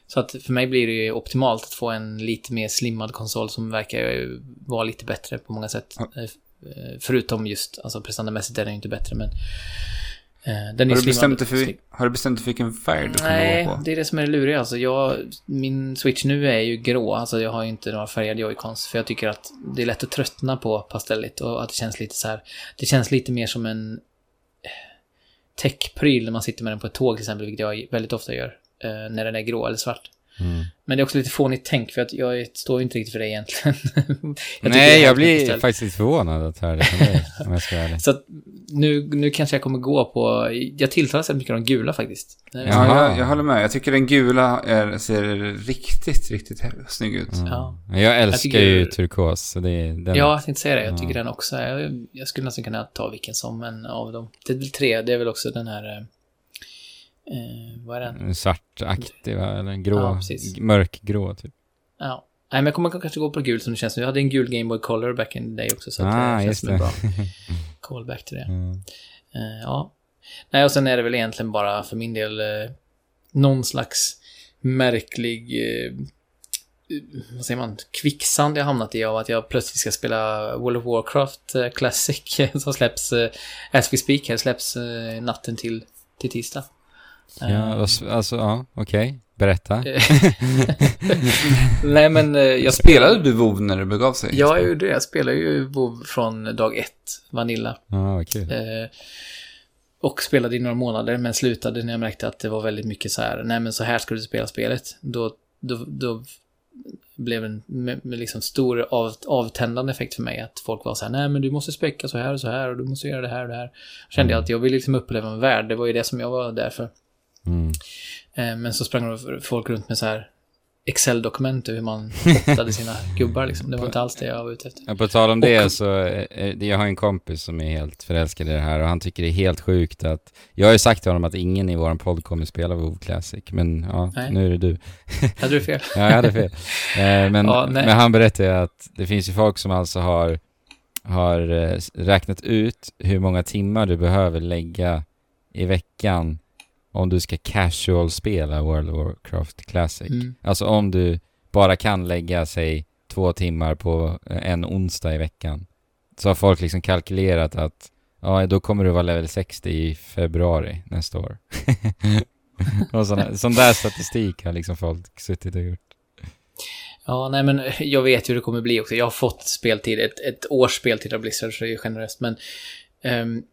så att för mig blir det ju optimalt att få en lite mer slimmad konsol som verkar ju vara lite bättre på många sätt. Eh, Förutom just, alltså prestandamässigt är den ju inte bättre men... eh, den Har du, bestämt dig för, har du bestämt dig för vilken färg du kommer Nej, gå på? det är det som är det luriga. Alltså jag, min Switch nu är ju grå. Alltså jag har ju inte några färgade joycons. För jag tycker att det är lätt att tröttna på pastelligt och att det känns lite så här. Det känns lite mer som en eh, techpryl när man sitter med den på ett tåg till exempel, vilket jag väldigt ofta gör. när den är grå eller svart. Mm. Men det är också lite fånigt tänk för att jag står ju inte riktigt för det egentligen. jag Nej, jag blir faktiskt lite förvånad att höra det från dig, om jag ska vara ärlig. Så att nu, nu kanske jag kommer gå på... Jag tilltalas väldigt mycket av de gula faktiskt. Ja, jag, jag håller med. Jag tycker den gula är, ser riktigt, riktigt snygg ut. Mm. Ja. Jag älskar tycker- ju turkos, så det är den. Ja, jag tänkte säga det. Jag tycker Ja. den också. Jag, jag skulle nästan kunna ta vilken som en av dem. Det är väl tre. Det är väl också den här... eh, Eh, vad är den? En Svartaktig, va? Eller en grå, Ja, mörkgrå typ. Ja. Nej, men jag kommer kanske gå på gul som det känns nu. Jag hade en gul Game Boy Color back in the day också, så Ah, det känns det. bra callback till det. Mm. Eh, ja. Nej, och sen är det väl egentligen bara för min del eh, någon slags märklig... Eh, vad säger man? Kvicksand jag hamnat i av att jag plötsligt ska spela World of Warcraft eh, Classic som släpps, eh, as we speak här, släpps eh, natten till, till tisdag. Ja, Eh, alltså, ja, okej. Berätta. Nej, men eh, jag Spelade du WoW när det begav sig? Ja, jag gjorde det. Jag spelar ju WoW från dag ett, Vanilla. Kul. Eh, och spelade i några månader, men slutade när jag märkte att det var väldigt mycket så här, nej men så här ska du spela spelet. Då, då, då blev en med, med liksom stor av, avtändande effekt för mig att folk var så här, nej men du måste späcka så här och så här och du måste göra det här och det här. Kände jag att jag ville liksom uppleva en värld, det var ju det som jag var där för. Mm. Men så sprang folk runt med så här Excel-dokument över hur man kopplade sina gubbar liksom. Det var inte alls det jag var ute efter. Ja, på tal om det Och- så, eh, eh, jag har en kompis som är helt förälskad i det här och han tycker det är helt sjukt att, jag har ju sagt till honom att ingen i våran podd kommer spela WoW Classic, men ja, Nej. nu är det du. Hade du fel? Ja, jag hade fel. Men, Ja, men han berättade ju att det finns ju folk som alltså har, har räknat ut hur många timmar du behöver lägga i veckan om du ska casual-spela World of Warcraft Classic. Mm. Alltså om du bara kan lägga, sig två timmar på eh, en onsdag i veckan. Så har folk liksom kalkylerat att ja, då kommer du vara level 60 i februari nästa år. och sån, sån där statistik har liksom folk suttit och gjort. Ja, nej men jag vet hur det kommer bli också. Jag har fått speltid, ett, ett års speltid av Blizzard, så det är ju generöst. Men ehm,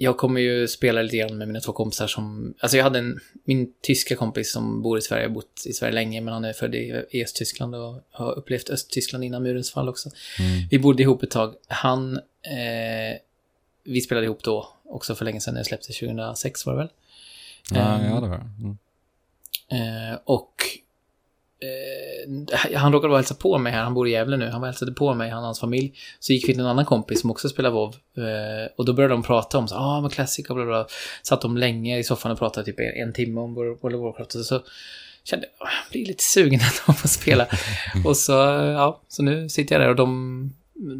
jag kommer ju spela lite grann med mina två kompisar som... Alltså jag hade en... Min tyska kompis som bor i Sverige, har bott i Sverige länge, men han är född i, Östtyskland och har upplevt Östtyskland innan murens fall också. Mm. Vi bodde ihop ett tag. Han... Eh, vi spelade ihop då, också för länge sedan. Det släpptes 2006 var det väl? Ja, Ehm, ja, det var mm. Eh, och eh, han råkade vara hälsa på mig här, han bor i Gävle nu, han var hälsade på mig, han och hans familj. Så gick vi till en annan kompis som också spelar WoW eh, och då började de prata om så, ah men Classic och bla bla. Satt de länge i soffan och pratade typ en, en timme om World of Warcraft och så kände jag, "Ah, jag blir lite sugen att få spela. och så, ja, så nu sitter jag där och de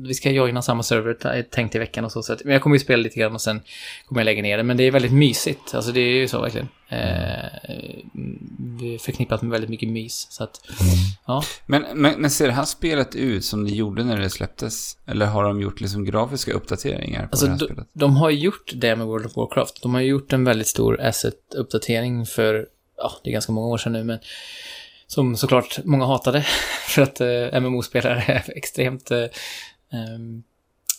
vi ska joina samma server tänkt i veckan och så. så att, men jag kommer ju spela lite grann och sen kommer jag lägga ner det. Men det är väldigt mysigt. Alltså det är ju så verkligen. Eh, det är förknippat med väldigt mycket mys. Så att, ja. Men, men, men ser det här spelet ut som det gjorde när det släpptes? Eller har de gjort liksom grafiska uppdateringar på Alltså, det här de, spelet? de har gjort det med World of Warcraft. De har gjort en väldigt stor asset-uppdatering för, ja, det är ganska många år sedan nu, men som såklart många hatade för att eh, MMO-spelare är extremt eh,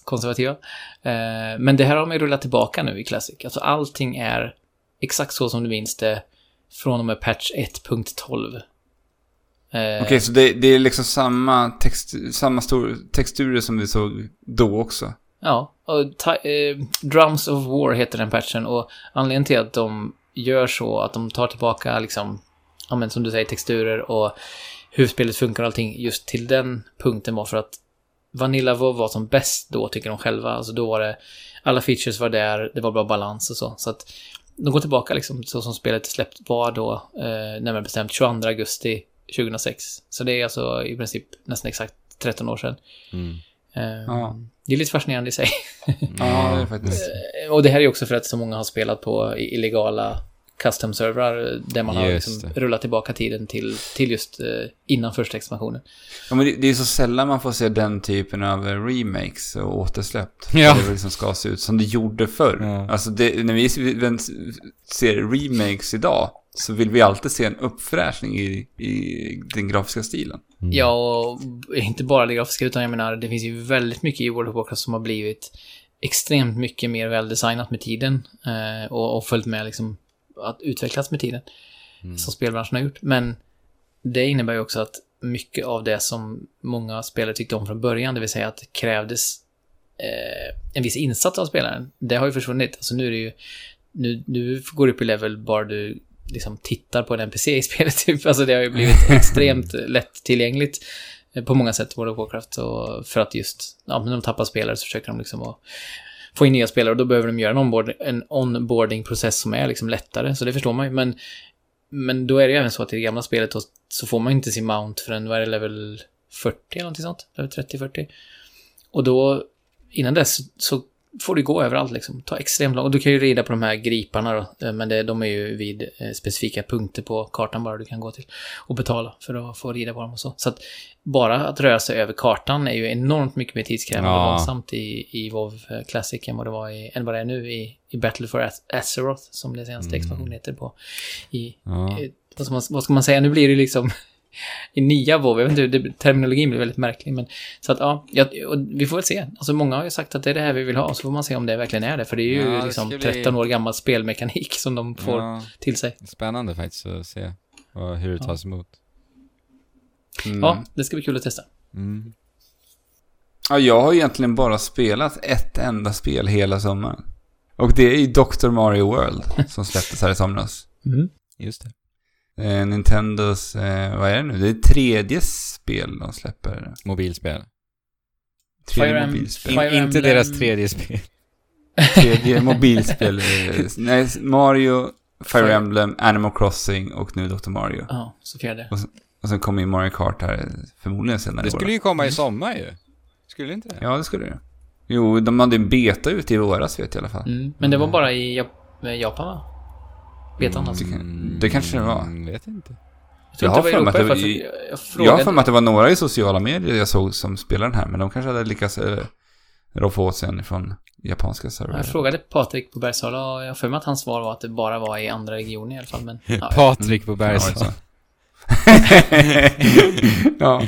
konservativa. Eh, men det här har man ju rullat tillbaka nu i Classic. Alltså allting är exakt så som du minns det från och med patch 1.12. Eh, Okej, så det, det är liksom samma, text, samma stor, texturer som vi såg då också? Ja, och eh, Drums of War heter den patchen och anledningen till att de gör så, att de tar tillbaka liksom, ja men som du säger, texturer och hur spelet funkar och allting just till den punkten var för att Vanilla WoW var som bäst då, tycker de själva. Alltså då var det, alla features var där, det var bra balans och så. Så att de går tillbaka liksom, så som spelet släppt var då, eh, närmare bestämt 22 augusti 2006. Så det är alltså i princip nästan exakt 13 år sedan. Mm. Eh, Ja. Det är lite fascinerande i sig. Ja, det är faktiskt. Eh, Och det här är också för att så många har spelat på illegala custom-servrar där man har Just liksom det. rullat tillbaka tiden till, till just eh, innan första expansionen. Ja, men det, det är så sällan man får se den typen av remakes och återsläpp. Ja. Det liksom ska se ut som det gjorde förr. Ja. Alltså det, när vi ser remakes idag så vill vi alltid se en uppfräschning i, i den grafiska stilen. Mm. Ja, och inte bara det grafiska, utan jag menar, det finns ju väldigt mycket i World of Warcraft som har blivit extremt mycket mer väldesignat med tiden eh, och, och följt med liksom att utvecklas med tiden. Mm. som spelbranschen har gjort. Men det innebär ju också att mycket av det som många spelare tyckte om från början, det vill säga att det krävdes eh, en viss insats av spelaren, det har ju försvunnit. Alltså nu är det ju, nu, nu går du upp i level bara du liksom tittar på en NPC i spelet typ. Alltså det har ju blivit extremt lättillgängligt eh, på många sätt, World of Warcraft. Och för att just, ja, när de tappar spelare så försöker de liksom att få in nya spelare och då behöver de göra en, onboard, en onboarding-process som är liksom lättare, så det förstår man ju. Men, men då är det ju även så att i det gamla spelet då, så får man inte sin mount förrän, vad är det, level 40 eller någonting sånt? Level 30-40. Och då, innan dess, så, så får du gå överallt liksom. Ta extremt långt. Och du kan ju rida på de här griparna då, eh, men det, de är ju vid eh, specifika punkter på kartan bara du kan gå till. Och betala för att få rida på dem och så. Så att bara att röra sig över kartan är ju enormt mycket mer tidskrävande och Ja. långsamt i, i WoW eh, Classic än vad det var i, än vad det är nu i, i Battle for Azeroth, som det senaste Mm. expansionen heter på. I, Ja. vad, ska man, vad ska man säga? Nu blir det liksom i nya WoW, jag vet inte, det, terminologin blir väldigt märklig, men så att ja, ja och vi får väl se. Alltså många har ju sagt att det är det här vi vill ha, så får man se om det verkligen är det, för det är ju Ja, liksom ska bli- 13 år gammal spelmekanik som de får Ja, till sig. spännande faktiskt att se och hur det Ja. tas emot. Mm. Ja, det ska bli kul att testa. Mm. Ja, jag har egentligen bara spelat ett enda spel hela sommaren. Och det är ju Dr. Mario World som släpptes här i somras. Mm. Just det. Eh, Nintendos, eh, vad är det nu? Det är tredje spel de släpper. Mobilspel. Tredje Fire mobilspel. Fire In, inte Emblem- deras tredje spel. Tredje mobilspel. eh, Nej, Mario, Fire Fire- Emblem, Animal Crossing och nu Dr. Mario. Ja, så fjärde. Och sen kommer ju Mario Kart här förmodligen senare Det i år. skulle ju komma i sommar ju. Skulle inte det? Ja, det skulle det. Jo, de hade en beta ute i våras vet jag i alla fall. Mm. Men det var bara i Jap- Japan va? Betan alltså. det kan- det kanske det var. Mm, vet inte. Jag har för mig att det i Jag, jag för mig att det var några i sociala medier jag såg som spelade den här, men de kanske hade lyckats eh, roffa åt sig en från japanska servrar. Jag frågade Patrik på Bergsala och jag har för mig att hans svar var att det bara var i andra regioner i alla fall. Men, ja, Patrik på det Bergsala. ja.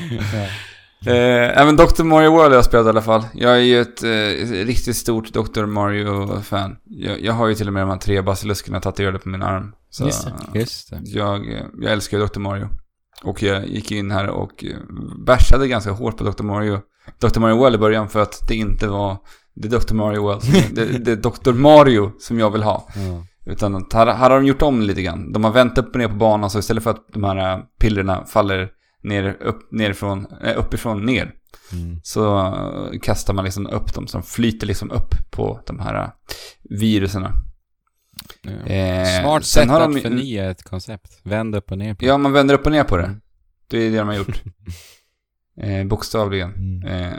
Eh, även Dr. Mario World har jag spelat i alla fall. Jag är ju ett eh, riktigt stort Dr. Mario-fan. Jag, jag har ju till och med de här tre basiluskerna tatuerade på min arm. Så Just det. Just det. jag, eh, jag älskar ju Dr. Mario. Och jag gick in här och eh, bashade ganska hårt på Dr. Mario. Dr. Mario World i början för att det inte var det är Dr. Mario World. Det, det är Dr. Mario som jag vill ha. Ja. Utan här, här har de gjort om lite grann. De har vänt upp och ner på banan så istället för att de här pillerna faller ner, upp, nerifrån, äh, uppifrån ner. Mm. Så äh, kastar man liksom upp dem så de flyter liksom upp på de här äh, viruserna. Ja. Eh, Smart sätt har att de- förnya ett koncept. Vänd upp och ner på Ja, man vänder upp och ner på det. Mm. Det är det de har gjort. Eh, bokstavligen. Mm. Eh,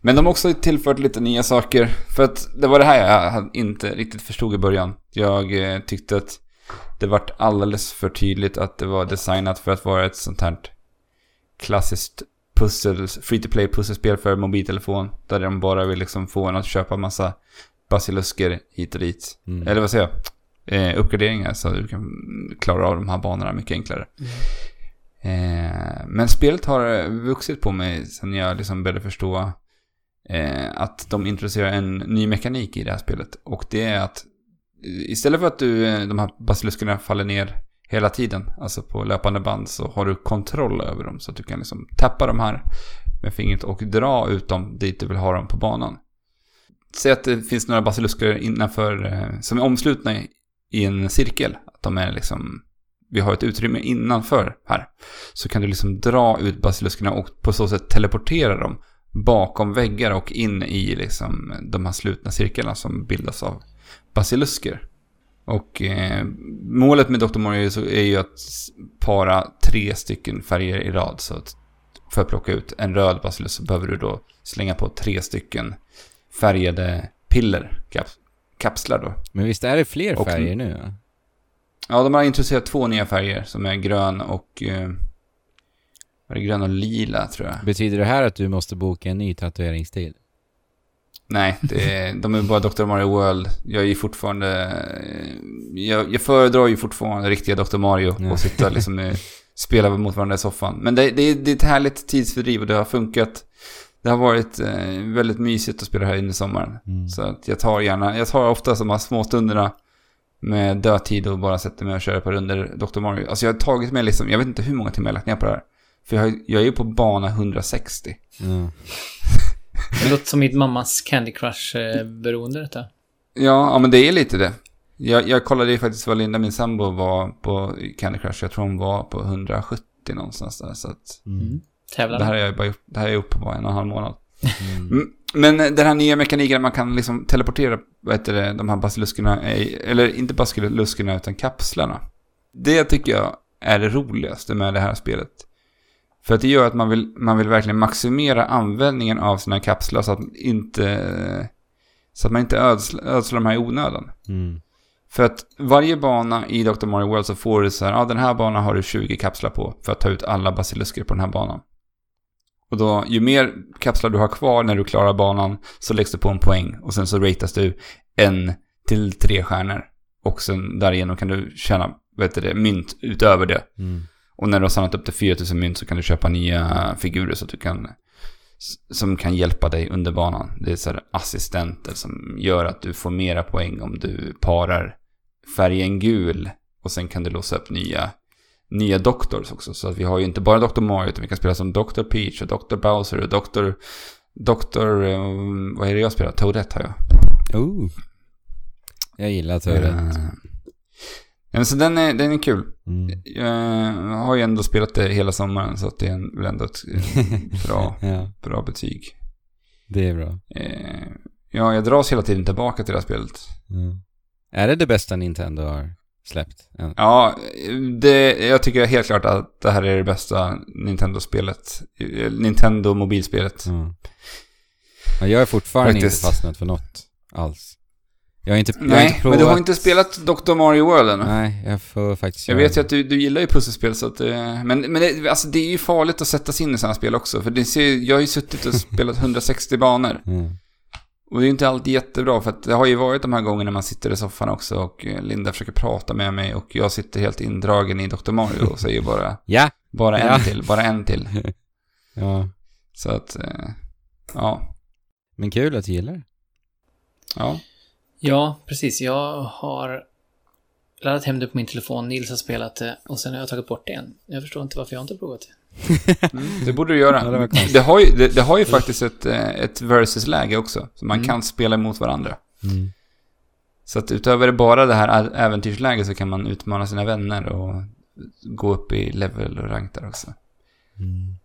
men de har också tillfört lite nya saker. För att det var det här jag inte riktigt förstod i början. Jag eh, tyckte att det vart alldeles för tydligt att det var designat för att vara ett sånt här klassiskt pussel, free to play pusselspel för mobiltelefon. Där de bara vill liksom få en att köpa massa basilusker hit och dit. Mm. Eller vad säger jag? Eh, uppgraderingar så du kan klara av de här banorna mycket enklare. Eh, men spelet har vuxit på mig sen jag liksom började förstå eh, att de introducerar en ny mekanik i det här spelet. Och det är att istället för att du, eh, de här basiluskerna faller ner hela tiden, alltså på löpande band, så har du kontroll över dem. Så att du kan liksom tappa de här med fingret och dra ut dem dit du vill ha dem på banan. Säg att det finns några basilusker innanför, eh, som är omslutna i- i en cirkel. Att de är liksom, vi har ett utrymme innanför här. Så kan du liksom dra ut basiluskerna och på så sätt teleportera dem bakom väggar och in i liksom de här slutna cirklarna som bildas av basilusker. Och eh, målet med Dr. Mario är ju att para tre stycken färger i rad. Så att för att plocka ut en röd basilusk så behöver du då slänga på tre stycken färgade piller, kaps kapslar då. Men visst är det fler Och- färger nu? Ja? Ja, de har introducerat två nya färger som är grön och... Eh, vad är det? Grön och lila tror jag. Betyder det här att du måste boka en ny tatueringstid? Nej, det är, de är bara Dr. Mario World. Jag är ju fortfarande... Jag, jag föredrar ju fortfarande riktiga Dr. Mario Ja. och sitta liksom spela mot varandra i soffan. Men det, det, är- det är ett härligt tidsfördriv och det har funkat. Det har varit eh, väldigt mysigt att spela här under sommaren. Mm. Så att jag tar gärna, jag tar ofta de här små stunderna med dödtid och bara sätter mig och kör på runder Dr. Mario. Alltså jag har tagit mig liksom, jag vet inte hur många timmar jag har lagt ner på det här. För jag, har, jag är ju på bana 160. Ja. Det låter som mitt mammas Candy Crush-beroende detta. Ja, ja, men det är lite det. Jag, jag kollade ju faktiskt vad Linda, min sambo, var på Candy Crush. Jag tror hon var på 170 någonstans där. Så att Mm. Tävlar det här har jag bara gjort, det här jag gjort på bara en och en halv månad. Mm. Mm, Men den här nya mekaniken man kan liksom teleportera, vad heter det, de här basiluskerna, eller inte basiluskerna utan kapslarna. Det tycker jag är det roligaste med det här spelet. För att det gör att man vill, man vill verkligen maximera användningen av sina kapslar så att inte, så att man inte ödslar, ödslar de här i onödan. Mm. För att varje bana i Dr. Mario World så får du så här, ja den här banan har du 20 kapslar på för att ta ut alla basilusker på den här banan. Och då, ju mer kapslar du har kvar när du klarar banan så läggs det på en poäng och sen så ratas du en till tre stjärnor. Och sen därigenom kan du tjäna, vet du det, mynt utöver det. Mm. Och när du har samlat upp till 4000 mynt så kan du köpa nya figurer så att du kan som kan hjälpa dig under banan. Det är så assistenter som gör att du får mera poäng om du parar färgen gul och sen kan du låsa upp nya nya Doctors också. Så att vi har ju inte bara Dr. Mario utan vi kan spela som Dr. Peach och Dr. Bowser och Dr. Dr. eh, vad är det jag spelar? Toadette har jag. Oh. Jag gillar Tourette. Eh, Ja, så den är, den är kul. Mm. Jag har ju ändå spelat det hela sommaren så att det är väl ändå ett eh, bra, Ja, bra betyg. det är bra. Eh, ja, jag dras hela tiden tillbaka till det här spelet. Mm. Är det det bästa Nintendo har släppt? Ja. Ja, det, jag tycker helt klart att det här är det bästa Nintendo-spelet. Eh, Nintendo-mobilspelet. Mm. Ja, jag är fortfarande Faktiskt. inte fastnat för något alls. Jag har inte, jag har Nej, inte provat... men du har inte spelat Dr. Mario World ännu? Nej, jag får faktiskt Jag vet ju att du, du gillar ju pusselspel så att eh, Men, men det, alltså, det är ju farligt att sätta sig in i sådana spel också. För det ser, jag har ju suttit och spelat 160 banor. Mm. Och det är ju inte alltid jättebra för att det har ju varit de här gångerna man sitter i soffan också och eh, Linda försöker prata med mig och jag sitter helt indragen i Dr. Mario och säger bara Ja! bara en Ja. till, bara en till. Ja. Så att, eh, ja, Men kul att du gillar det. ja. Ja, precis. Jag har laddat hem det på min telefon. Nils har spelat det och sen har jag tagit bort det igen. Jag förstår inte varför jag inte har provat det. Mm, det borde du göra. Ja, det har ju, det, det har ju faktiskt ett, eh, ett versus-läge också. Så man Mm. kan spela emot varandra. Mm. Så att utöver bara det här äventyrsläget så kan man utmana sina vänner och gå upp i level och rank där också. Mm.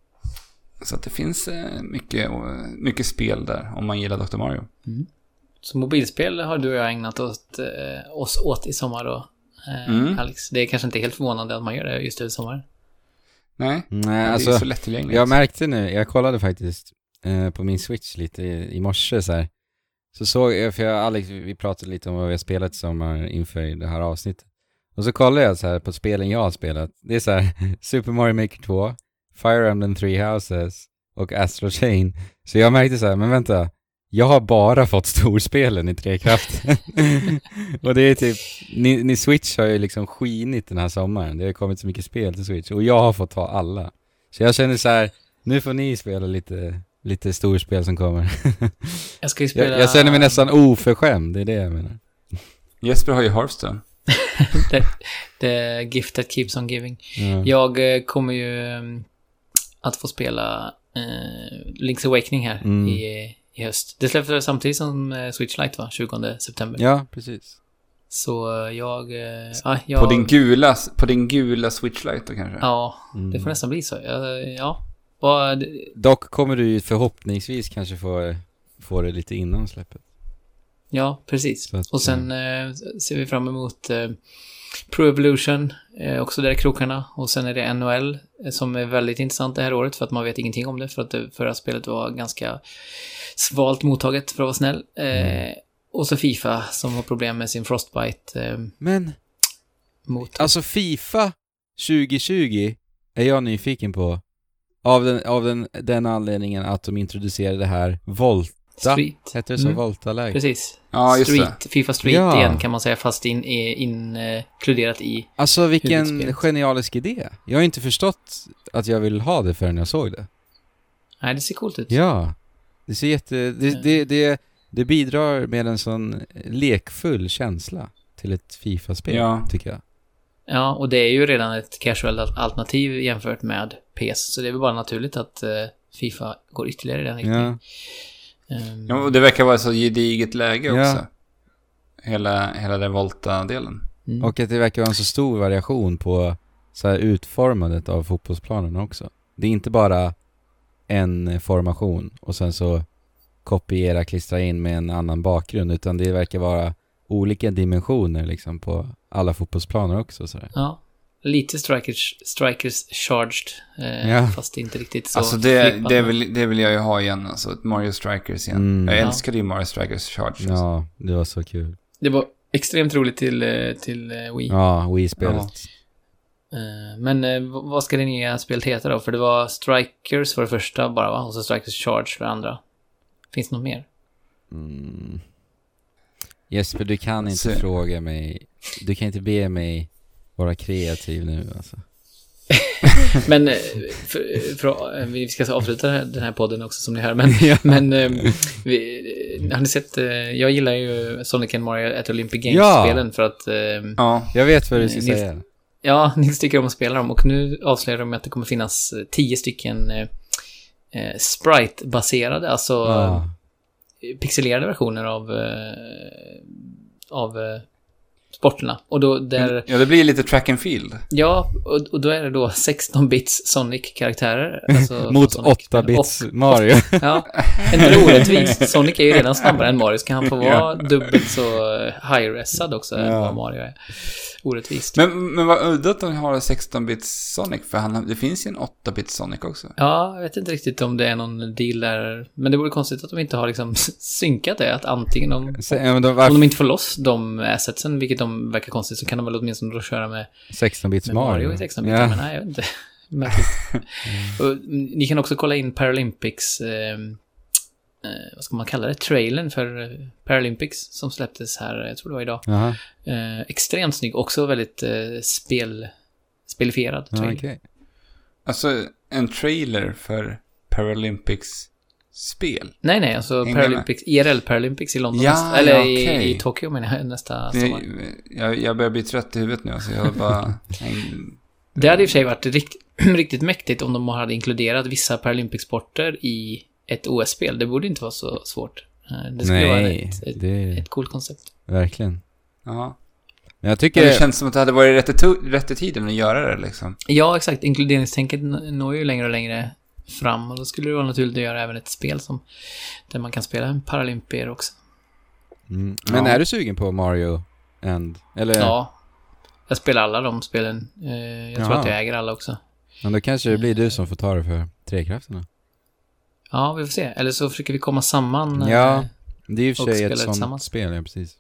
Så att det finns eh, mycket, eh, mycket spel där om man gillar Dr. Mario. Så mobilspel har du och jag ägnat åt, eh, oss åt i sommar då, eh, Mm. Alex. Det är kanske inte helt förvånande att man gör det just över sommaren. Nej, Nej, det är alltså... så lättillgängligt. Jag märkte nu, jag kollade faktiskt eh, på min Switch lite i, i morse så här. Så såg jag, för jag Alex, vi pratade lite om vad vi har spelat i sommar inför det här avsnittet. Och så kollade jag så här på spelen jag har spelat. Det är så här Super Mario Maker 2, Fire Emblem Three Houses och Astro Chain. Så jag märkte så här, men vänta, jag har bara fått storspelen i Trekraften. och det är typ, ni, ni Switch har ju liksom skinit den här sommaren. Det har kommit så mycket spel till Switch och jag har fått ta alla. Så jag känner så här, nu får ni spela lite, lite storspel som kommer. Jag ska ju spela... jag, jag känner mig nästan oförskämd, det är det jag menar. Jesper har ju Hearthstone. the, the gift that keeps on giving. Ja. Jag eh, kommer ju eh, att få spela eh, Link's Awakening här Mm. i, i höst. Det släpptes samtidigt som eh, Switch Lite va? 20 september. ja, precis. Så eh, jag... Eh, ja, jag På, din gula, på din gula Switch Lite då kanske? Ja, Mm. det får nästan bli så. Jag, ja. Vad... Dock kommer du ju förhoppningsvis kanske få, få det lite innan släppet. Ja, precis. Att, Och sen eh, ser vi fram emot eh, Pro Evolution, eh, också där i krokarna. Och sen är det NHL, som är väldigt intressant det här året för att man vet ingenting om det. För att det förra spelet var ganska svalt mottaget, för att vara snäll. Eh, Och så Fifa, som har problem med sin Frostbite eh, Men, motor. alltså Fifa 2020 är jag nyfiken på. Av den, av den, den anledningen att de introducerade det här Volta. Street. Heter det så? Mm. Volta-läge? Precis. Ja, just det. Street, Fifa Street Ja. igen kan man säga, fast in- inkluderat i... Alltså vilken genialisk idé. Jag har inte förstått att jag vill ha det förrän jag såg det. Nej, det ser coolt ut. Ja. Det ser jätte... Det, det, det, det bidrar med en sån lekfull känsla till ett Fifa-spel, Ja. tycker jag. Ja, och det är ju redan ett casual alternativ jämfört med PS, så det är väl bara naturligt att eh, Fifa går ytterligare i den riktningen. Ja. Ehm, Ja, och det verkar vara så gediget läge Ja. också. Hela, hela den Volta-delen. mm. Och att det verkar vara en så stor variation på så här utformandet av fotbollsplanerna också. Det är inte bara en formation och sen så kopiera, klistra in med en annan bakgrund utan det verkar vara olika dimensioner liksom på alla fotbollsplaner också sådär. Ja, lite strikers, strikers charged, eh, Ja. fast inte riktigt så Alltså det, det, men- vill, det vill jag ju ha igen, alltså ett Mario Strikers igen. Mm. Jag Ja. älskade ju Mario Strikers Charge. Alltså. Ja, det var så kul. Det var extremt roligt till, eh, till eh, Wii. Ja, Wii-spelet. Men eh, v- vad ska det nya spelet heta då? För det var Strikers för det första bara va? Och så Strikers Charge för det andra. Finns det något mer? Mm. Jesper, du kan inte Så- fråga mig, du kan inte be mig vara kreativ nu alltså. Men, eh, för, för, eh, vi ska avsluta den här podden också som ni hör, men, Ja. men eh, vi, har ni sett, jag gillar ju Sonic and Mario at Olympic Ja. Games-spelen för att, eh, Ja, Jag vet vad du ska Nils- säga. ja, ni tycker om att spela dem och nu avslöjar de att det kommer finnas tio stycken eh, Sprite-baserade, alltså Ja. pixelerade versioner av, av sporterna. Och då, där, Ja, det blir lite track and field. ja, och, och då är det då 16-bits Sonic-karaktärer. Alltså Mot Sonic. 8-bits Och- Mario. Ja, inte orättvist. Sonic är ju redan snabbare än Mario, så kan han få vara dubbelt så high-resad också än Ja. vad Mario är. Orättvist. Men, men vad udda att de har 16-bits Sonic, för han, det finns ju en 8-bits Sonic också. Ja, jag vet inte riktigt om det är någon deal där. Men det vore konstigt att de inte har liksom synkat det. Att antingen de, ja, om de inte får loss de assetsen, vilket de verkar konstigt, så kan de väl åtminstone då köra med, 16-bits med Mario. Mario i 16 bit Ja. Men nej, jag vet inte. Och, mm, ni kan också kolla in Paralympics, eh, eh, vad ska man kalla det, trailern för eh, Paralympics som släpptes här, jag tror det var idag. Eh, extremt snygg, också väldigt eh, spel, spelifierad trailer. okej. Alltså, en trailer för Paralympics spel. Nej, nej, alltså Paralympics, IRL Paralympics i London. Ja, nästa, eller ja, i, okej. i Tokyo menar jag, nästa Det, sommar. jag, jag börjar bli trött i huvudet nu, alltså jag bara... en, Det hade i och för sig varit rikt, riktigt mäktigt om de hade inkluderat vissa Paralympics-sporter i ett OS-spel. Det borde inte vara så svårt. Eh, Det skulle vara Nej, ett, ett, det är ett coolt koncept. verkligen. ja. Men jag Men tycker... det känns som att det hade varit rätt i, i tiden att göra det liksom. Ja, exakt. Inkluderingstänket når ju längre och längre fram och då skulle det vara naturligt att göra även ett spel som där man kan spela en paralympier också. Mm. Men Ja. är du sugen på Mario and... Eller? Ja. Jag spelar alla de spelen. Eh, Jag tror Jaha. att jag äger alla också. Men då kanske det blir du som får ta det för trekrafterna. Ja, vi får se. Eller så försöker vi komma samman. eh, Ja. Det är ju för sig spela ett sånt spel, ja precis.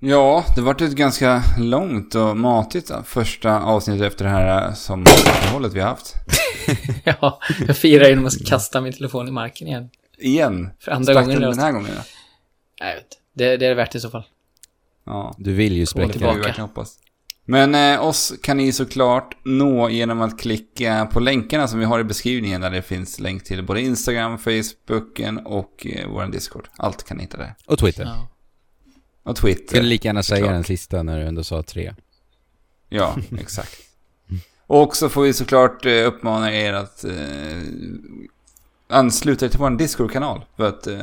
Ja, det vart ett ganska långt och matigt första avsnittet efter det här sommaruppehållet vi har haft. ja, jag firar genom att kasta min telefon i marken igen. Igen. För andra Stack gången. den här gången ja. Nej, jag vet inte. det, det är det värt i så fall. Ja, Du vill ju det spräcka. kan vi tillbaka. verkligen hoppas. Men eh, oss kan ni såklart nå genom att klicka på länkarna som vi har i beskrivningen där det finns länk till både Instagram, Facebooken och eh, vår Discord. Allt kan ni hitta där. Och Twitter. Ja. Och Twitter. Skulle lika gärna säga den sista när du ändå sa tre. Ja, exakt. Och så får vi såklart eh, uppmana er att eh, ansluta er till vår Discord-kanal. För att eh,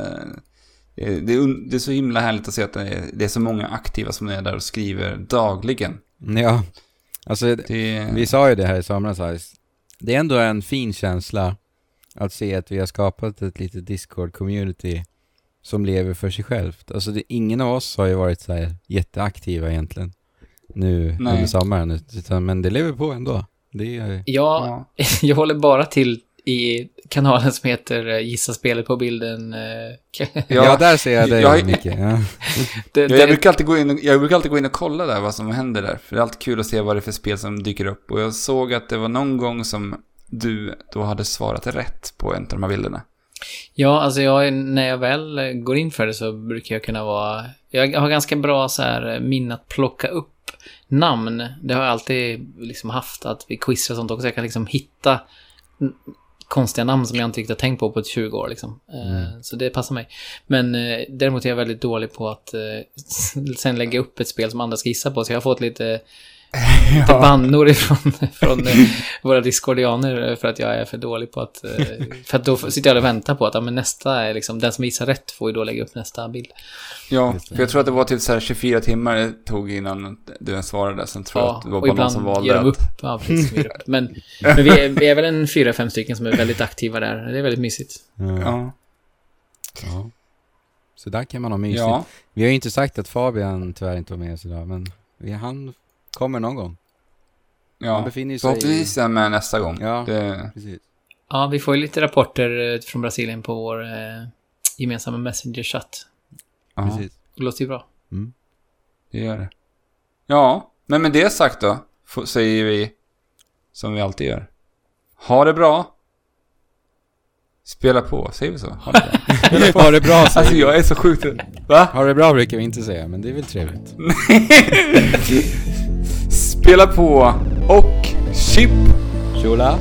det, är, det är så himla härligt att se att det är, det är så många aktiva som är där och skriver dagligen. Ja. Alltså, Det, vi sa ju det här i somras, Alice. Det är ändå en fin känsla att se att vi har skapat ett litet Discord-community som lever för sig självt. Alltså det, ingen av oss har ju varit så här jätteaktiva egentligen nu Nej. under sommaren. Utan, men det lever på ändå. Det är, Ja, ja. jag håller bara till i kanalen som heter eh, Gissa spelet på bilden. eh, ja. där ser jag dig Jag- Micke. Ja. det, Jag, det, jag, brukar alltid gå in och, jag brukar alltid gå in och kolla där vad som händer där. För det är alltid kul att se vad det är för spel som dyker upp. Och jag såg att det var någon gång som du då hade svarat rätt på en av de här bilderna. Ja, alltså jag, när jag väl går in för det så brukar jag kunna vara... Jag har ganska bra så här minne att plocka upp namn. Det har jag alltid liksom haft, att vi quizar och sånt också. Jag kan liksom hitta konstiga namn som jag inte riktigt har tänkt på på ett 20 år liksom. Eh, Så det passar mig. Men eh, däremot är jag väldigt dålig på att eh, sen lägga upp ett spel som andra ska gissa på. Så jag har fått lite, lite bannor ifrån från, eh, våra discordianer för att jag är för dålig på att... eh, För att då sitter jag och väntar på att ja, men nästa är liksom, den som gissar rätt får ju då lägga upp nästa bild. Ja, för jag tror att det var typ så här 24 timmar det tog innan du ens svarade. Sen tror jag Ja, att det var bara någon som valde ger de att... upp. Ja, precis, ger upp. Men, men vi, är, vi är väl en fyra, fem stycken som är väldigt aktiva där. Det är väldigt mysigt. Ja. Ja. Ja. Så där kan man ha mysigt. ja. Vi har ju inte sagt att Fabian tyvärr inte var med oss idag, men vi, han kommer någon gång. Ja. befinner sig Förhoppningsvis jag med nästa gång. Ja. Det, Precis. Ja, vi får ju lite rapporter eh, från Brasilien på vår eh, gemensamma Messenger-chatt. ja, Precis. Det låter ju bra. Mm. det gör det. Ja, men med det sagt då, säger vi som vi alltid gör. Ha det bra. Spela på, säger vi så? Det bra. ha det bra säger Alltså jag är så sjukt. Va? Ha det bra brukar vi inte säga, men det är väl trevligt. Spela på och chip! Tjola!